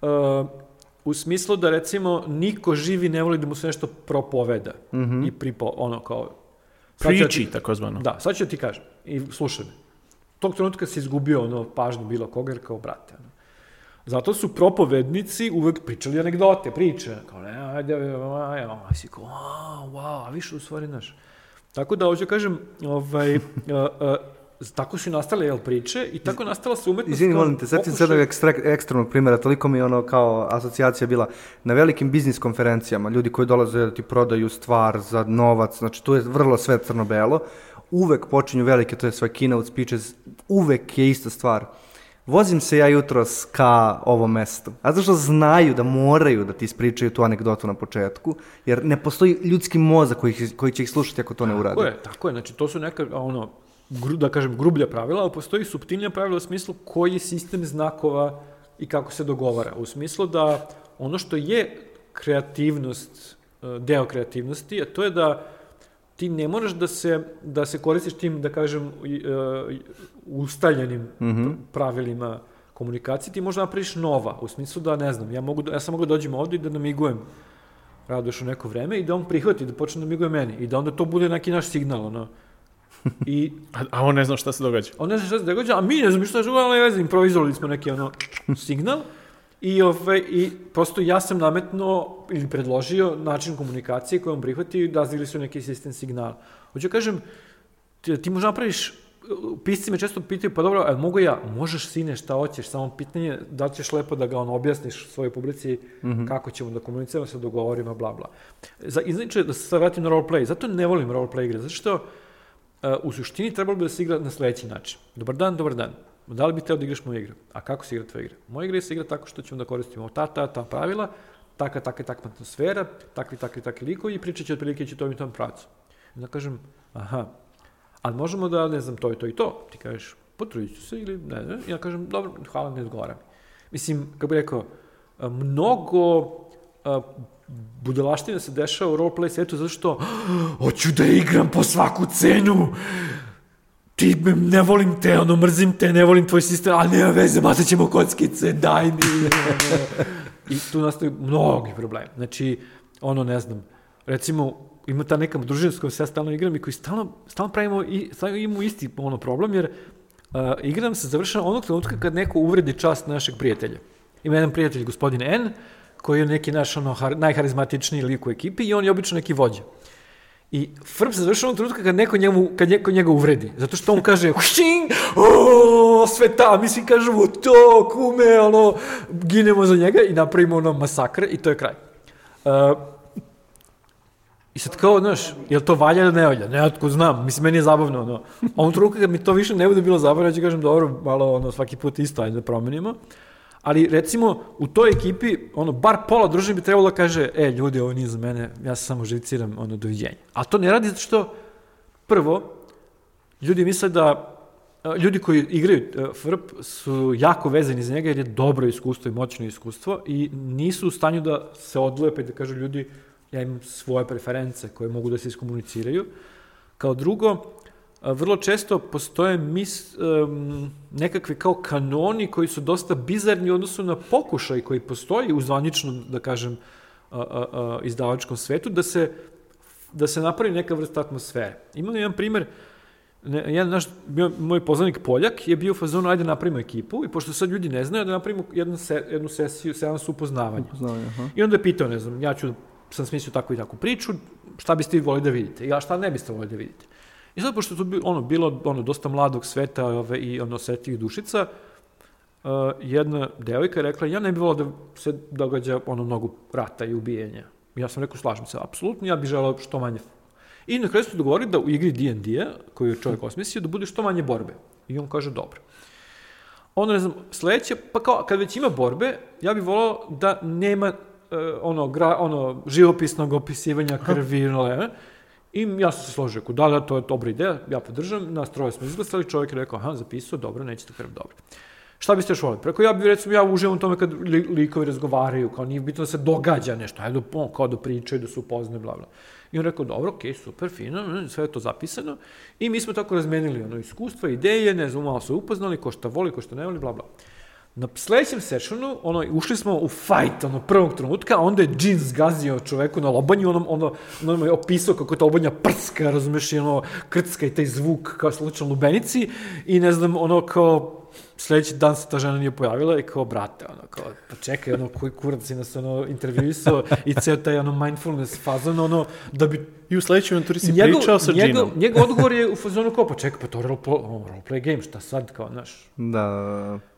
uh, u smislu da recimo niko živi ne voli da mu se nešto propoveda mm -hmm. i pripo, ono kao... Priči, ja tako zvano. Da, sad ću ti kažem i slušaj me. Tog trenutka se izgubio ono pažnju bilo koga jer kao brate. Ono. Zato su propovednici uvek pričali anegdote, priče. Kao ne, ajde, ajde, ajde, ajde, si kao, wow, wow, a više u stvari, naš. Tako da, hoću kažem, ovaj, [laughs] uh, uh, tako su nastale jel, priče i tako nastala se umetnost. Izvini, molim te, setim se jednog ekstra, ekstremnog primjera, toliko mi ono kao asocijacija bila na velikim biznis konferencijama, ljudi koji dolaze da ti prodaju stvar za novac, znači tu je vrlo sve crno-belo, uvek počinju velike, to je sve keynote speeches, uvek je ista stvar. Vozim se ja jutros ka ovom mestu. A zašto znaju da moraju da ti ispričaju tu anegdotu na početku, jer ne postoji ljudski mozak koji, koji će ih slušati ako to ne uradi. Tako je, tako je. Znači, to su neka, ono, gru, da kažem, grublja pravila, ali postoji subtilnija pravila u smislu koji je sistem znakova i kako se dogovara. U smislu da ono što je kreativnost, e, deo kreativnosti, a to je da ti ne moraš da se, da se koristiš tim, da kažem, e, ustaljenim mm -hmm. pravilima komunikacije, ti možda napraviš nova, u smislu da, ne znam, ja, mogu, da, ja sam mogu da dođem ovde i da namigujem Radošu neko vreme i da on prihvati, da počne da namiguje meni i da onda to bude neki naš signal, ono, I, a, a on ne zna šta se događa. On ne zna šta se događa, a mi ne znam šta se događa, ali veze, improvizovali smo neki ono signal i, ove, i prosto ja sam nametno ili predložio način komunikacije koji on prihvati i razvili su neki sistem signal. Hoću da kažem, ti, ti možda napraviš pisci me često pitaju, pa dobro, ali mogu ja, možeš sine šta hoćeš, samo pitanje da ćeš lepo da ga on objasniš svojoj publici mm -hmm. kako ćemo da komuniciramo, se dogovorimo, bla, bla. Za, znači, da se vratim na roleplay, zato ne volim roleplay igre, zato što u suštini trebalo bi da se igra na sledeći način. Dobar dan, dobar dan. Da li bi teo da igraš moju igru? A kako se igra tvoja igra? Moja igra se igra tako što ćemo da koristimo ta, ta, ta pravila, taka, taka, takva atmosfera, takvi, takvi, takvi likovi i pričat će otprilike će tom i tom pravcu. I da kažem, aha, ali možemo da, ne znam, to i to i to. Ti kažeš, potrudit ću se ili ne, ne. Ja kažem, dobro, hvala, ne odgovara mi. Mislim, kako bih rekao, mnogo uh, budalaština se dešava u roleplay svetu zato što hoću da igram po svaku cenu ti me, ne volim te, ono, mrzim te, ne volim tvoj sistem, ali nema veze, bacat ćemo kockice, daj mi. I tu nastaju mnogi problemi. Znači, ono, ne znam, recimo, ima ta neka družina s kojom se ja stalno igram i koji stalno, stalno pravimo i stalno imamo isti ono problem, jer uh, igram se završava onog trenutka kad neko uvredi čast našeg prijatelja. Ima jedan prijatelj, gospodin N, koji je neki naš ono, har, najharizmatičniji lik u ekipi i on je obično neki vođa. I Frp se završava onog trenutka kad neko, njemu, kad neko njega uvredi. Zato što on kaže, šing, o, sve ta, mi svi kažemo to, kume, ono, ginemo za njega i napravimo ono masakre i to je kraj. Uh, I sad kao, znaš, je to valja ili ne valja? Ne, otko znam, mislim, meni je zabavno, ono. A on trenutka kad mi to više ne bude bilo zabavno, ja ću kažem, dobro, malo, ono, svaki put isto, ajde da promenimo. Ali, recimo, u toj ekipi, ono, bar pola družine bi trebalo da kaže, e, ljudi, ovo nije za mene, ja se samo živiciram, ono, doviđenja. A to ne radi zato što, prvo, ljudi misle da ljudi koji igraju uh, FRP su jako vezani za njega jer je dobro iskustvo i moćno iskustvo i nisu u stanju da se odlepe i da kažu ljudi ja imam svoje preference koje mogu da se iskomuniciraju. Kao drugo, vrlo često postoje mis, um, nekakvi kao kanoni koji su dosta bizarni u odnosu na pokušaj koji postoji u zvaničnom, da kažem, a, a, a, izdavačkom svetu, da se, da se napravi neka vrsta atmosfere. Imam jedan primer, ne, jedan naš, bio, moj poznanik Poljak je bio u fazonu, ajde napravimo ekipu i pošto sad ljudi ne znaju, da napravimo jednu, se, jednu sesiju, seansu upoznavanja. Upoznavanja, aha. I onda je pitao, ne znam, ja ću, sam smislio takvu i takvu priču, šta biste vi volili da vidite? Ja šta ne biste volili da vidite? I sad, pošto je to ono, bilo ono, dosta mladog sveta ove, i ono, setih dušica, uh, jedna devojka je rekla, ja ne bih volila da se događa ono mnogo rata i ubijenja. Ja sam rekao, slažem se, apsolutno, ja bih želeo što manje I na kraju smo dogovorili da u igri D&D-a, koju je čovjek osmislio, da bude što manje borbe. I on kaže, dobro. Onda, ne znam, sledeće, pa kao, kad već ima borbe, ja bih volao da nema uh, ono, gra, ono, živopisnog opisivanja krvi, [laughs] ne, I ja sam se složio, ako da, da, to je dobra ideja, ja podržam, nas troje smo izglasali, čovjek je rekao, aha, zapisao, dobro, nećete krv, dobro. Šta biste još volili? Preko ja bih, recimo, ja uživam u tome kad li, likovi razgovaraju, kao nije bitno da se događa nešto, ajde, on, kao da pričaju, da se upoznaju, bla, bla. I on rekao, dobro, okej, okay, super, fino, sve je to zapisano. I mi smo tako razmenili ono iskustva, ideje, ne znam, malo se upoznali, ko šta voli, ko šta ne voli, bla, bla. Na sledećem sessionu, ono, ušli smo u fight, ono, prvog trenutka, a onda je Jean zgazio čoveku na lobanju, ono, ono, ono je opisao kako ta lobanja prska, razumeš, i ono, krcka i taj zvuk, kao slučaj lubenici, i ne znam, ono, kao, sledeći dan se ta žena nije pojavila i kao, brate, ono, kao, pa čekaj, ono, koji kurac si nas, ono, intervjuisao i ceo taj, ono, mindfulness fazon, ono, da bi... I u sledećoj avanturi si pričao sa njegov, Ginom. njegov odgovor je u [laughs] fazonu kao, pa čekaj, pa to je roleplay, roleplay game, šta sad, kao, znaš, Da, da, da.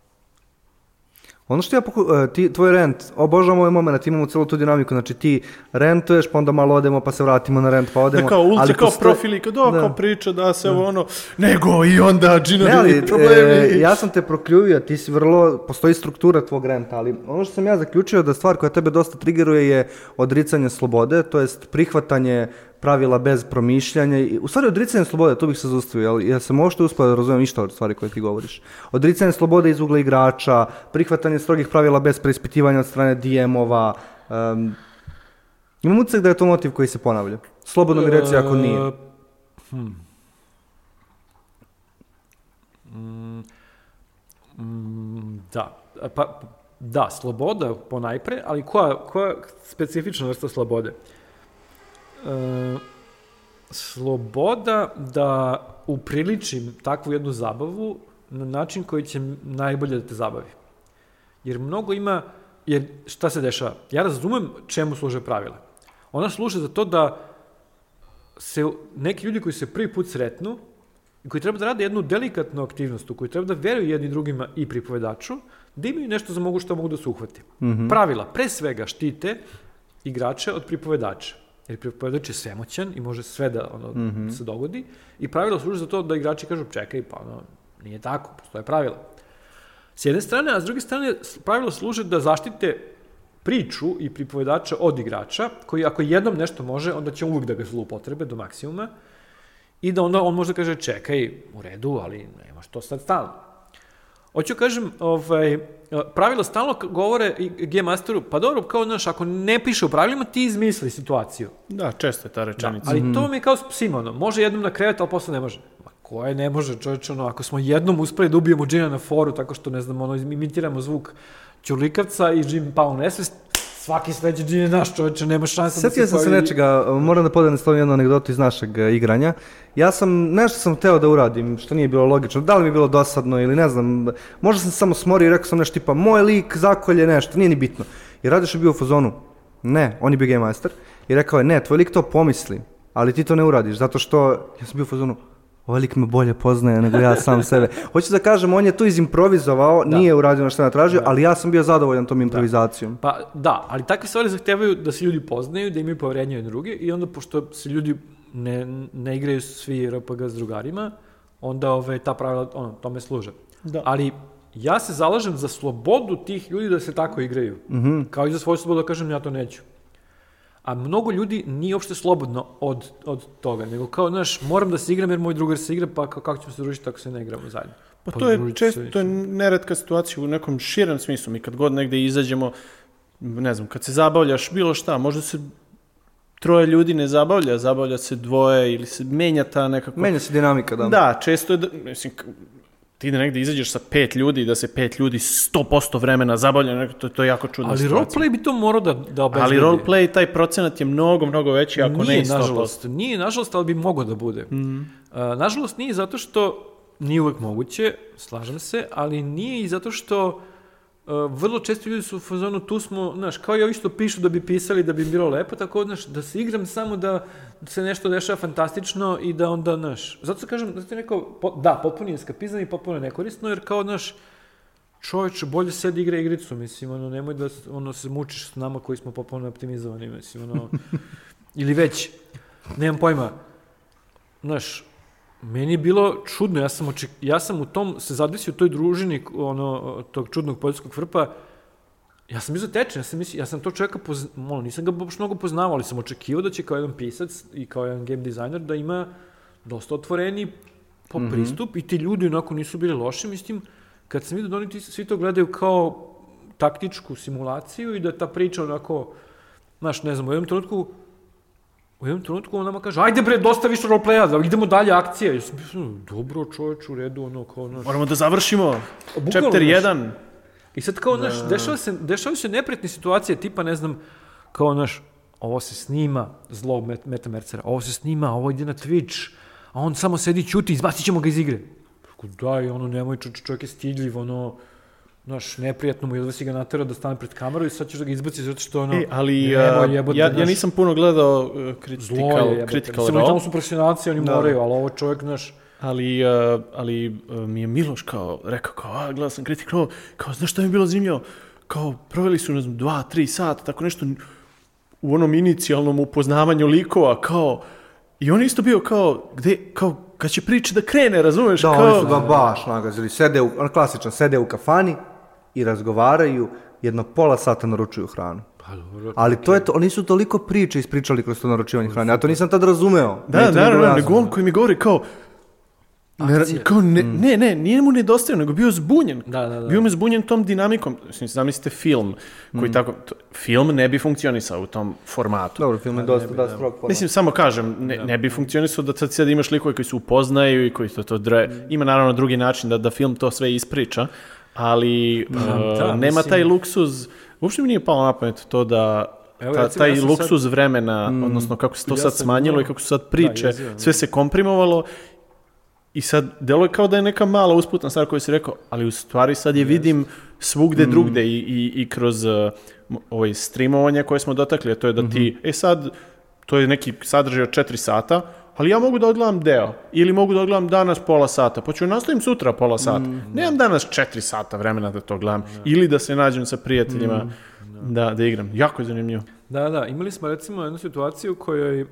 Ono što ja poku... e, ti, tvoj rent, obožavam ovaj moment, imamo celu tu dinamiku, znači ti rentuješ, pa onda malo odemo, pa se vratimo na rent, pa odemo. Da kao ulici, ali kao postoje- profili, kao da, kao priča da se ovo ono, nego i onda Ne, džinovi ali, problemi. e, ja sam te prokljuvio, ti si vrlo, postoji struktura tvog renta, ali ono što sam ja zaključio da stvar koja tebe dosta trigeruje je odricanje slobode, to jest prihvatanje pravila bez promišljanja. i- U stvari, odricanje slobode, tu bih se zaustavio, jel, ja sam možete uspio da razumijem ništa od stvari koje ti govoriš. Odricanje slobode iz ugla igrača, prihvatanje strogih pravila bez preispitivanja od strane DM-ova, um, imam utisak da je to motiv koji se ponavlja. Slobodno mi reci ako nije. E, Hmm. Mm, mm, da, pa, da, sloboda ponajpre, ali koja, koja specifična vrsta slobode? E, sloboda da upriličim takvu jednu zabavu na način koji će najbolje da te zabavi. Jer mnogo ima, jer šta se dešava? Ja razumem čemu služe pravila. Ona služe za to da se neki ljudi koji se prvi put sretnu i koji treba da rade jednu delikatnu aktivnost u koju treba da veruju jedni drugima i pripovedaču, da imaju nešto za mogu što mogu da se uhvate. Mhm. Pravila pre svega štite igrače od pripovedača. Jer pripovedač je svemoćan i može sve da ono, Mhm. se dogodi. I pravila služe za to da igrači kažu čekaj, pa ono, nije tako, postoje pravila. S jedne strane, a s druge strane, pravila služe da zaštite priču i pripovedača od igrača, koji ako jednom nešto može, onda će uvijek da ga zloupotrebe do maksimuma i da onda on može da kaže čekaj, u redu, ali nemaš to sad stalno. Hoću kažem, ovaj, pravila stalno govore i Game Masteru, pa dobro, kao, znaš, ako ne piše u pravilima, ti izmisli situaciju. Da, često je ta Da, rečenica. ali to mi je kao s psima, ono, može jednom na krevet, ali posle ne može. Ma koje ne može, čovječe, ono, ako smo jednom uspeli da ubijemo džina na foru, tako što, ne znam, ono, imitiramo zvuk ćurlikavca i džin pao u nesvest, svaki sledeći džin je naš, čovječe, nema šanse Sjetio sam se pojavi- nečega, moram da podelim s tobom jednu anegdotu iz našeg e, igranja. Ja sam, nešto sam teo da uradim, što nije bilo logično, da li mi je bilo dosadno ili ne znam, možda sam se samo smorio i rekao sam nešto tipa, moj lik zakolje nešto, nije ni bitno. I Radiš je bio u fazonu, ne, on je bio game master, i rekao je, ne, tvoj lik to pomisli, ali ti to ne uradiš, zato što ja sam bio u fazonu, ovaj lik me bolje poznaje nego ja sam sebe. Hoću da kažem, on je to izimprovizovao, Da. nije uradio na što je natražio, Da. ali ja sam bio zadovoljan tom improvizacijom. Pa da, ali takve stvari zahtevaju da se ljudi poznaju, da imaju poverenje jedni drugi i onda pošto se ljudi ne, ne igraju svi RPG s drugarima, onda ove, ta pravila ono, tome služe. Da. Ali ja se zalažem za slobodu tih ljudi da se tako igraju. Mhm. Kao i za svoju slobodu da kažem ja to neću. A mnogo ljudi nije uopšte slobodno od, od toga, nego kao, znaš, moram da se igram jer moj drugar se igra, pa kao, kako ćemo se družiti ako se ne igramo zajedno? Pa to je često, to je neredka situacija u nekom širem smislu. Mi kad god negde izađemo, ne znam, kad se zabavljaš bilo šta, možda se troje ljudi ne zabavlja, zabavlja se dvoje ili se menja ta nekako... Menja se dinamika, da. Da, često je, da, mislim, ti da negde izađeš sa pet ljudi i da se pet ljudi 100% vremena zabavlja, to, to je jako čudna Ali situacija. roleplay bi to morao da, da obezbedi. Ali roleplay, taj procenat je mnogo, mnogo veći, ako nije, ne i 100%. nažalost. Nije, nažalost, ali bi mogao da bude. Mhm. A, nažalost, nije zato što nije uvek moguće, slažem se, ali nije i zato što vrlo često ljudi su u fazonu, tu smo, znaš, kao i ovi što pišu da bi pisali da bi bilo lepo, tako, znaš, da se igram samo da se nešto dešava fantastično i da onda, znaš, zato kažem, zato je neko, po, da, potpuno je eskapizam i potpuno je nekorisno, jer kao, znaš, čovječe, bolje sedi igra igricu, mislim, ono, nemoj da ono, se mučiš s nama koji smo potpuno optimizovani, mislim, ono, [laughs] ili već, nemam pojma, znaš, meni je bilo čudno, ja sam, oček, ja sam u tom, se zadesio u toj družini, ono, tog čudnog poljskog vrpa, ja sam bio zatečen, ja sam, mislio, ja sam to čovjeka, pozna, ono, nisam ga baš mnogo poznavao, ali sam očekivao da će kao jedan pisac i kao jedan game designer da ima dosta otvoreni po Mhm. pristup i ti ljudi onako nisu bili loši, mislim, kad sam vidio da oni ti svi to gledaju kao taktičku simulaciju i da ta priča onako, znaš, ne znam, u jednom trenutku U jednom trenutku on nama kaže, ajde bre, dosta više roleplaya, da idemo dalje akcije. Ja sam bio, dobro čoveč, u redu, ono, kao, znaš. Moramo da završimo. Bukvalno, Chapter znaš. 1. I sad kao, znaš, dešava se, dešavaju se nepretne situacije, tipa, ne znam, kao, znaš, ovo se snima, zlo met, Meta Mercera, ovo se snima, ovo ide na Twitch, a on samo sedi, ćuti, izbacit ćemo ga iz igre. Daj, ono, nemoj, čo, čovjek je stidljiv, ono, znaš, neprijatno mu je da si ga naterao da stane pred kameru i sad ćeš da ga izbaciš zato što, ono, E, ali nemoj, jebote, ja, ja nisam puno gledao uh, zlo critical, je, jebote. critical Mislim, oni role, tamo su profesionalci, oni Da. moraju, ali ovo čovjek, znaš, ali, uh, ali uh, mi je Miloš kao rekao kao, a, gledao sam critical role, kao, znaš šta mi je bilo zanimljivo? Kao, proveli su, ne znam, dva, tri sata, tako nešto u onom inicijalnom upoznavanju likova, kao, i on je isto bio kao, gde, kao, kad će priča da krene, razumeš? Da, kao, oni su ga baš nagazili. Sede u, on klasičan, sede u kafani i razgovaraju, jedno pola sata naručuju hranu. pa dobro, Ali to je to, oni su toliko priče ispričali kroz to naručivanje hrane. Ja to nisam tad razumeo. Da, da, da, da, jasno. nego on koji mi govori kao, ne, kao ne, ne, ne, nije mu nedostajao, nego bio zbunjen. Da, da, da. Bio me zbunjen tom dinamikom. Mislim, zamislite film koji tako, to- film ne bi funkcionisao u tom formatu. Dobro, film je dosta da strog format. Mislim, samo kažem, ne, ne bi funkcionisao da sad, sad imaš likove koji se upoznaju i koji to, to dre... Ima naravno drugi način da, da film to sve ispriča, ali uh, da, nema mislim- taj luksuz, uopšte mi nije palo na pamet to da Evo, ta, recimo, taj ja luksuz vremena, odnosno kako se to Ja sad smanjilo imao- i kako su sad priče, da. sve se komprimovalo i sad deluje kao da je neka mala usputna stvar koju si rekao, ali u stvari sad je vidim svugde drugde i, i, i kroz uh, ovaj streamovanje koje smo dotakli, a to je da ti, e sad, to je neki sadržaj od 4 sata, ali ja mogu da odgledam deo, ili mogu da odgledam danas pola sata, pa ću nastavim sutra pola sata. Nemam danas 4 sata vremena da to gledam, ili da se nađem sa prijateljima da, da igram. Jako je zanimljivo. Da, da, imali smo recimo jednu situaciju u kojoj uh,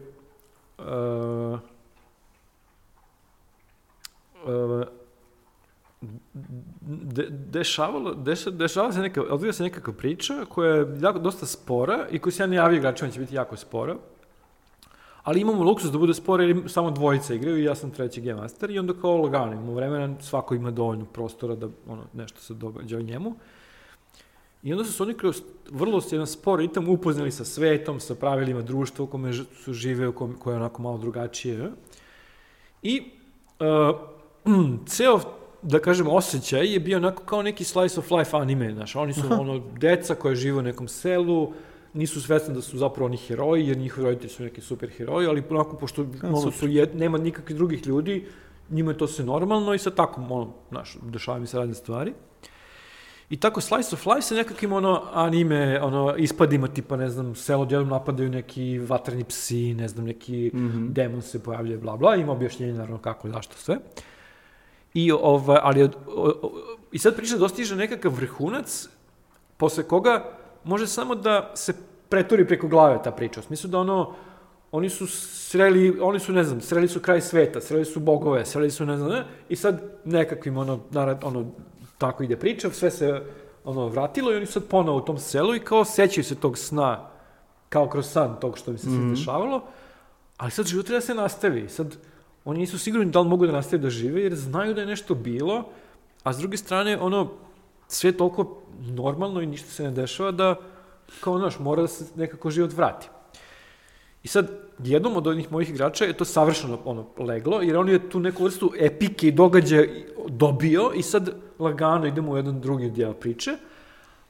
uh, de, dešavalo, deša, dešavala se neka, odvija se nekakva priča koja je jako, dosta spora i koju se ja ne javio igračima će biti jako spora. Ali imamo luksus da bude spora jer samo dvojica igraju i ja sam treći game master i onda kao lagano imamo vremena, svako ima dovoljno prostora da ono, nešto se događa o njemu. I onda su se oni kroz vrlo jedan spor ritam upoznali sa svetom, sa pravilima društva u kome su žive, u kome, koje je onako malo drugačije. I uh, [clears throat] ceo, da kažem, osjećaj je bio onako kao neki slice of life anime, znaš, oni su [laughs] ono, deca koja žive u nekom selu, nisu svesni da su zapravo oni heroji, jer njihovi roditelji su neki super heroji, ali onako, pošto ono, su jed, nema nikakvih drugih ljudi, njima je to sve normalno i sad tako, ono, znaš, dešavaju mi se razne stvari. I tako Slice of Life sa nekakvim ono anime, ono ispadima tipa, ne znam, selo djelom napadaju neki vatreni psi, ne znam, neki mm -hmm. demon se pojavljuje, bla bla, ima objašnjenje naravno kako, zašto sve. I, ovaj, ali, o, o, I sad priča dostiže nekakav vrhunac, posle koga može samo da se preturi preko glave ta priča. U smislu da ono, oni su sreli, oni su, ne znam, sreli su kraj sveta, sreli su bogove, sreli su, ne znam, ne, i sad nekakvim, ono, narad, ono, tako ide priča, sve se, ono, vratilo i oni sad ponovo u tom selu i kao sećaju se tog sna, kao kroz san tog što mi se mm -hmm. dešavalo, ali sad život treba da se nastavi. Sad, oni nisu sigurni da li mogu da nastave da žive, jer znaju da je nešto bilo, a s druge strane, ono, sve toliko normalno i ništa se ne dešava da, kao, znaš, mora da se nekako život vrati. I sad, jednom od onih mojih igrača je to savršeno ono, leglo, jer on je tu neku vrstu epike i događaja dobio i sad lagano idemo u jedan drugi dijel priče,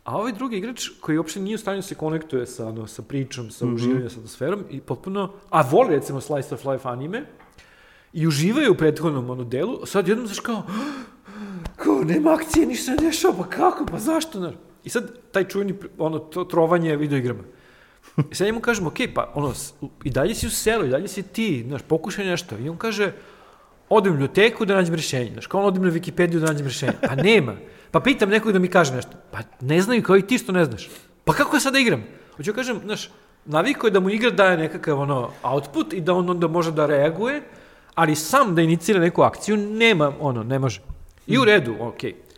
a ovaj drugi igrač koji uopšte nije u stanju da se konektuje sa, ono, sa pričom, sa mm -hmm. uživanjem, sa atmosferom i potpuno, a voli recimo Slice of Life anime i uživaju u prethodnom ono delu, sad jednom znaš kao, kao, nema akcije, ništa ne dešava, pa kako, pa zašto, znaš? I sad taj čujni, ono, to trovanje videoigrama. I sad njemu kažemo, okej, okay, pa ono, i dalje si u selu, i dalje si ti, znaš, pokušaj nešto. I on kaže, odem u biblioteku da nađem rešenje. Znaš, kao on odem na Wikipediju da nađem rešenje. Pa nema. Pa pitam nekog da mi kaže nešto. Pa ne znaju kao i ti što ne znaš. Pa kako ja sad da igram? Hoću kažem, znaš, naviko je da mu igra daje nekakav ono output i da on onda može da reaguje, ali sam da inicira neku akciju nema, ono, ne može. I u redu, okej. Okay.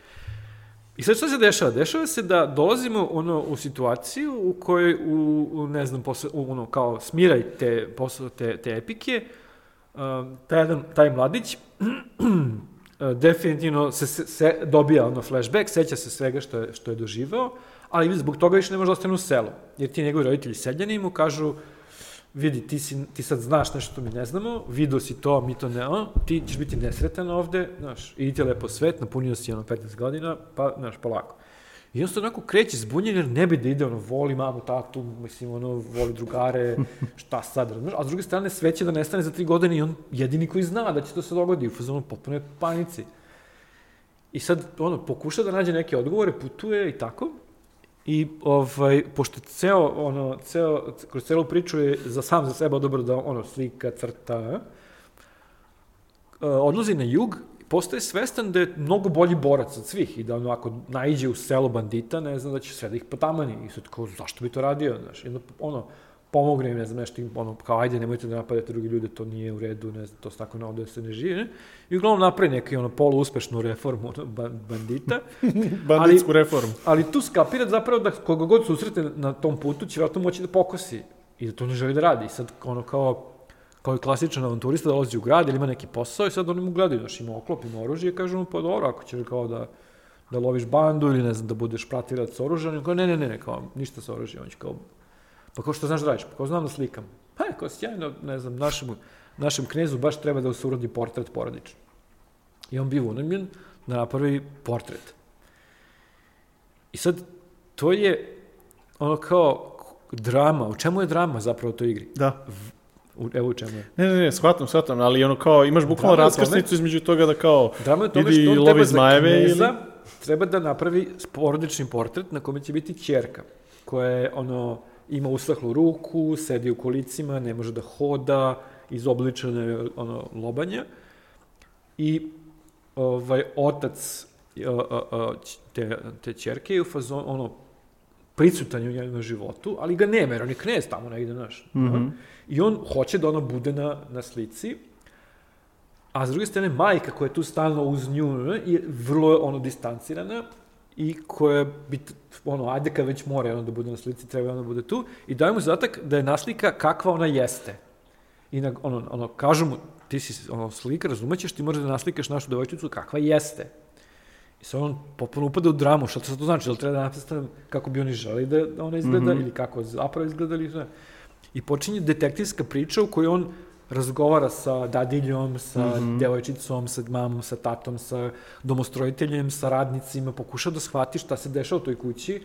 I sad što se dešava? Dešava se da dolazimo ono, u situaciju u kojoj, u, u ne znam, posle, u, ono, kao smiraj te, posle, te, te epike, uh, taj, jedan, taj mladić [clears throat] definitivno se, se, se dobija ono flashback, seća se svega što je, što je doživao, ali zbog toga više ne može da ostane u selu. Jer ti njegovi roditelji seljani mu kažu, vidi, ti, si, ti sad znaš nešto što mi ne znamo, vidio si to, mi to ne, a, ti ćeš biti nesretan ovde, znaš, idi ti lepo svet, napunio si ono 15 godina, pa, znaš, polako. I on se onako kreće zbunjen jer ne bi da ide, ono, voli mamu, tatu, mislim, ono, voli drugare, [laughs] šta sad, znaš, a s druge strane sve će da nestane za tri godine i on jedini koji zna da će to se dogodi, u fazonu potpuno je panici. I sad, ono, pokuša da nađe neke odgovore, putuje i tako, I ovaj, pošto ceo, ono, ceo, kroz celu priču je za sam za sebe dobro da ono, slika, crta, eh, odlazi na jug, postaje svestan da je mnogo bolji borac od svih i da ono, ako naiđe u selo bandita, ne znam da će sve da ih potamani. I sad kao, zašto bi to radio, znaš? I ono, pomogne im, ne znam, nešto im, ono, kao, ajde, nemojte da napadate drugi ljude, to nije u redu, ne znam, to se tako na ovde se ne živi, ne? I uglavnom napravi neki, ono, poluuspešnu reformu ono, bandita. [laughs] Banditsku ali, reformu. Ali tu skapira zapravo da koga god susrete na tom putu će vratno moći da pokosi i da to ne želi da radi. I sad, ono, kao, kao i klasičan avanturista dolazi u grad ili ima neki posao i sad oni mu gledaju, znaš, ima oklop, ima oružje i kažu mu, pa dobro, ako ćeš kao da da loviš bandu ili ne znam, da budeš pratilac s oružjem, kao ne, ne, ne, ne, kao ništa sa oružjem, on će kao Pa kao što znaš da radiš? Pa kao znam da slikam. Pa je, kao sjajno, ne znam, našem, našem knezu baš treba da se urodi portret porodičan. I on bio unamljen da napravi portret. I sad, to je ono kao drama. U čemu je drama zapravo u toj igri? Da. U, evo u čemu je. Ne, ne, ne, shvatam, shvatam, ali ono kao, imaš bukvalno raskrsnicu između toga da kao, drama je tome što on lovi zmajeve ili... treba da napravi porodični portret na kome će biti ćerka, koja je ono, ima usahlu ruku, sedi u kolicima, ne može da hoda, izobličene ono, lobanja. I ovaj, otac te, te čerke je u fazon, ono, prisutan u njenom životu, ali ga nema, jer on je knez tamo negde, znaš. Mm -hmm. I on hoće da ona bude na, na slici, a s druge strane, majka koja je tu stalno uz nju je vrlo ono distancirana i koja bi, ono, ajde kad već mora ono da bude na slici, treba ono da bude tu, i daje mu zadatak da je naslika kakva ona jeste. I na, ono, ono, kažu mu, ti si ono, slika, razumećeš, ti možeš da naslikaš našu devojčicu kakva jeste. I sad on potpuno upada u dramu, šta to znači, da li treba da napistavim kako bi oni želi da, da ona izgleda, mm -hmm. ili kako zapravo izgleda, ili sve. I počinje detektivska priča u kojoj on razgovara sa dadiljom, sa mm -hmm. devojčicom, sa mamom, sa tatom, sa domostrojiteljem, sa radnicima, pokuša da shvati šta se dešava u toj kući,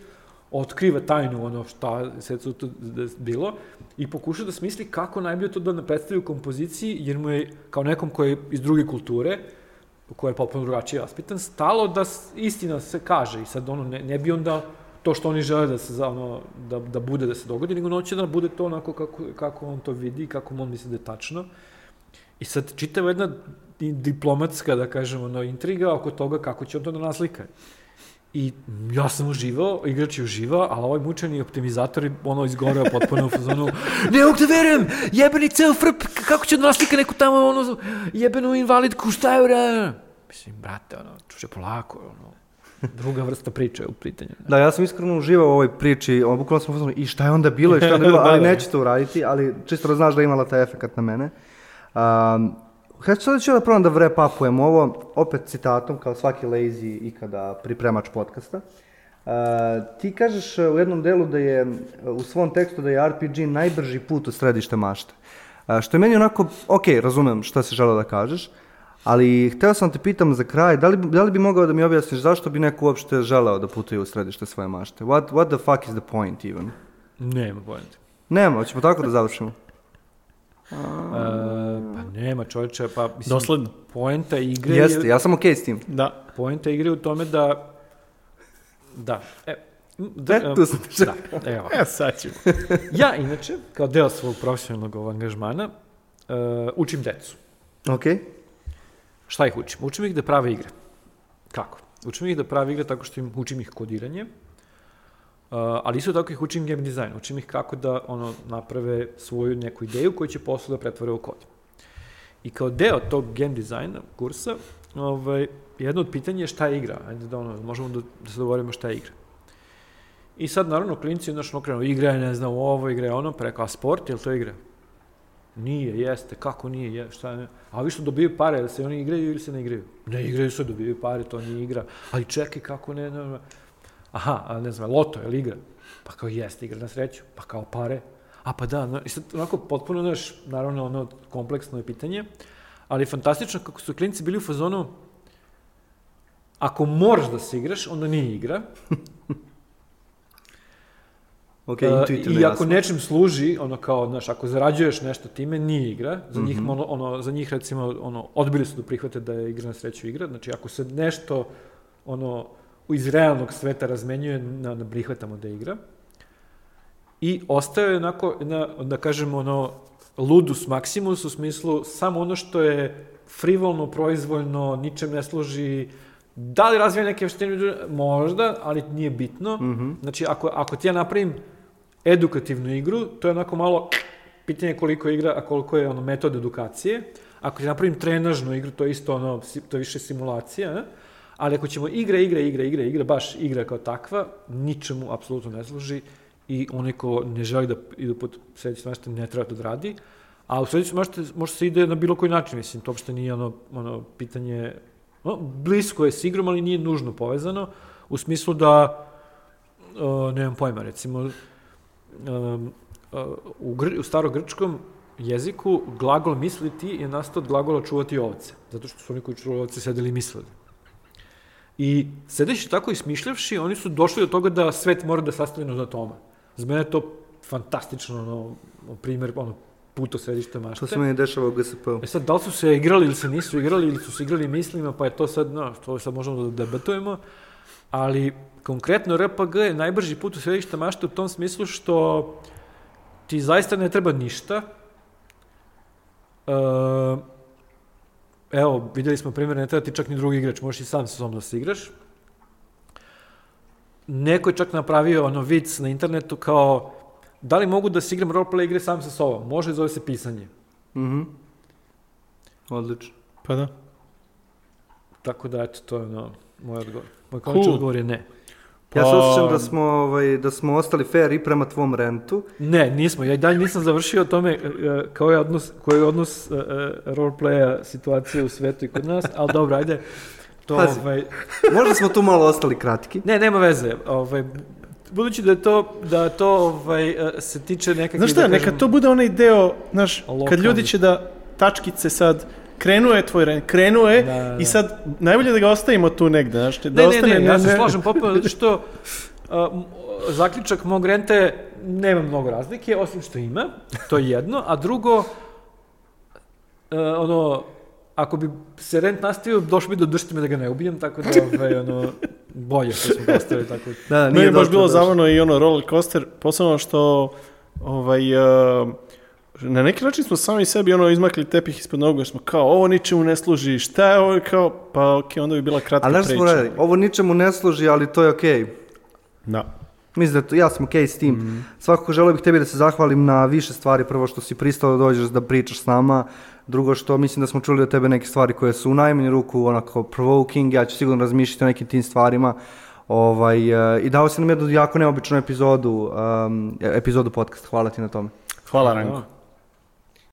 otkriva tajnu ono šta se to bilo i pokuša da smisli kako najbolje to da ne predstavi u kompoziciji, jer mu je kao nekom koji je iz druge kulture, ko je potpuno drugačije vaspitan, stalo da istina se kaže i sad ono, ne, ne bi onda to što oni žele da se za, ono, da, da bude da se dogodi, nego noće da bude to onako kako, kako on to vidi, kako on misli da je tačno. I sad čitava jedna di- diplomatska, da kažem, ono, intriga oko toga kako će on to da naslika. I ja sam uživao, igrač je uživao, ali ovaj mučeni optimizator je ono izgoreo potpuno u fazonu [laughs] ne mogu da verujem, jebeni ceo frp, kako će da naslika neku tamo ono, jebenu invalidku, šta je ura? Mislim, brate, ono, čuče polako, ono, druga vrsta priče u pitanju. Da, ja sam iskreno uživao u ovoj priči, on bukvalno sam uzmano, i šta je onda bilo i šta je onda bilo, [laughs] Da, ali da. neću to uraditi, ali čisto da znaš da je imala taj efekt na mene. Um, Htio sad ću da probam da wrap upujem ovo, opet citatom, kao svaki lazy ikada pripremač podcasta. Uh, ti kažeš uh, u jednom delu da je, uh, u svom tekstu da je RPG najbrži put u središte mašte. Uh, što je meni onako, ok, razumem šta si želeo da kažeš, ali hteo sam te pitam za kraj, da li, da li bi mogao da mi objasniš zašto bi neko uopšte želeo da putuje u središte svoje mašte? What, what the fuck is the point even? Nema pojenta. Nema, hoćemo tako da završimo. E, pa nema čovječe, pa mislim, Dosledno. poenta igre Jeste, je, ja sam okej s tim. Da. poenta igre je u tome da da, e, da, E, tu sam te da, evo. [laughs] E, sad ćemo. [laughs] Ja, inače, kao deo svog profesionalnog angažmana, uh, učim decu. Okej. Šta ih učim? Učim ih da prave igre. Kako? Učim ih da prave igre tako što im učim ih kodiranje, uh, ali isto tako ih učim game design. Učim ih kako da ono naprave svoju neku ideju koju će posle da pretvore u kod. I kao deo tog game dizajna kursa, ovaj, jedno od pitanja je šta je igra. Ajde da ono, možemo da, da se dogovorimo šta je igra. I sad, naravno, klinci, znaš, okrenu, igra je, ne znam, ovo, igra je ono, pa rekao, a sport, je li to igra? Nije, jeste, kako nije, je, šta je, a vi što dobijaju pare, da se oni igraju ili se ne igraju? Ne igraju se, dobijaju pare, to nije igra. Ali čekaj, kako ne, ne, ne. Aha, a ne znam, loto, je li igra? Pa kao jeste, igra na sreću, pa kao pare. A pa da, no, i sad onako potpuno, znaš, naravno, ono, kompleksno je pitanje, ali fantastično kako su klinci bili u fazonu, ako moraš da se igraš, onda nije igra. Ok, E, intuitivno I ako jasno. nečem služi, ono kao, znaš, ako zarađuješ nešto time, nije igra. Za njih, ono, ono, za njih recimo, ono, odbili su da prihvate da je igra na sreću igra. Znači, ako se nešto, ono, iz realnog sveta razmenjuje, na, na prihvatamo da je igra. I ostaje je onako, na, da kažemo, ono, ludus maximus u smislu samo ono što je frivolno, proizvoljno, ničem ne služi, da li razvija neke veštine, možda, ali nije bitno. Mhm. Znači, ako, ako ti ja napravim edukativnu igru, to je onako malo pitanje koliko igra, a koliko je ono metod edukacije. Ako ti napravim trenažnu igru, to je isto ono, to je više simulacija, ne? ali ako ćemo igra, igra, igra, igra, igra, baš igra kao takva, ničemu apsolutno ne služi i onaj ko ne želi da ide pod sledeći mašte ne treba to da radi, a u sledeći mašte može se ide na bilo koji način, mislim, to uopšte nije ono, ono pitanje, no, blisko je s igrom, ali nije nužno povezano, u smislu da, uh, nemam pojma, recimo, um, u, gr u starogrčkom jeziku glagol misliti je nastao od glagola čuvati ovce, zato što su oni koji čuvali ovce sedeli i mislili. I sedeći tako i smišljavši, oni su došli do toga da svet mora da sastavljeno od atoma. Za mene je to fantastično, ono, primer, ono, puto središte mašte. To se meni dešava u GSP-u. E sad, da li su se igrali ili se nisu igrali, ili su se igrali mislima, pa je to sad, no, to sad možemo da debatujemo, ali konkretno RPG je najbrži put u središte mašte u tom smislu što ti zaista ne treba ništa. E, evo, videli smo primjer, ne treba ti čak ni drugi igrač, možeš i sam sa sobom da se igraš. Neko je čak napravio ono vic na internetu kao da li mogu da se igram roleplay igre sam sa sobom? Može, zove se pisanje. Mhm. Odlično. Pa da. Tako da, eto, to je ono, moj odgovor. Moj konačni Cool. odgovor je ne. Ja se Pa- osjećam da smo, ovaj, da smo ostali fair i prema tvom rentu. Ne, nismo. Ja i dalje nisam završio o tome e, e, kao je odnos, koji je odnos uh, roleplaya situacije u svetu i kod nas, ali dobro, ajde. To, Pazi. ovaj, Možda smo tu malo ostali kratki. ne, nema veze. Ovaj, budući da je to, da to ovaj, se tiče nekakvih... Znaš šta, da neka kažem, to bude onaj deo, znaš, kad ljudi će da tačkice sad, krenuo je tvoj ren, krenuo je Da, da, i da. sad najbolje da ga ostavimo tu negde, znaš, da Ne, ne, ostane... ne, ja se slažem potpuno, zato što uh, zaključak mog rente nema mnogo razlike, osim što ima, to je jedno, a drugo, uh, ono, ako bi se rent nastavio, došlo bi do dršti me da ga ne ubijem, tako da, ovaj, ono, bolje što smo ga ostavili tako. Da, Meni je baš bilo zabavno i ono roller coaster, posebno što ovaj, uh, na neki način smo sami sebi ono izmakli tepih ispod nogu, jer smo kao, ovo ničemu ne služi, šta je ovo, kao, pa okej, onda bi bila kratka Ali priča. smo radili? Ovo ničemu ne služi, ali to je okej. Da. Mislim da to, ja sam okej s tim. Mhm. Svakako želeo bih tebi da se zahvalim na više stvari. Prvo što si pristao da dođeš da pričaš s nama. Drugo što mislim da smo čuli od tebe neke stvari koje su u najmanju ruku onako provoking. Ja ću sigurno razmišljati o nekim tim stvarima. Ovaj, eh, I dao si nam jednu jako neobičnu epizodu, um, epizodu podcast. Hvala ti na tome. Hvala, Ranko.